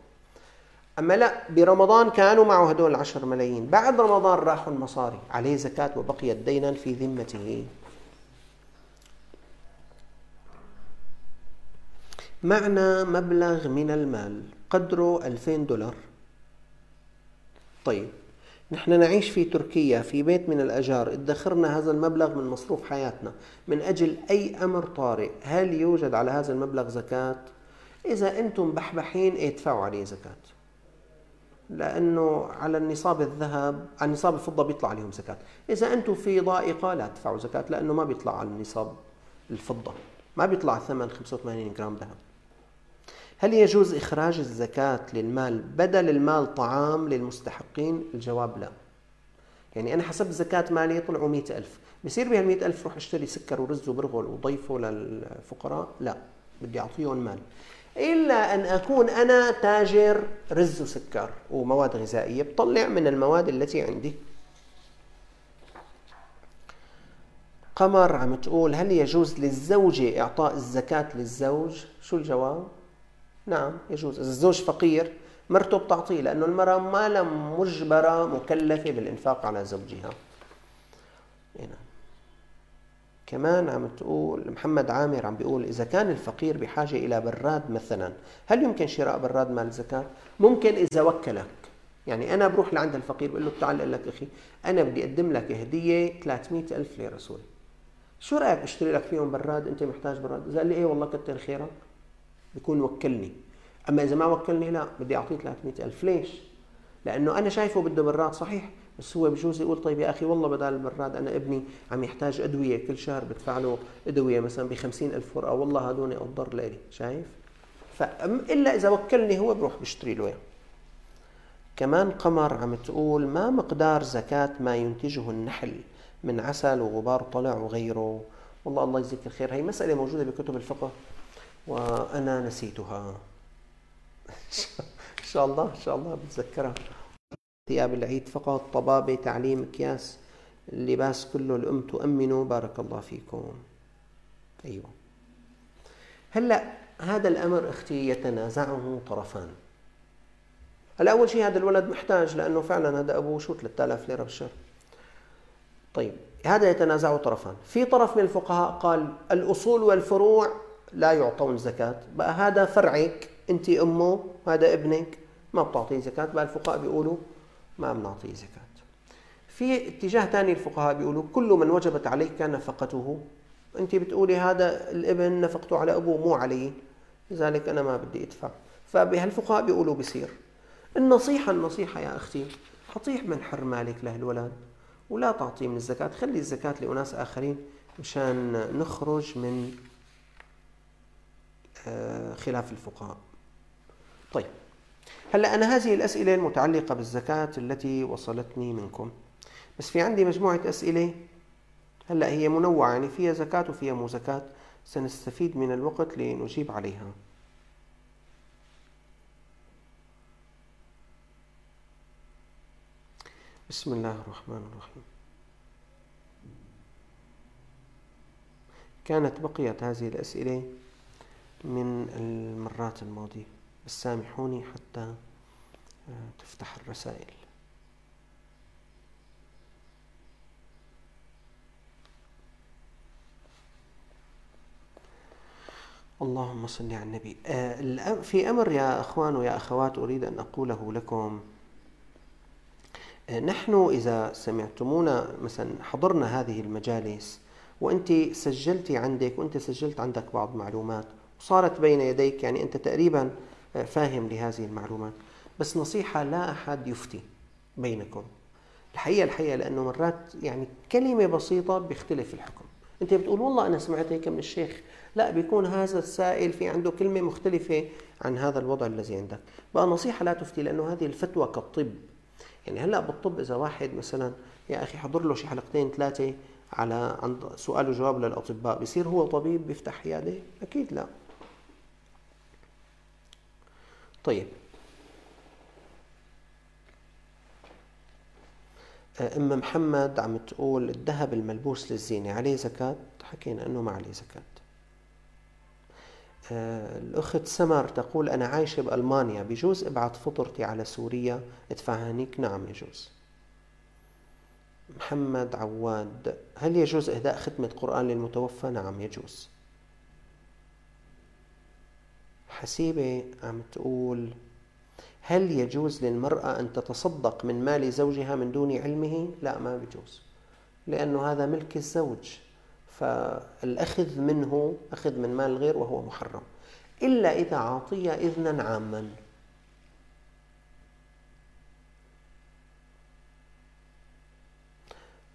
أما لا برمضان كانوا معه هدول العشر ملايين. بعد رمضان راحوا المصاري. عليه زكاة وبقيت دينا في ذمته. معنى مبلغ من المال قدره 2000 دولار. طيب نحن نعيش في تركيا في بيت من الأجار. ادخرنا هذا المبلغ من مصروف حياتنا. من أجل أي أمر طارئ هل يوجد على هذا المبلغ زكاة؟ إذا أنتم بحبحين ادفعوا عليه زكاة. لأنه على النصاب الذهب على نصاب الفضة بيطلع عليهم زكاة. إذا أنتم في ضائقة لا تدفعوا زكاة لأنه ما بيطلع على النصاب الفضة. ما بيطلع ثمن 85 جرام ذهب. هل يجوز إخراج الزكاة للمال بدل المال طعام للمستحقين؟ الجواب لا. يعني أنا حسب زكاة مالي طلعوا مئة ألف. بصير بهال المئة ألف روح أشتري سكر ورز وبرغل وضيفه للفقراء؟ لا. بدي أعطيهم مال. إلا أن أكون أنا تاجر رز وسكر ومواد غذائية بطلع من المواد التي عندي قمر عم تقول هل يجوز للزوجة إعطاء الزكاة للزوج؟ شو الجواب؟ نعم يجوز إذا الزوج فقير مرته بتعطيه لأنه المرأة ما لم مجبرة مكلفة بالإنفاق على زوجها هنا. كمان عم تقول محمد عامر عم بيقول إذا كان الفقير بحاجة إلى براد مثلا هل يمكن شراء براد مال زكاة؟ ممكن إذا وكلك. يعني أنا بروح لعند الفقير بقول له تعال أقول لك أخي أنا بدي أقدم لك هدية 300 ألف ليرة سوري. شو رأيك أشتري لك فيهم براد؟ أنت محتاج براد؟ إذا قال لي إيه والله كتر خيرك. بيكون وكلني. أما إذا ما وكلني لا بدي أعطيه 300 ألف. ليش؟ لأنه أنا شايفه بده براد صحيح. بس هو بجوز يقول طيب يا أخي والله بدل البراد أنا ابني عم يحتاج أدوية كل شهر بدفع له أدوية مثلا ب ألف ورقة والله هدول أضر لي شايف؟ إلا إذا وكلني هو بروح بشتري له كمان قمر عم تقول ما مقدار زكاة ما ينتجه النحل من عسل وغبار طلع وغيره. والله الله يجزيك الخير. هي مسألة موجودة بكتب الفقه وأنا نسيتها. إن شاء الله إن شاء الله بتذكرها. ثياب العيد فقط طبابة تعليم مكياس اللباس كله الأم تؤمنه بارك الله فيكم. أيوة. هلأ هذا الأمر أختي يتنازعه طرفان. هلا أول شيء هذا الولد محتاج لأنه فعلا هذا أبوه شو 3000 ليرة بالشهر. طيب هذا يتنازعه طرفان. في طرف من الفقهاء قال الأصول والفروع لا يعطون زكاة. بقى هذا فرعك أنت أمه هذا ابنك ما بتعطيه زكاة. بقى الفقهاء بيقولوا ما بنعطيه زكاة. في اتجاه ثاني الفقهاء بيقولوا كل من وجبت عليك نفقته. انت بتقولي هذا الابن نفقته على أبوه مو علي. لذلك أنا ما بدي أدفع. فبهالفقهاء بيقولوا بصير النصيحة النصيحة يا أختي أعطيه من حر مالك لهالولد ولا تعطيه من الزكاة. خلي الزكاة لأناس آخرين مشان نخرج من آه، خلاف الفقهاء. طيب. هلا أنا هذه الأسئلة المتعلقة بالزكاة التي وصلتني منكم. بس في عندي مجموعة أسئلة. هلا هي منوعة يعني فيها زكاة وفيها مو زكاة. سنستفيد من الوقت لنجيب عليها. بسم الله الرحمن الرحيم. كانت بقيت هذه الأسئلة من المرات الماضية. بس سامحوني حتى تفتح الرسائل. اللهم صل على النبي. آه، في أمر يا أخوان ويا أخوات أريد أن أقوله لكم. آه، نحن إذا سمعتمونا مثلا حضرنا هذه المجالس وأنت سجلتي عندك وأنت سجلت عندك بعض معلومات وصارت بين يديك يعني أنت تقريبا آه، فاهم لهذه المعلومات. بس نصيحة لا أحد يفتي بينكم. الحقيقة الحقيقة لأنه مرات يعني كلمة بسيطة بيختلف الحكم. أنت بتقول والله أنا سمعت هيك من الشيخ. لا بيكون هذا السائل في عنده كلمة مختلفة عن هذا الوضع الذي عندك. بقى نصيحة لا تفتي لأنه هذه الفتوى كالطب. يعني هلأ بالطب إذا واحد مثلا يا أخي حضر له شي حلقتين ثلاثة على عند سؤال وجواب للأطباء. بصير هو طبيب بيفتح عيادة؟ أكيد لا. طيب. أم محمد عم تقول الذهب الملبوس للزينة عليه زكاة؟ حكينا إنه ما عليه زكاة. آه، الأخت سمر تقول أنا عايشة بألمانيا بجوز أبعث فطرتي على سوريا؟ ادفعها هنيك نعم يجوز. محمد عواد هل يجوز إهداء ختمة قرآن للمتوفى؟ نعم يجوز. حسيبة عم تقول هل يجوز للمرأة أن تتصدق من مال زوجها من دون علمه؟ لا ما بيجوز لأنه هذا ملك الزوج فالأخذ منه أخذ من مال الغير وهو محرم إلا إذا أعطي إذنا عاما.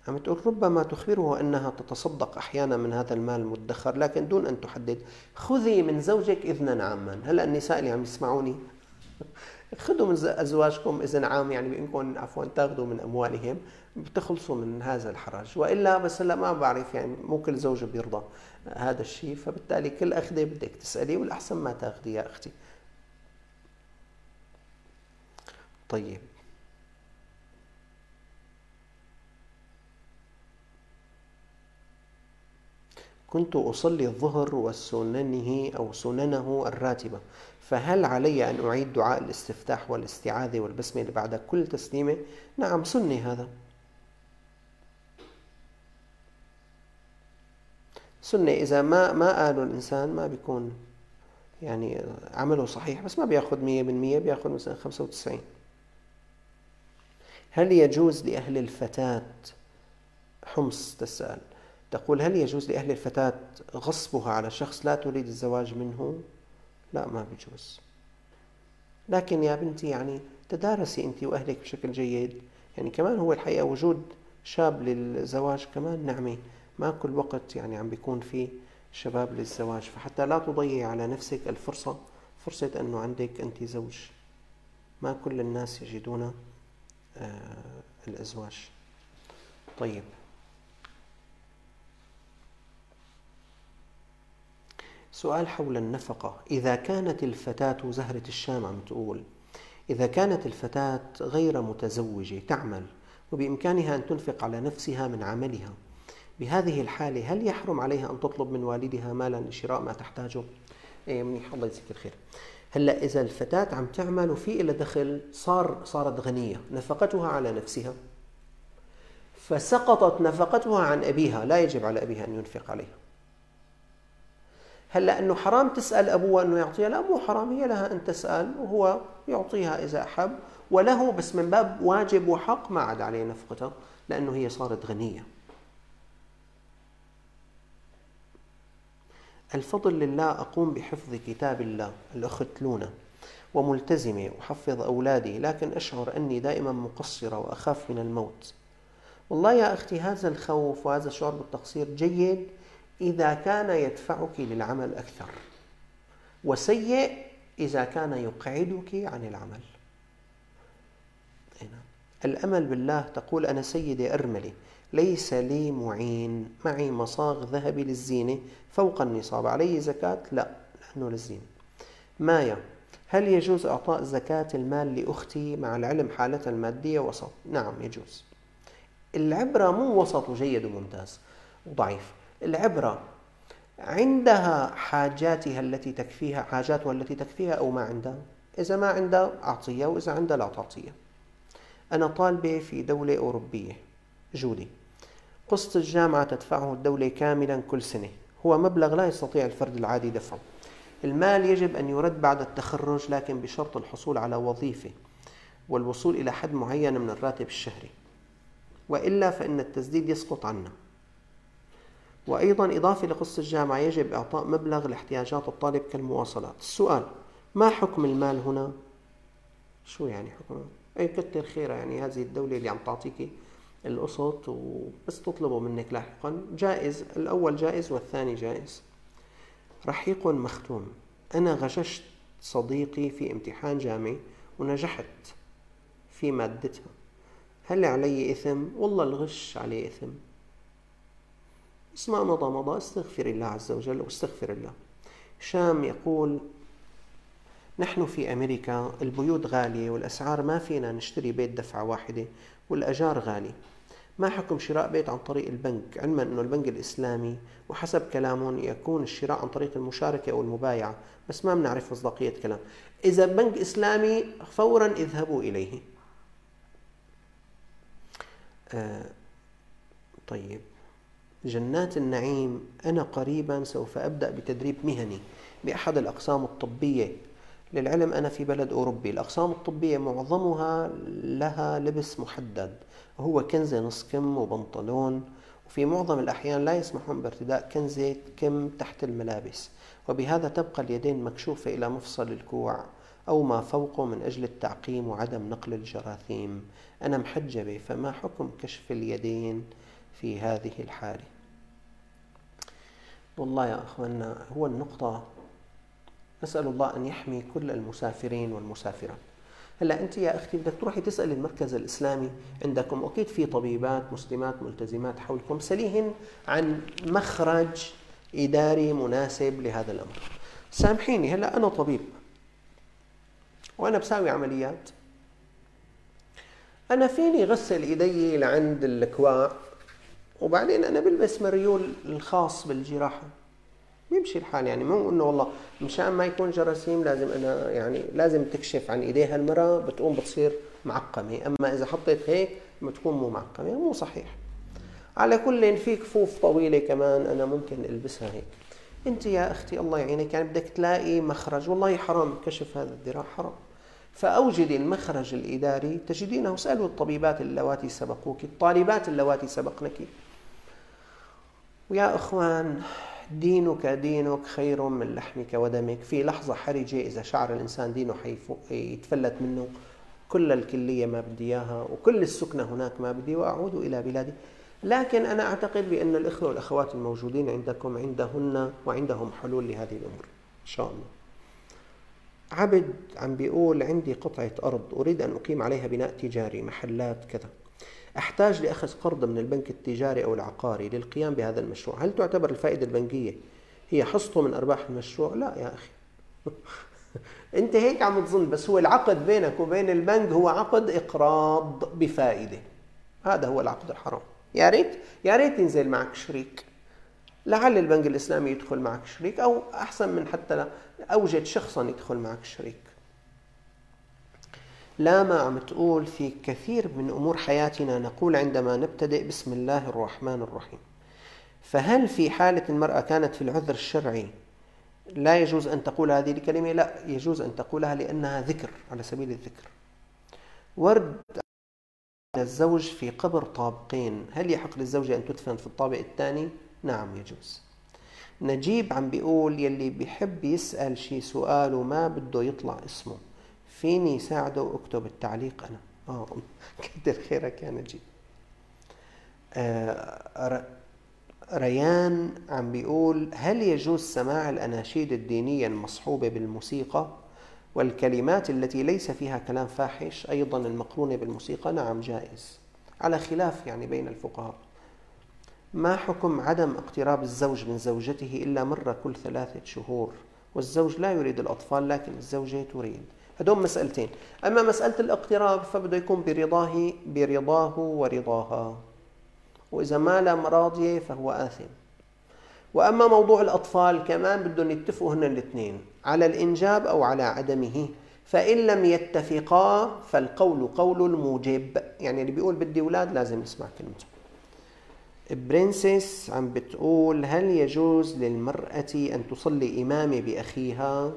عم تقول ربما تخبره أنها تتصدق أحيانا من هذا المال المدخر لكن دون أن تحدد. خذي من زوجك إذنا عاما. هلأ النساء اللي عم يسمعوني. خذوا من أزواجكم إذن عام يعني بامكم عفوا تاخذوا من أموالهم بتخلصوا من هذا الحرج. وإلا بس هلا ما بعرف يعني مو كل زوج بيرضى هذا الشيء فبالتالي كل أخذة بدك تسألي والأحسن ما تاخذي يا أختي. طيب. كنت أصلي الظهر وسننه أو سننه الراتبة. فهل علي أن أعيد دعاء الاستفتاح والاستعاذة والبسملة بعد كل تسليمة؟ نعم سنة هذا. سنة إذا ما ما قاله الإنسان ما بيكون يعني عمله صحيح بس ما بياخذ 100% بياخذ مثلا 95 هل يجوز لأهل الفتاة حمص تسأل تقول هل يجوز لأهل الفتاة غصبها على شخص لا تريد الزواج منه؟ لا ما بيجوز لكن يا بنتي يعني تدارسي أنت وأهلك بشكل جيد. يعني كمان هو الحقيقة وجود شاب للزواج كمان نعمة. ما كل وقت يعني عم بيكون في شباب للزواج. فحتى لا تضيعي على نفسك الفرصة فرصة أنه عندك أنت زوج. ما كل الناس يجدون آه الأزواج. طيب. سؤال حول النفقة إذا كانت الفتاة زهرة الشام عم تقول إذا كانت الفتاة غير متزوجة تعمل وبإمكانها أن تنفق على نفسها من عملها بهذه الحالة هل يحرم عليها أن تطلب من والدها مالا لشراء ما تحتاجه؟ إيه منيح الله يجزيك الخير. هلأ إذا الفتاة عم تعمل وفي إلى دخل صار صارت غنية، نفقتها على نفسها. فسقطت نفقتها عن أبيها، لا يجب على أبيها أن ينفق عليها. هلا انه حرام تسال ابوها انه يعطيها لا مو حرام هي لها ان تسال وهو يعطيها اذا احب وله بس من باب واجب وحق ما عاد عليه نفقته لأنه هي صارت غنية. الفضل لله أقوم بحفظ كتاب الله الأخت لونا وملتزمة أحفظ أولادي لكن أشعر أني دائما مقصرة وأخاف من الموت. والله يا أختي هذا الخوف وهذا الشعور بالتقصير جيد إذا كان يدفعك للعمل أكثر وسيء إذا كان يقعدك عن العمل. الأمل بالله تقول أنا سيدة أرملة ليس لي معين معي مصاغ ذهبي للزينة فوق النصاب علي زكاة؟ لا لأنه للزينة. مايا؟ هل يجوز إعطاء زكاة المال لأختي مع العلم حالتها المادية وسط؟ نعم يجوز. العبرة مو وسط وجيد وممتاز وضعيف العبرة. عندها حاجاتها التي تكفيها حاجاتها التي تكفيها أو ما عندها. إذا ما عندها أعطيها وإذا عندها لا تعطيها. أنا طالبة في دولة أوروبية جودي قسط الجامعة تدفعه الدولة كاملا كل سنة. هو مبلغ لا يستطيع الفرد العادي دفعه المال يجب أن يرد بعد التخرج لكن بشرط الحصول على وظيفة والوصول إلى حد معين من الراتب الشهري. وإلا فإن التسديد يسقط عنا. وأيضا إضافة لقسط الجامعة يجب إعطاء مبلغ لاحتياجات الطالب كالمواصلات السؤال ما حكم المال هنا؟ شو يعني حكم؟ أي كتر خيرها يعني هذه الدولة اللي عم تعطيكي القسط وبس تطلبه منك لاحقا جائز الأول جائز والثاني جائز رحيق مختوم أنا غششت صديقي في امتحان جامعي ونجحت في مادتها هل علي إثم؟ والله الغش عليه إثم اسمع مضى مضى استغفر الله عز وجل واستغفر الله. شام يقول نحن في أمريكا البيوت غالية والأسعار ما فينا نشتري بيت دفعة واحدة والأجار غالي ما حكم شراء بيت عن طريق البنك؟ علما أنه البنك الإسلامي وحسب كلامهم يكون الشراء عن طريق المشاركة أو المبايعة بس ما بنعرف مصداقية كلام. إذا بنك إسلامي فورا اذهبوا إليه. آه طيب. جنات النعيم أنا قريبا سوف أبدأ بتدريب مهني بأحد الأقسام الطبية. للعلم أنا في بلد أوروبي الأقسام الطبية معظمها لها لبس محدد هو كنزة نص كم وبنطلون وفي معظم الأحيان لا يسمحون بارتداء كنزة كم تحت الملابس. وبهذا تبقى اليدين مكشوفة إلى مفصل الكوع أو ما فوقه من أجل التعقيم وعدم نقل الجراثيم. أنا محجبة فما حكم كشف اليدين؟ في هذه الحالة. والله يا أخوانا هو النقطة نسأل الله أن يحمي كل المسافرين والمسافرات هلأ أنت يا أختي بدك تروحي تسألي المركز الإسلامي عندكم. أكيد في طبيبات مسلمات ملتزمات حولكم سليهن عن مخرج إداري مناسب لهذا الأمر. سامحيني هلأ أنا طبيب وأنا بساوي عمليات. أنا فيني غسل إيدي لعند الكواع وبعدين أنا بلبس مريول الخاص بالجراحة. بيمشي الحال يعني مو إنه والله مشان ما يكون جراثيم لازم أنا يعني لازم تكشف عن إيديها المرأة بتقوم بتصير معقمة. أما إذا حطيت هيك بتكون مو معقمة مو صحيح. على كل في كفوف طويلة كمان أنا ممكن ألبسها هيك. أنت يا أختي الله يعينك يعني بدك تلاقي مخرج. والله حرام كشف هذا الذراع حرام. فأوجدي المخرج الإداري تجدينه اسألوا الطبيبات اللواتي سبقوك الطالبات اللواتي سبقنك. ويا أخوان دينك دينك خير من لحمك ودمك. في لحظة حرجة إذا شعر الإنسان دينه يتفلت منه كل الكلية ما بدي إياها وكل السكنة هناك ما بدي وأعود إلى بلادي. لكن أنا أعتقد بأن الإخوة والأخوات الموجودين عندكم عندهن وعندهم حلول لهذه الأمور إن شاء الله. عبد عم بيقول عندي قطعة أرض أريد أن أقيم عليها بناء تجاري محلات كذا. أحتاج لأخذ قرض من البنك التجاري أو العقاري للقيام بهذا المشروع. هل تعتبر الفائدة البنكية هي حصته من أرباح المشروع؟ لا يا أخي. أنت هيك عم تظن بس هو العقد بينك وبين البنك هو عقد إقراض بفائدة. هذا هو العقد الحرام. يا ريت يا ريت ينزل معك شريك. لعل البنك الإسلامي يدخل معك شريك أو أحسن من حتى أوجد شخصا يدخل معك شريك. لا ما عم تقول في كثير من أمور حياتنا نقول عندما نبتدئ بسم الله الرحمن الرحيم. فهل في حالة المرأة كانت في العذر الشرعي لا يجوز أن تقول هذه الكلمة؟ لا يجوز أن تقولها لأنها ذكر على سبيل الذكر. ورد الزوج في قبر طابقين. هل يحق للزوجة أن تدفن في الطابق الثاني؟ نعم يجوز. نجيب عم بيقول يلي بيحب يسأل شي سؤال وما بده يطلع اسمه. فيني يساعده واكتب التعليق أنا. آه كتر خيرك يا نجيب. آه ريان عم بيقول هل يجوز سماع الأناشيد الدينية المصحوبة بالموسيقى؟ والكلمات التي ليس فيها كلام فاحش أيضا المقرونة بالموسيقى. نعم جائز. على خلاف يعني بين الفقهاء. ما حكم عدم اقتراب الزوج من زوجته إلا مرة كل ثلاثة شهور؟ والزوج لا يريد الأطفال لكن الزوجة تريد. هدول مسألتين. أما مسألة الاقتراب فبده يكون برضاه برضاه ورضاها. وإذا ما لم راضية فهو آثم. وأما موضوع الأطفال كمان بدهم يتفقوا هن الاثنين. على الإنجاب أو على عدمه. فإن لم يتفقا فالقول قول الموجب. يعني اللي بيقول بدي أولاد لازم يسمع كلمته. برنسس عم بتقول هل يجوز للمرأة أن تصلي إمامة بأخيها؟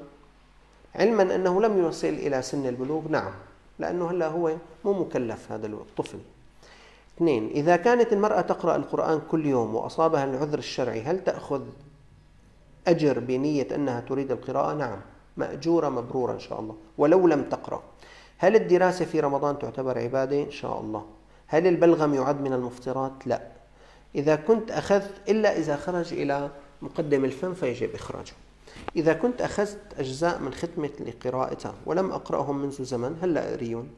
علما أنه لم يوصل إلى سن البلوغ نعم لأنه هلا هو مو مكلف هذا الطفل اثنين إذا كانت المرأة تقرأ القرآن كل يوم وأصابها العذر الشرعي هل تأخذ أجر بنية أنها تريد القراءة؟ نعم مأجورة مبرورة إن شاء الله ولو لم تقرأ هل الدراسة في رمضان تعتبر عبادة؟ إن شاء الله هل البلغم يعد من المفطرات؟ لا إذا كنت أخذت إلا إذا خرج إلى مقدم الفم فيجب إخراجه إذا كنت أخذت أجزاء من ختمة لقراءتها ولم أقرأهم منذ زمن هل لا أريون؟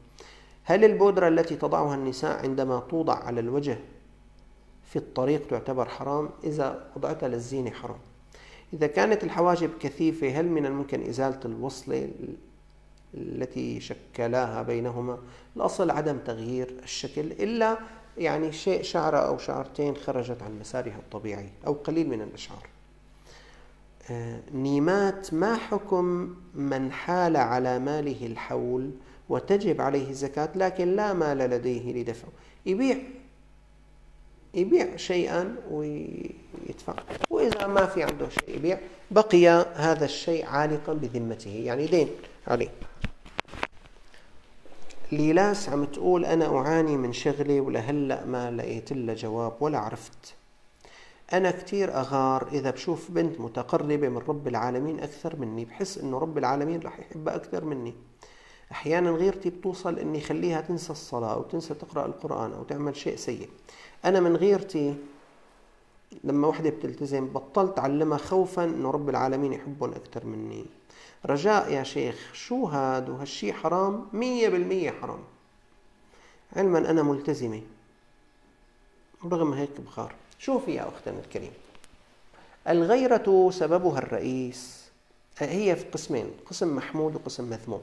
هل البودرة التي تضعها النساء عندما توضع على الوجه في الطريق تعتبر حرام؟ إذا وضعتها للزينة حرام. إذا كانت الحواجب كثيفة هل من الممكن إزالة الوصلة التي شكلاها بينهما؟ الأصل عدم تغيير الشكل إلا يعني شيء شعرة أو شعرتين خرجت عن مسارها الطبيعي أو قليل من الأشعار. نيمات ما حكم من حال على ماله الحول وتجب عليه الزكاة لكن لا مال لديه لدفعه؟ يبيع يبيع شيئا ويدفع. وإذا ما في عنده شيء يبيع بقي هذا الشيء عالقا بذمته. يعني دين عليه. ليلاس عم تقول أنا أعاني من شغلي ولهلأ ما لقيت لها جواب ولا عرفت. أنا كتير أغار إذا بشوف بنت متقربة من رب العالمين أكثر مني بحس إنه رب العالمين رح يحبها أكثر مني. أحيانا غيرتي بتوصل إني خليها تنسى الصلاة أو تنسى تقرأ القرآن أو تعمل شيء سيء. أنا من غيرتي لما وحدة بتلتزم بطلت أعلمها خوفا إنه رب العالمين يحبهم أكثر مني. رجاء يا شيخ شو هاد وهالشي حرام؟ مية بالمية حرام. علما أنا ملتزمة. رغم هيك بخار شوفي يا أختنا الكريم. الغيرة سببها الرئيس. هي في قسمين قسم محمود وقسم مذموم.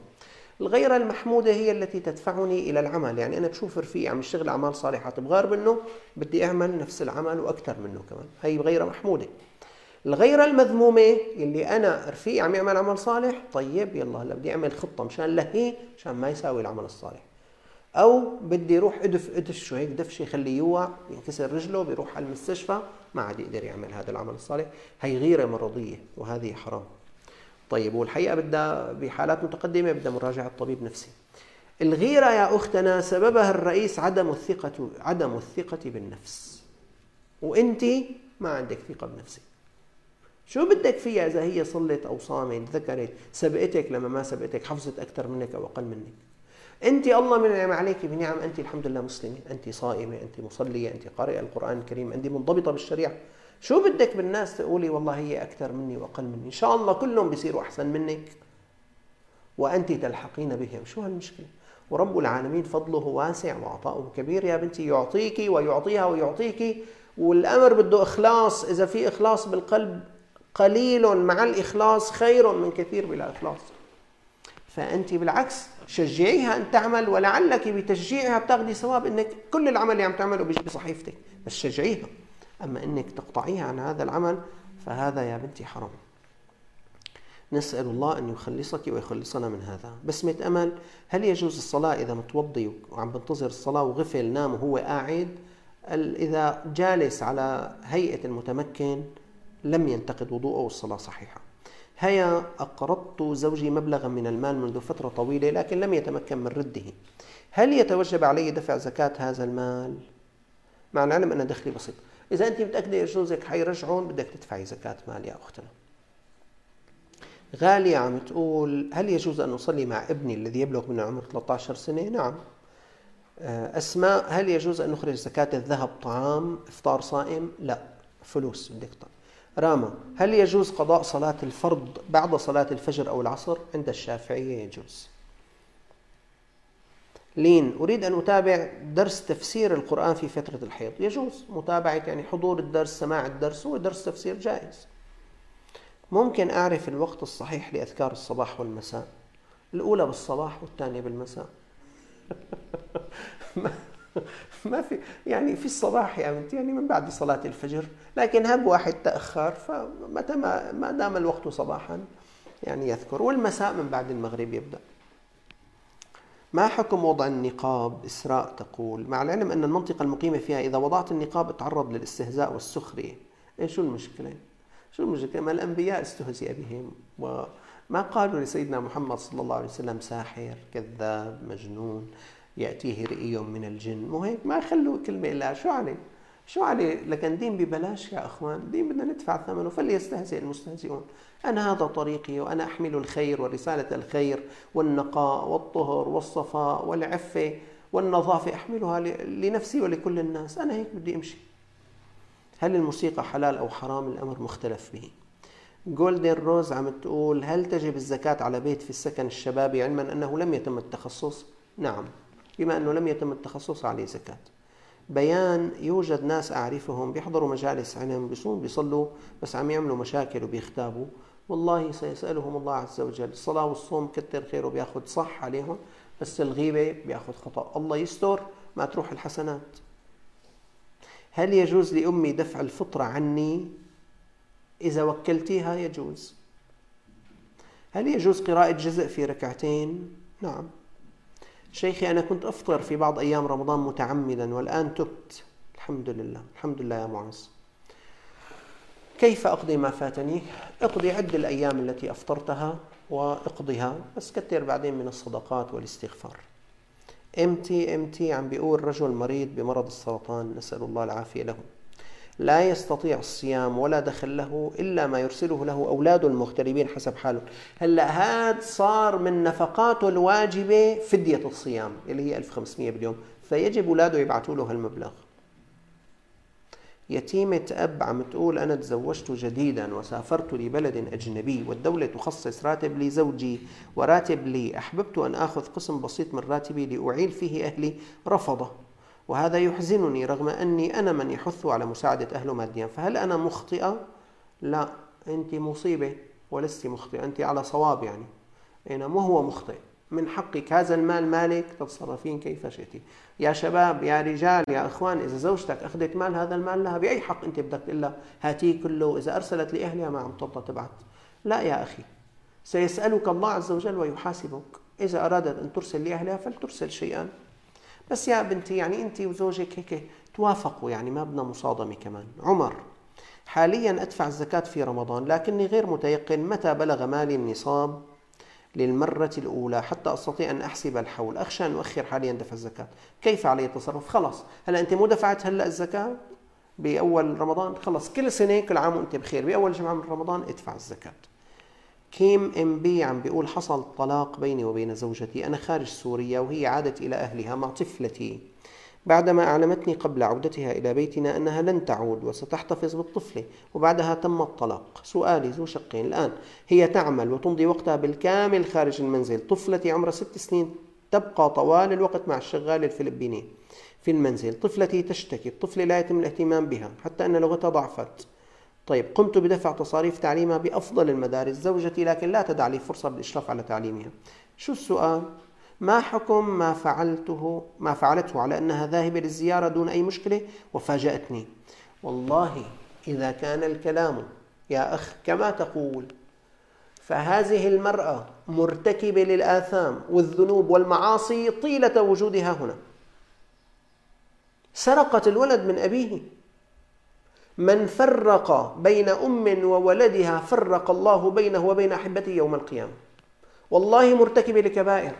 الغيرة المحمودة هي التي تدفعني إلى العمل. يعني أنا بشوف رفيق عم يشتغل أعمال صالحة بغار منه بدي أعمل نفس العمل وأكثر منه كمان. هي غيرة محمودة. الغيرة المذمومة اللي أنا رفيقي عم يعمل عمل صالح طيب يلا هلا بدي أعمل خطة مشان لهي مشان ما يساوي العمل الصالح. أو بدي أروح أدف أدف شو هيك دفشة يخليه يوع ينكسر رجله بيروح على المستشفى ما عاد يقدر يعمل هذا العمل الصالح. هي غيرة مرضية وهذه حرام. طيب والحقيقة بدها بحالات متقدمة بدها مراجعة طبيب نفسي. الغيرة يا أختنا سببها الرئيس عدم الثقة عدم الثقة بالنفس. وأنت ما عندك ثقة بنفسك. شو بدك فيها إذا هي صلت أو صامت ذكرت سبقتك لما ما سبقتك حفظت أكثر منك أو أقل منك؟ أنت الله منعم عليك. بنعم أنت الحمد لله مسلمة أنت صائمة أنت مصلية أنت قارئة القرآن الكريم أنت منضبطة بالشريعة. شو بدك بالناس تقولي والله هي أكثر مني وأقل مني؟ إن شاء الله كلهم بيصيروا أحسن منك. وأنت تلحقين بهم. شو هالمشكلة؟ ورب العالمين فضله واسع وعطاؤه كبير. يا بنتي يعطيك ويعطيها ويعطيك والأمر بده إخلاص. إذا في إخلاص بالقلب قليل مع الإخلاص خير من كثير بلا إخلاص. فأنت بالعكس شجعيها أن تعمل ولعلك بتشجيعها بتاخذي ثواب أنك كل العمل اللي عم تعمله بيجي بصحيفتك بس شجعيها. أما أنك تقطعيها عن هذا العمل فهذا يا بنتي حرام. نسأل الله أن يخلصك ويخلصنا من هذا. بسمة أمل هل يجوز الصلاة إذا متوضي وعم بنتظر الصلاة وغفل نام وهو قاعد؟ إذا جالس على هيئة المتمكن لم ينتقد وضوءه والصلاة صحيحة. هيا أقرضت زوجي مبلغا من المال منذ فترة طويلة لكن لم يتمكن من رده هل يتوجب علي دفع زكاة هذا المال؟ مع العلم أن دخلي بسيط إذا أنت متأكدة جوزك حيرجعون بدك تدفعي زكاة مال يا أختنا غالية عم تقول هل يجوز أن أصلي مع ابني الذي يبلغ من عمر 13 سنة؟ نعم آه، أسماء هل يجوز أن نخرج زكاة الذهب طعام إفطار صائم؟ لا فلوس بدك راما هل يجوز قضاء صلاة الفرض بعد صلاة الفجر أو العصر؟ عند الشافعية يجوز. لين أريد أن أتابع درس تفسير القرآن في فترة الحيض. يجوز. متابعة يعني حضور الدرس سماع الدرس هو درس تفسير جائز. ممكن أعرف الوقت الصحيح لأذكار الصباح والمساء. الأولى بالصباح والثانية بالمساء. ما في يعني في الصباح يا بنتي يعني من بعد صلاة الفجر لكن هب واحد تأخر فمتى ما ما دام الوقت صباحا يعني يذكر والمساء من بعد المغرب يبدأ. ما حكم وضع النقاب؟ إسراء تقول. مع العلم أن المنطقة المقيمة فيها إذا وضعت النقاب تعرض للاستهزاء والسخرية. إيه شو المشكلة؟ شو المشكلة؟ ما الأنبياء استهزئ بهم. وما قالوا لسيدنا محمد صلى الله عليه وسلم ساحر كذاب مجنون. يأتيه رئي من الجن. مو هيك؟ ما خلوا كلمة إلا شو عليه شو عليه لكن دين ببلاش يا أخوان. دين بدنا ندفع ثمنه فليستهزئ المستهزئون. أنا هذا طريقي وأنا أحمل الخير ورسالة الخير والنقاء والطهر والصفاء والعفة والنظافة أحملها لنفسي ولكل الناس. أنا هيك بدي أمشي. هل الموسيقى حلال أو حرام؟ الأمر مختلف به. جولدن روز عم تقول هل تجب الزكاة على بيت في السكن الشبابي علما أنه لم يتم التخصص؟ نعم. بما أنه لم يتم التخصص عليه زكاة. بيان يوجد ناس أعرفهم بيحضروا مجالس علم بيصوم بيصلوا بس عم يعملوا مشاكل وبيختابوا والله سيسألهم الله عز وجل الصلاة والصوم كتر خيره بياخذ صح عليهم بس الغيبة بياخذ خطأ. الله يستر ما تروح الحسنات. هل يجوز لأمي دفع الفطرة عني؟ إذا وكلتيها يجوز. هل يجوز قراءة جزء في ركعتين؟ نعم. شيخي أنا كنت أفطر في بعض أيام رمضان متعمدا والآن تبت. الحمد لله الحمد لله يا معز كيف أقضي ما فاتني؟ اقضي عد الأيام التي أفطرتها واقضها بس كتر بعدين من الصدقات والاستغفار. امتي امتي عم بيقول رجل مريض بمرض السرطان نسأل الله العافية له. لا يستطيع الصيام ولا دخل له إلا ما يرسله له أولاده المغتربين حسب حاله. هلأ هذا صار من نفقاته الواجبة فدية الصيام اللي هي 1500 باليوم. فيجب أولاده يبعثوا له هالمبلغ. يتيمة أب عم تقول أنا تزوجت جديدا وسافرت لبلد أجنبي والدولة تخصص راتب لزوجي وراتب لي. أحببت أن آخذ قسم بسيط من راتبي لأعيل فيه أهلي. رفضه. وهذا يحزنني رغم أني أنا من يحث على مساعدة أهله ماديا. فهل أنا مخطئة؟ لا أنت مصيبة ولست مخطئة أنت على صواب يعني. مو هو مخطئ؟ من حقك. هذا المال مالك تتصرفين كيف شئتي. يا شباب يا رجال يا إخوان إذا زوجتك أخذت مال هذا المال لها بأي حق أنت بدك تقول لها هاتيه كله. إذا أرسلت لأهلها ما عم ترضى تبعت. لا يا أخي. سيسألك الله عز وجل ويحاسبك. إذا أرادت أن ترسل لأهلها فلترسل شيئا. بس يا بنتي يعني انت وزوجك هيك توافقوا يعني ما بدنا مصادمة كمان. عمر حاليا أدفع الزكاة في رمضان لكني غير متيقن متى بلغ مالي النصاب للمرة الأولى حتى أستطيع أن أحسب الحول. أخشى أن أؤخر حاليا دفع الزكاة. كيف علي التصرف؟ خلاص. هلا أنت مو دفعت هلأ الزكاة بأول رمضان؟ خلص كل سنة كل عام وأنت بخير. بأول جمعة من رمضان ادفع الزكاة. كيم إم بي عم بيقول حصل طلاق بيني وبين زوجتي. أنا خارج سوريا وهي عادت إلى أهلها مع طفلتي. بعدما أعلمتني قبل عودتها إلى بيتنا أنها لن تعود وستحتفظ بالطفلة وبعدها تم الطلاق. سؤالي ذو شقين الآن. هي تعمل وتمضي وقتها بالكامل خارج المنزل. طفلتي عمرها ست سنين تبقى طوال الوقت مع الشغال الفلبيني. في المنزل طفلتي تشتكي. الطفلة لا يتم الاهتمام بها حتى أن لغتها ضعفت. طيب قمت بدفع تصاريف تعليمها بأفضل المدارس زوجتي لكن لا تدع لي فرصة بالإشراف على تعليمها. شو السؤال؟ ما حكم ما فعلته ما فعلته على أنها ذاهبة للزيارة دون أي مشكلة؟ وفاجأتني. والله إذا كان الكلام يا أخ كما تقول فهذه المرأة مرتكبة للآثام والذنوب والمعاصي طيلة وجودها هنا. سرقت الولد من أبيه. من فرق بين أم وولدها فرق الله بينه وبين أحبته يوم القيامة. والله مرتكبه لكبائر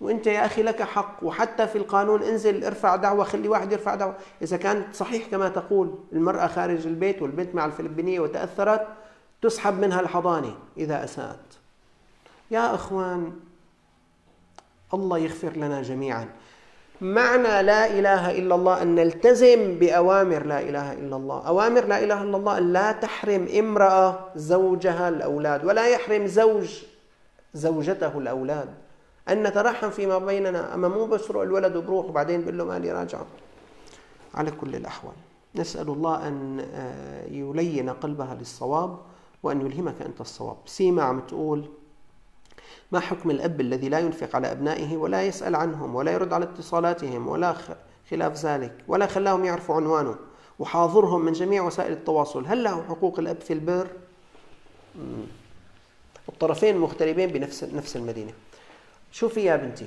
وإنت يا أخي لك حق وحتى في القانون انزل ارفع دعوة خلي واحد يرفع دعوة. إذا كانت صحيح كما تقول المرأة خارج البيت والبنت مع الفلبينية وتأثرت تسحب منها الحضانة إذا أساءت. يا أخوان الله يغفر لنا جميعا. معنى لا إله إلا الله أن نلتزم بأوامر لا إله إلا الله، أوامر لا إله إلا الله لا تحرم امرأة زوجها الأولاد، ولا يحرم زوج زوجته الأولاد، أن نترحم فيما بيننا، أما مو بسرق الولد وبروح وبعدين بقول له مالي راجعه. على كل الأحوال، نسأل الله أن آه، يلين قلبها للصواب وأن يلهمك أنت الصواب. سيما عم تقول ما حكم الأب الذي لا ينفق على أبنائه ولا يسأل عنهم ولا يرد على اتصالاتهم ولا خلاف ذلك ولا خلاهم يعرفوا عنوانه وحاضرهم من جميع وسائل التواصل؟ هل له حقوق الأب في البر؟ الطرفين مغتربين بنفس نفس المدينة. شوفي يا بنتي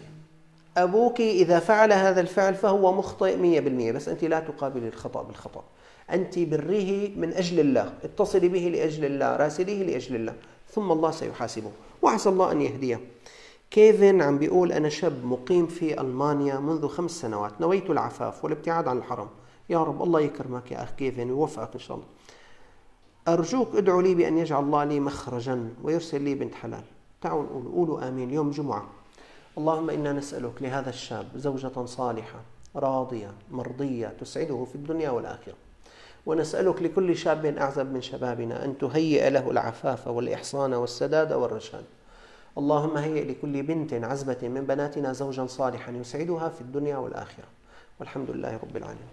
أبوك إذا فعل هذا الفعل فهو مخطئ مية بالمية بس أنت لا تقابلي الخطأ بالخطأ. أنت بريه من أجل الله اتصلي به لأجل الله راسليه لأجل الله ثم الله سيحاسبه. وعسى الله أن يهديه. كيفن عم بيقول أنا شاب مقيم في ألمانيا منذ خمس سنوات نويت العفاف والابتعاد عن الحرم. يا رب الله يكرمك يا أخ كيفن ويوفقك إن شاء الله. أرجوك ادعوا لي بأن يجعل الله لي مخرجا ويرسل لي بنت حلال. تعالوا نقول قولوا آمين. يوم جمعة. اللهم إنا نسألك لهذا الشاب زوجة صالحة راضية مرضية تسعده في الدنيا والآخرة. ونسألك لكل شاب أعزب من شبابنا أن تهيئ له العفاف والإحصان والسداد والرشاد. اللهم هيئ لكل بنت عزبة من بناتنا زوجا صالحا يسعدها في الدنيا والآخرة. والحمد لله رب العالمين.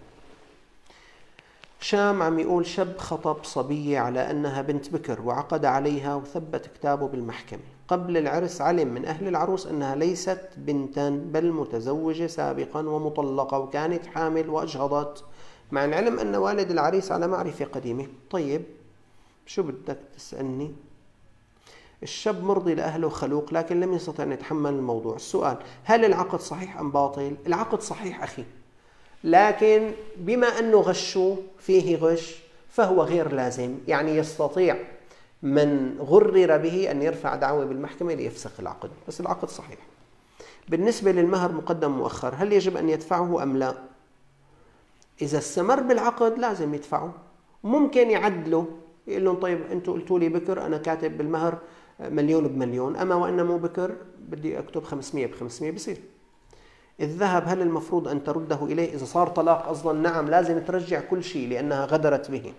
شام عم يقول شاب خطب صبية على أنها بنت بكر وعقد عليها وثبت كتابه بالمحكمة. قبل العرس علم من أهل العروس أنها ليست بنتا بل متزوجة سابقا ومطلقة وكانت حامل وأجهضت مع العلم أن والد العريس على معرفة قديمة. طيب شو بدك تسألني؟ الشاب مرضي لأهله خلوق لكن لم يستطع أن يتحمل الموضوع. السؤال هل العقد صحيح أم باطل؟ العقد صحيح أخي. لكن بما أنه غشوا فيه غش فهو غير لازم. يعني يستطيع من غرر به أن يرفع دعوة بالمحكمة ليفسخ العقد. بس العقد صحيح. بالنسبة للمهر مقدم مؤخر. هل يجب أن يدفعه أم لا؟ إذا استمر بالعقد لازم يدفعوا ممكن يعدلوا يقول لهم طيب أنتم قلتوا لي بكر أنا كاتب بالمهر. مليون بمليون. أما وإن مو بكر بدي أكتب 500 ب 500 بصير. الذهب هل المفروض أن ترده إليه؟ إذا صار طلاق أصلا نعم لازم ترجع كل شيء لأنها غدرت به.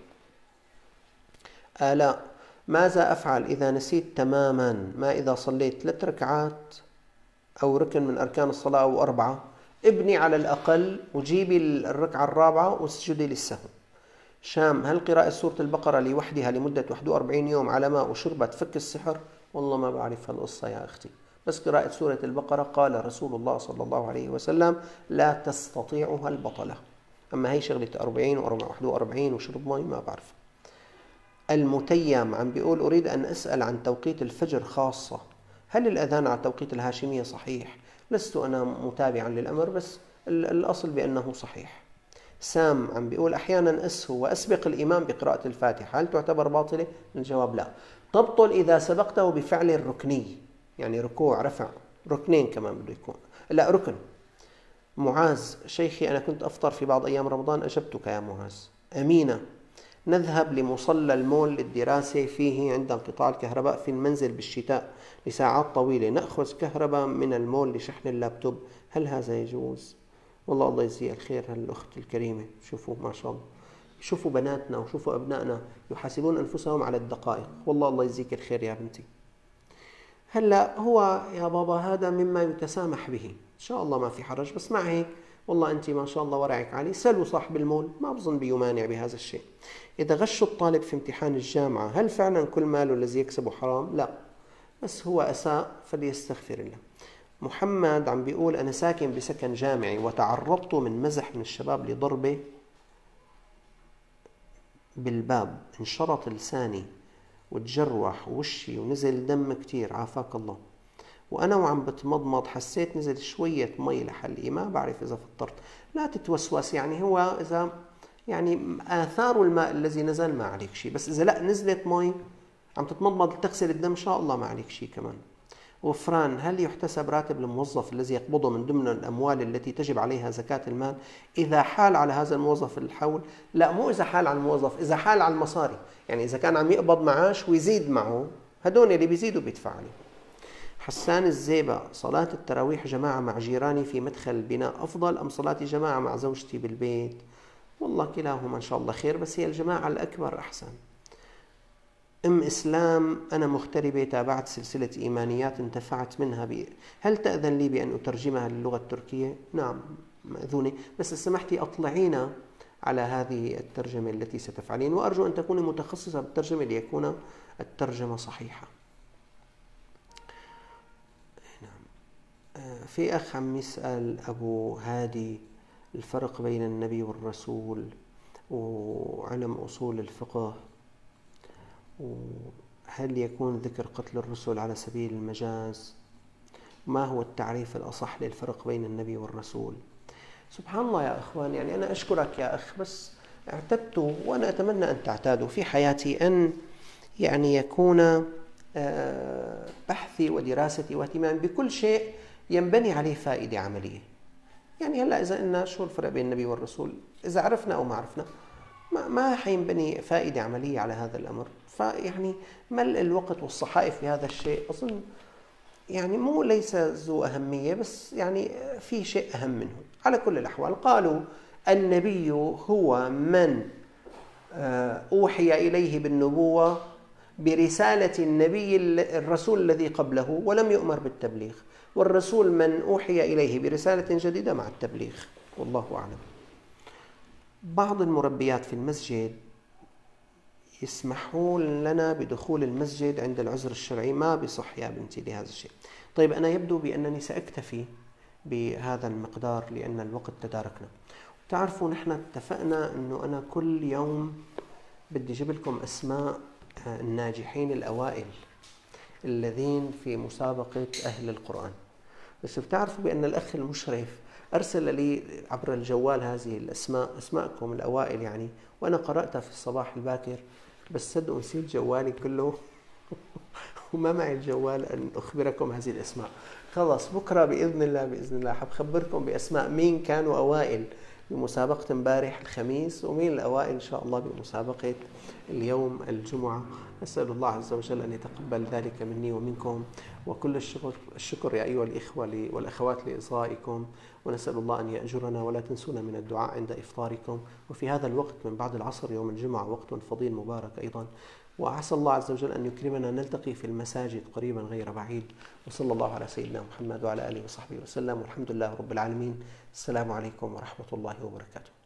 آلاء ماذا أفعل إذا نسيت تماما؟ ما إذا صليت؟ ثلاث ركعات أو ركن من أركان الصلاة أو أربعة. ابني على الأقل وجيبي الركعة الرابعة واسجدي للسهو شام هل قراءة سورة البقرة لوحدها لمدة 41 يوم على ماء وشربة تفك السحر؟ والله ما بعرف هالقصة يا أختي. بس قراءة سورة البقرة قال رسول الله صلى الله عليه وسلم لا تستطيعها البطلة. أما هي شغلة 40 و 41 وشرب مي ما بعرف. المتيم عم بيقول أريد أن أسأل عن توقيت الفجر خاصة. هل الأذان على التوقيت الهاشمية صحيح؟ لست أنا متابعا للأمر بس الأصل بأنه صحيح. سام عم بيقول أحيانا أسهو وأسبق الإمام بقراءة الفاتحة. هل تعتبر باطلة؟ الجواب لا. تبطل إذا سبقته بفعل الركني يعني ركوع رفع ركنين كمان بده يكون. لا ركن. معاذ شيخي أنا كنت أفطر في بعض أيام رمضان أجبتك يا معاذ. أمينة نذهب لمصلى المول للدراسة. فيه عند انقطاع الكهرباء في المنزل بالشتاء لساعات طويلة. نأخذ كهرباء من المول لشحن اللابتوب. هل هذا يجوز؟ والله الله يجزيها الخير هالأخت الكريمة. شوفوا ما شاء الله. شوفوا بناتنا وشوفوا أبنائنا يحاسبون أنفسهم على الدقائق. والله الله يجزيك الخير يا بنتي. هلا هو يا بابا هذا مما يتسامح به. إن شاء الله ما في حرج بس مع هيك والله أنت ما شاء الله ورعك عالي سلوا صاحب المول ما بظن بيمانع بهذا الشيء. إذا غشوا الطالب في امتحان الجامعة هل فعلا كل ماله الذي يكسبه حرام؟ لا. بس هو أساء فليستغفر الله. محمد عم بيقول أنا ساكن بسكن جامعي وتعرضت من مزح من الشباب لضربة بالباب انشرط لساني وتجروح وشي ونزل دم كتير عافاك الله. وأنا وعم بتمضمض حسيت نزل شوية مي لحلقي ما بعرف إذا فطرت. لا تتوسوس يعني هو إذا يعني آثار الماء الذي نزل ما عليك شيء بس إذا لا نزلت مي عم تتمضمض تغسل الدم إن شاء الله ما عليك شيء كمان. غفران هل يحتسب راتب الموظف الذي يقبضه من ضمن الأموال التي تجب عليها زكاة المال؟ إذا حال على هذا الموظف الحول لا مو إذا حال على الموظف إذا حال على المصاري. يعني إذا كان عم يقبض معاش ويزيد معه هدول اللي بيزيدوا بيدفع عليه حسان الزيبة صلاة التراويح جماعة مع جيراني في مدخل البناء أفضل أم صلاة جماعة مع زوجتي بالبيت؟ والله كلاهما إن شاء الله خير بس هي الجماعة الأكبر أحسن. أم إسلام أنا مغتربة تابعت سلسلة إيمانيات انتفعت منها بي. هل تأذن لي بأن أترجمها للغة التركية؟ نعم مأذونة بس سمحتي أطلعينا على هذه الترجمة التي ستفعلين وأرجو أن تكوني متخصصة بالترجمة ليكون الترجمة صحيحة نعم. في أخ عم يسأل أبو هادي الفرق بين النبي والرسول وعلم أصول الفقه وهل يكون ذكر قتل الرسل على سبيل المجاز؟ ما هو التعريف الأصح للفرق بين النبي والرسول؟ سبحان الله يا أخوان يعني أنا أشكرك يا أخ بس اعتدت وأنا أتمنى أن تعتادوا في حياتي أن يعني يكون آه، بحثي ودراستي واهتمامي بكل شيء ينبني عليه فائدة عملية. يعني هلأ إذا قلنا شو الفرق بين النبي والرسول؟ إذا عرفنا أو ما عرفنا ما ما حينبني فائدة عملية على هذا الأمر. فيعني ملء الوقت والصحائف في هذا الشيء. أظن يعني مو ليس ذو أهمية بس يعني في شيء أهم منه. على كل الأحوال قالوا النبي هو من آه، أوحي إليه بالنبوة برسالة النبي الرسول الذي قبله ولم يؤمر بالتبليغ. والرسول من أوحي إليه برسالة جديدة مع التبليغ. والله أعلم. بعض المربيات في المسجد يسمحون لنا بدخول المسجد عند العذر الشرعي. ما بصح يا بنتي لهذا الشيء. طيب أنا يبدو بأنني سأكتفي بهذا المقدار لأن الوقت تداركنا. تعرفوا نحن اتفقنا أنه أنا كل يوم بدي أجيب لكم أسماء الناجحين الأوائل الذين في مسابقة أهل القرآن. بس بتعرفوا بأن الأخ المشرف أرسل لي عبر الجوال هذه الأسماء أسماءكم الأوائل يعني وأنا قرأتها في الصباح الباكر. بس صدقوا نسيت جوالي كله. وما معي الجوال أن أخبركم هذه الأسماء. خلاص بكرة بإذن الله بإذن الله. حبخبركم بأسماء مين كانوا أوائل بمسابقة امبارح الخميس ومين الأوائل إن شاء الله بمسابقة اليوم الجمعة. أسأل الله عز وجل أن يتقبل ذلك مني ومنكم. وكل الشكر, الشكر يا أيها الإخوة والأخوات لإصغائكم. ونسأل الله أن يأجرنا ولا تنسونا من الدعاء عند إفطاركم. وفي هذا الوقت من بعد العصر يوم الجمعة وقت فضيل مبارك أيضا. وعسى الله عز وجل أن يكرمنا نلتقي في المساجد قريبا غير بعيد. وصلى الله على سيدنا محمد وعلى آله وصحبه وسلم. والحمد لله رب العالمين. السلام عليكم ورحمة الله وبركاته.